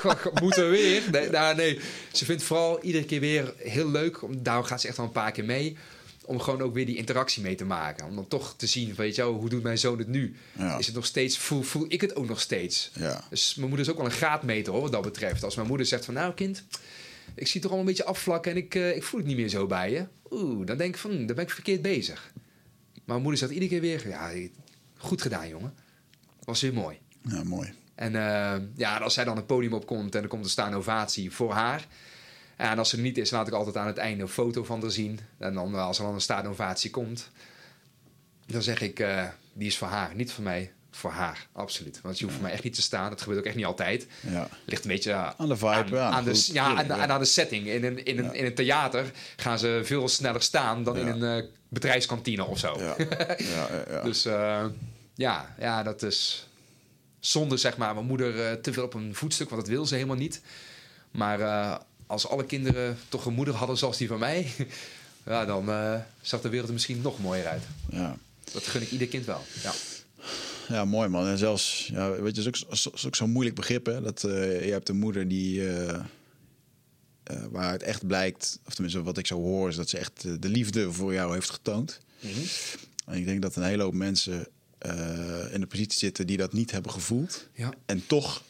Moeten we weer? Nee, nou, nee, ze vindt vooral iedere keer weer heel leuk. Om, daarom gaat ze echt wel een paar keer mee. Om gewoon ook weer die interactie mee te maken. Om dan toch te zien, weet je wel, hoe doet mijn zoon het nu? Ja. Is het nog steeds, voel, voel ik het ook nog steeds? Ja. Dus mijn moeder is ook wel een graadmeter hoor, wat dat betreft. Als mijn moeder zegt van, nou kind, ik zie toch al een beetje afvlakken en ik, eh, ik voel het niet meer zo bij je. Oeh, dan denk ik van, hm, dan ben ik verkeerd bezig. Maar mijn moeder zegt iedere keer weer, ja, goed gedaan jongen. Was weer mooi. ja, mooi. En eh, ja, als zij dan het podium opkomt en er komt een staan ovatie voor haar. En als ze er niet is, laat ik altijd aan het einde een foto van haar zien. En dan, als er dan een staande ovatie komt, dan zeg ik, eh, die is voor haar, niet voor mij, voor haar, absoluut. Want je hoeft voor mij echt niet te staan, dat gebeurt ook echt niet altijd. Ja. Ligt een beetje Aan de vibe, aan, ja, aan de groep, ja, aan, aan de setting. In een, in, een, in een theater gaan ze veel sneller staan dan in een eh, bedrijfskantine of zo. Dus ja, ja, dat is zonde, zeg maar, mijn moeder eh, te veel op een voetstuk, want dat wil ze helemaal niet. Maar eh, als alle kinderen toch een moeder hadden zoals die van mij, ja, dan eh, zag de wereld er misschien nog mooier uit. ja. Dat gun ik ieder kind wel. Ja. Ja, mooi man. En zelfs, ja, weet je, het is ook, zo- is ook zo'n moeilijk begrip, hè? Dat je hebt een moeder die, eh, waar het echt blijkt, of tenminste wat ik zo hoor, is dat ze echt de liefde voor jou heeft getoond. En ik denk dat een hele hoop mensen in de positie zitten die dat niet hebben gevoeld. Ja. En toch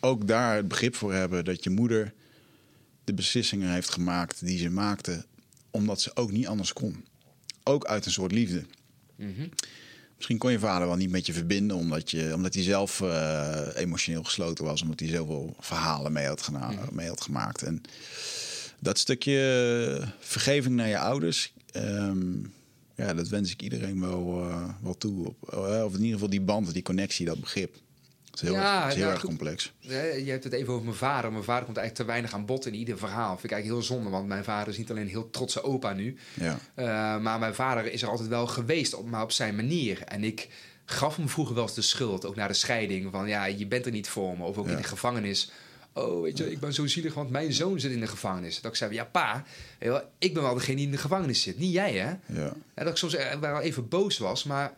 ook daar het begrip voor hebben dat je moeder de beslissingen heeft gemaakt die ze maakte, omdat ze ook niet anders kon. Ook uit een soort liefde. Misschien kon je vader wel niet met je verbinden, omdat, je, omdat hij zelf eh, emotioneel gesloten was, omdat hij zoveel verhalen mee had, gena- mee had gemaakt. En dat stukje eh, vergeving naar je ouders, ehm, ja, dat wens ik iedereen wel, eh, wel toe. Op, eh, of in ieder geval die band, die connectie, dat begrip. Het is heel, Ja, erg, is heel erg goed. complex. Je hebt het even over mijn vader. Mijn vader komt eigenlijk te weinig aan bod in ieder verhaal. Vind ik eigenlijk heel zonde, want mijn vader is niet alleen een heel trotse opa nu. Ja. eh, maar mijn vader is er altijd wel geweest, op- maar op zijn manier. En ik gaf hem vroeger wel eens de schuld, ook na de scheiding. Van ja, je bent er niet voor me. Of ook Ja. in de gevangenis. Oh, weet je, ik ben zo zielig, want mijn zoon zit in de gevangenis. Dat ik zei, ja pa, ik ben wel degene die in de gevangenis zit. Niet jij, hè? Ja. En dat ik soms er wel even boos was, maar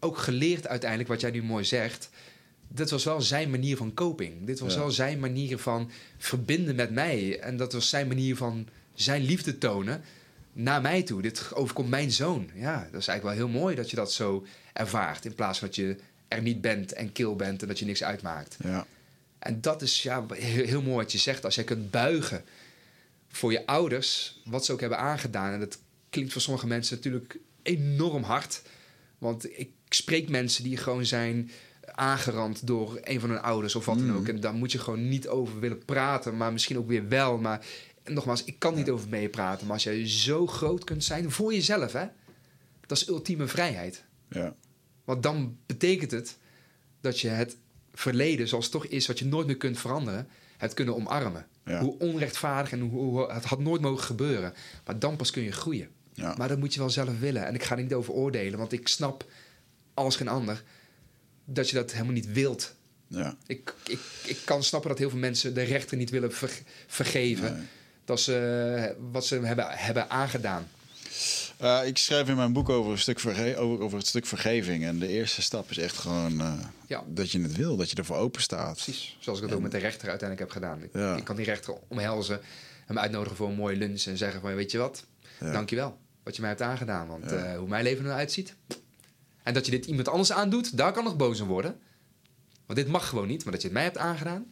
ook geleerd uiteindelijk, wat jij nu mooi zegt. Dit was wel zijn manier van coping. Dit was Ja. wel zijn manier van verbinden met mij. En dat was zijn manier van zijn liefde tonen naar mij toe. Dit overkomt mijn zoon. Ja, dat is eigenlijk wel heel mooi dat je dat zo ervaart. In plaats van dat je er niet bent en kil bent en dat je niks uitmaakt. Ja. En dat is ja, heel, heel mooi wat je zegt. Als jij kunt buigen voor je ouders, wat ze ook hebben aangedaan. En dat klinkt voor sommige mensen natuurlijk enorm hard. Want ik spreek mensen die gewoon zijn aangerand door een van hun ouders of wat dan ook. En daar moet je gewoon niet over willen praten, maar misschien ook weer wel. Maar nogmaals, ik kan niet over meepraten. Maar als jij zo groot kunt zijn voor jezelf, hè, dat is ultieme vrijheid. Ja. Want dan betekent het dat je het verleden, zoals het toch is, wat je nooit meer kunt veranderen, het kunnen omarmen. Ja. Hoe onrechtvaardig en hoe, het had nooit mogen gebeuren. Maar dan pas kun je groeien. Ja. Maar dat moet je wel zelf willen. En ik ga er niet over oordelen, want ik snap als geen ander dat je dat helemaal niet wilt. Ja. Ik, ik, ik kan snappen dat heel veel mensen de rechter niet willen ver- vergeven. Nee. Dat ze wat ze hebben, hebben aangedaan. Eh, ik schrijf in mijn boek over, een stuk verge- over, over het stuk vergeving. En de eerste stap is echt gewoon eh, Ja. dat je het wil, dat je ervoor open staat. Precies, zoals ik het ook met de rechter uiteindelijk heb gedaan. Ik, Ja. ik kan die rechter omhelzen, hem uitnodigen voor een mooie lunch en zeggen van, weet je wat, Ja. dankjewel wat je mij hebt aangedaan. Want eh, hoe mijn leven er nou uitziet. En dat je dit iemand anders aandoet, daar kan nog boos om worden. Want dit mag gewoon niet, maar dat je het mij hebt aangedaan,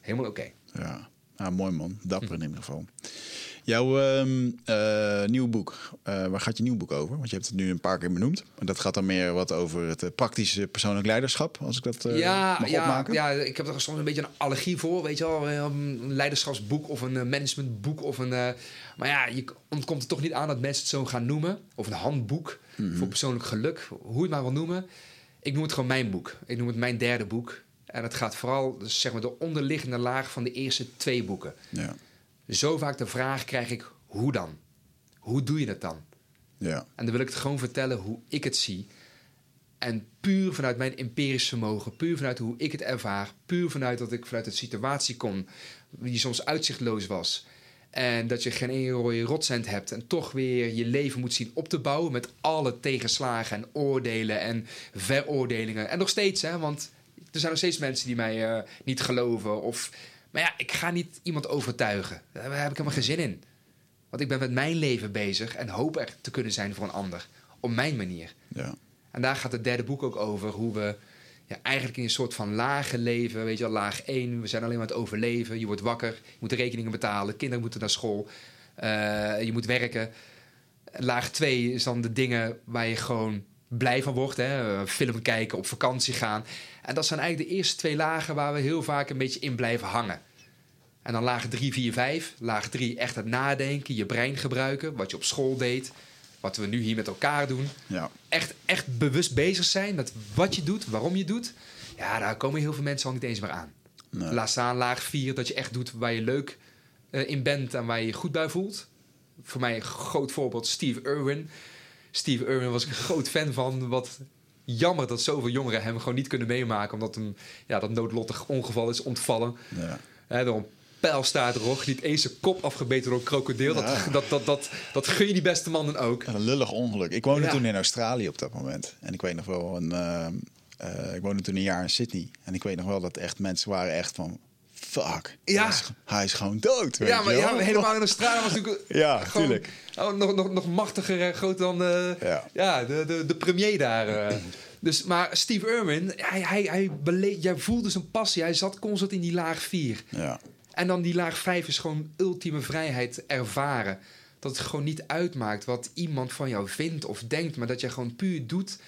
helemaal oké. Ja, nou, mooi man. Dapper in ieder geval. Jouw ehm, eh, nieuw boek, eh, waar gaat je nieuw boek over? Want je hebt het nu een paar keer benoemd. En dat gaat dan meer wat over het eh, praktische persoonlijk leiderschap, als ik dat ja, mag ja, opmaken. ja, ik heb er soms een beetje een allergie voor, weet je wel. Een leiderschapsboek of een managementboek. Of een, maar ja, je ontkomt er toch niet aan dat mensen het zo gaan noemen. Of een handboek Mhm. voor persoonlijk geluk, hoe je het maar wil noemen. Ik noem het gewoon mijn boek. Ik noem het mijn derde boek. En het gaat vooral, dus zeg maar, de onderliggende laag van de eerste twee boeken. Ja, Zo vaak de vraag krijg ik, hoe dan? Hoe doe je dat dan? ja, En dan wil ik het gewoon vertellen hoe ik het zie. En puur vanuit mijn empirisch vermogen, puur vanuit hoe ik het ervaar, puur vanuit dat ik vanuit de situatie kom, die soms uitzichtloos was. En dat je geen ene rode rotcent hebt en toch weer je leven moet zien op te bouwen met alle tegenslagen en oordelen en veroordelingen. En nog steeds, hè, want er zijn nog steeds mensen die mij eh, niet geloven. Of, maar ja, ik ga niet iemand overtuigen. Daar heb ik helemaal geen zin in. Want ik ben met mijn leven bezig en hoop er te kunnen zijn voor een ander. Op mijn manier. ja, En daar gaat het derde boek ook over. Hoe we ja, eigenlijk in een soort van lage leven. Weet je wel, laag 1. We zijn alleen maar aan het overleven. Je wordt wakker. Je moet de rekeningen betalen. Kinderen moeten naar school. eh, je moet werken. Laag 2 is dan de dingen waar je gewoon blij van wordt. Hè? Film kijken, op vakantie gaan. En dat zijn eigenlijk de eerste twee lagen waar we heel vaak een beetje in blijven hangen. En dan laag 3, 4, 5. Laag 3 echt het nadenken, je brein gebruiken. Wat je op school deed. Wat we nu hier met elkaar doen ja, echt, echt bewust bezig zijn met wat je doet, waarom je doet. Ja, daar komen heel veel mensen al niet eens meer aan. Nee. Laat staan laag 4 dat je echt doet waar je leuk eh, in bent en waar je je goed bij voelt. Voor mij een groot voorbeeld Steve Irwin. Steve Irwin was ik een groot fan van. Wat jammer dat zoveel jongeren hem gewoon niet kunnen meemaken. Omdat hem ja, dat noodlottig ongeval is ontvallen. ja. Hè, door een pijlstaartrog. Niet eens zijn kop afgebeten door een krokodil. Ja. Dat, dat, dat, dat, dat gun je die beste man dan ook. Een lullig ongeluk. Ik woonde Ja. toen in Australië op dat moment. En ik weet nog wel, een, eh, eh, ik woonde toen een jaar in Sydney. En ik weet nog wel dat echt mensen waren echt van fuck. Ja. Hij is, hij is gewoon dood. Weet Ja, maar ja, helemaal in Australië was natuurlijk Ja, gewoon, tuurlijk. oh, nog, nog, nog machtiger en groter dan eh, Ja. ja. de, de, de premier daar. eh. Dus, maar Steve Irwin, hij, hij, hij bele- jij voelde zijn passie. Hij zat constant in die laag 4. Ja. En dan die laag 5 is gewoon ultieme vrijheid ervaren. Dat het gewoon niet uitmaakt wat iemand van jou vindt of denkt, maar dat je gewoon puur doet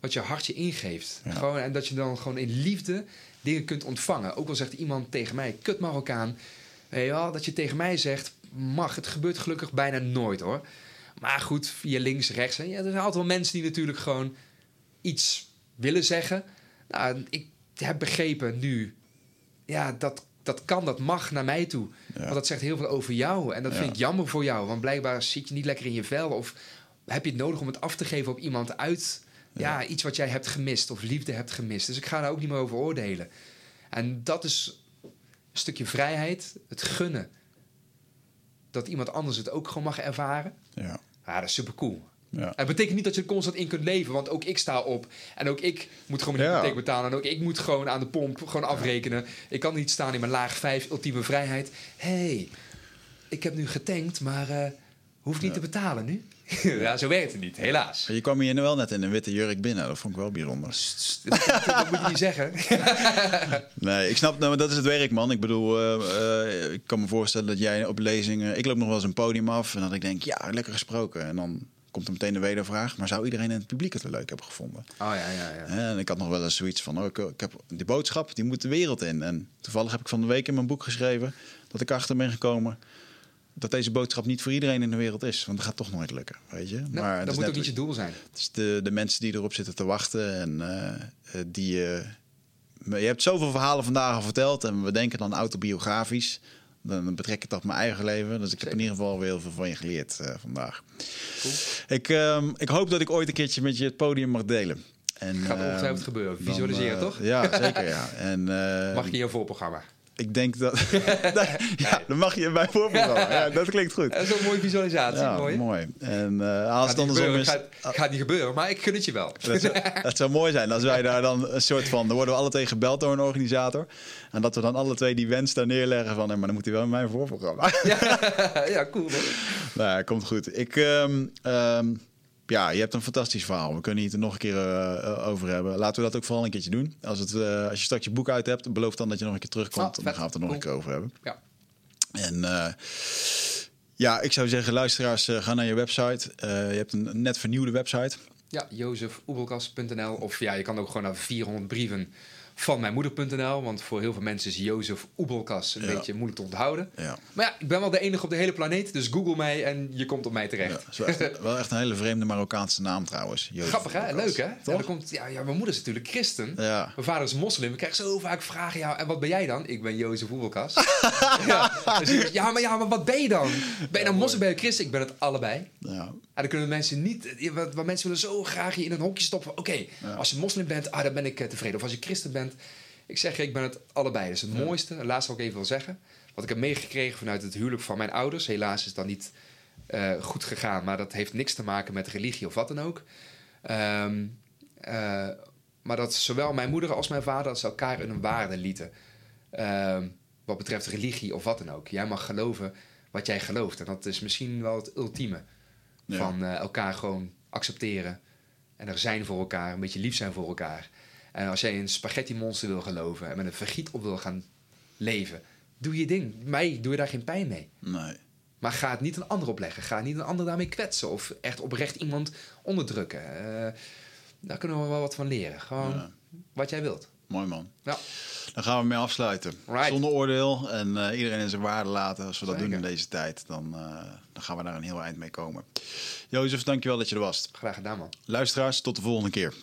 wat je hart je ingeeft. Ja. Gewoon, en dat je dan gewoon in liefde dingen kunt ontvangen. Ook al zegt iemand tegen mij, kut Marokkaan. Wel, dat je tegen mij zegt, mag. Het gebeurt gelukkig bijna nooit hoor. Maar goed, via links, rechts. En ja, er zijn altijd wel mensen die natuurlijk gewoon iets willen zeggen. Nou, ik heb begrepen nu, ja, dat, dat kan, dat mag naar mij toe. Ja. Want dat zegt heel veel over jou. En dat Ja. vind ik jammer voor jou. Want blijkbaar zit je niet lekker in je vel. Of heb je het nodig om het af te geven op iemand uit ja. iets wat jij hebt gemist. Of liefde hebt gemist. Dus ik ga daar ook niet meer over oordelen. En dat is een stukje vrijheid. Het gunnen. Dat iemand anders het ook gewoon mag ervaren. Ja. Ja, dat is super cool. Ja. Het betekent niet dat je er constant in kunt leven, want ook ik sta op en ook ik moet gewoon mijn Ja. hypotheek betalen en ook ik moet gewoon aan de pomp gewoon afrekenen. Ik kan niet staan in mijn laag 5 ultieme vrijheid. hey, ik heb nu getankt, maar eh hoef niet te betalen nu. ja, zo werkt het niet, helaas. Je kwam hier nu wel net in een witte jurk binnen. Dat vond ik wel bijzonder. dat, moet je niet zeggen. Nee, ik snap, nou, maar dat is het werk, man. Ik bedoel, eh, eh, ik kan me voorstellen dat jij op lezingen... Ik loop nog wel eens een podium af en dat ik denk, ja, lekker gesproken. En dan komt er meteen de wedervraag, maar zou iedereen in het publiek het wel leuk hebben gevonden? Oh ja, ja, ja. En ik had nog wel eens zoiets van, oh, ik, ik heb die boodschap, die moet de wereld in. En toevallig heb ik van de week in mijn boek geschreven dat ik achter ben gekomen dat deze boodschap niet voor iedereen in de wereld is. Want het gaat toch nooit lukken, weet je. Nou, het dat moet ook niet je doel zijn. het is de, de mensen die erop zitten te wachten en eh, eh, die... eh, maar je hebt zoveel verhalen vandaag al verteld en we denken dan autobiografisch. Dan betrek ik dat op mijn eigen leven. Dus ik heb in ieder geval weer heel veel van je geleerd eh, vandaag. Cool. Ik, ehm, ik hoop dat ik ooit een keertje met je het podium mag delen. En, Gaat ehm, ongetwijfeld gebeuren. dan, Visualiseren, eh, toch? Ja, zeker ja. En, eh, Mag je in je voorprogramma? Ik denk dat... ja, dan mag je mijn voorprogramma. Ja, dat klinkt goed. Dat is een mooie visualisatie. Ja, mooi. mooi. En eh, als het andersom is... gaat, gaat niet gebeuren, maar ik gun het je wel. Dat zou, dat zou mooi zijn als wij daar dan een soort van... Dan worden we alle twee gebeld door een organisator. En dat we dan alle twee die wens daar neerleggen van... "Hé, maar dan moet hij wel in mijn voorprogramma. ja, cool. Man. nou, ja, komt goed. Ik, ehm, ehm, ja, je hebt een fantastisch verhaal. We kunnen het er nog een keer eh, eh, over hebben. Laten we dat ook vooral een keertje doen. Als, het, eh, als je straks je boek uit hebt, beloof dan dat je nog een keer terugkomt. Oh, en dan gaan we het er nog een keer over hebben. Ja. En ja, ik zou zeggen, luisteraars, ga naar je website. Je hebt een net vernieuwde website. Ja, jozefoebelkas.nl. Of ja, je kan ook gewoon naar 400 brieven van mijnmoeder.nl. Want voor heel veel mensen is Jozef Oebelkas een Ja. beetje moeilijk te onthouden. Ja. Maar ja, ik ben wel de enige op de hele planeet. Dus google mij en je komt op mij Ja, terecht. is wel echt, wel echt een hele vreemde Marokkaanse naam trouwens. Jozef Grappig hè? Leuk hè? Ja, Toch? dan komt, ja, ja, mijn moeder is natuurlijk christen. Ja. Mijn vader is moslim. Ik krijg zo vaak vragen. Ja, en wat ben jij dan? Ik ben Jozef Oebelkas. ja, dus ja, maar, ja, maar wat ben je dan? Ben je dan moslim? Ben je christen? Ik ben het allebei. Ja. Ja, dan kunnen mensen niet. ja, Wat, wat mensen willen zo graag je in een hokje stoppen. Oké, als je moslim bent, ah, dan ben ik eh, tevreden. Of als je christen bent. Ik zeg, ik ben het allebei. Dat is het mooiste. En laatst wat ik even wil zeggen. Wat ik heb meegekregen vanuit het huwelijk van mijn ouders. Helaas is dat niet eh, goed gegaan. Maar dat heeft niks te maken met religie of wat dan ook. Ehm, eh, maar dat zowel mijn moeder als mijn vader als elkaar in een waarde lieten. Ehm, wat betreft religie of wat dan ook. Jij mag geloven wat jij gelooft. En dat is misschien wel het ultieme. Ja. Van eh, elkaar gewoon accepteren. En er zijn voor elkaar. Een beetje lief zijn voor elkaar. En als jij een spaghetti monster wil geloven. En met een vergiet op wil gaan leven. Doe je ding. Mij doe je daar geen pijn mee. Nee. Maar ga het niet een ander opleggen. Ga niet een ander daarmee kwetsen. Of echt oprecht iemand onderdrukken. Eh, daar kunnen we wel wat van leren. Gewoon Ja. wat jij wilt. Mooi man. Ja. Dan gaan we mee afsluiten. Right. Zonder oordeel en eh, iedereen in zijn waarde laten. Als we dat Zeker. doen in deze tijd, dan, eh, dan gaan we daar een heel eind mee komen. Jozef, dankjewel dat je er was. Graag gedaan man. Luisteraars, tot de volgende keer.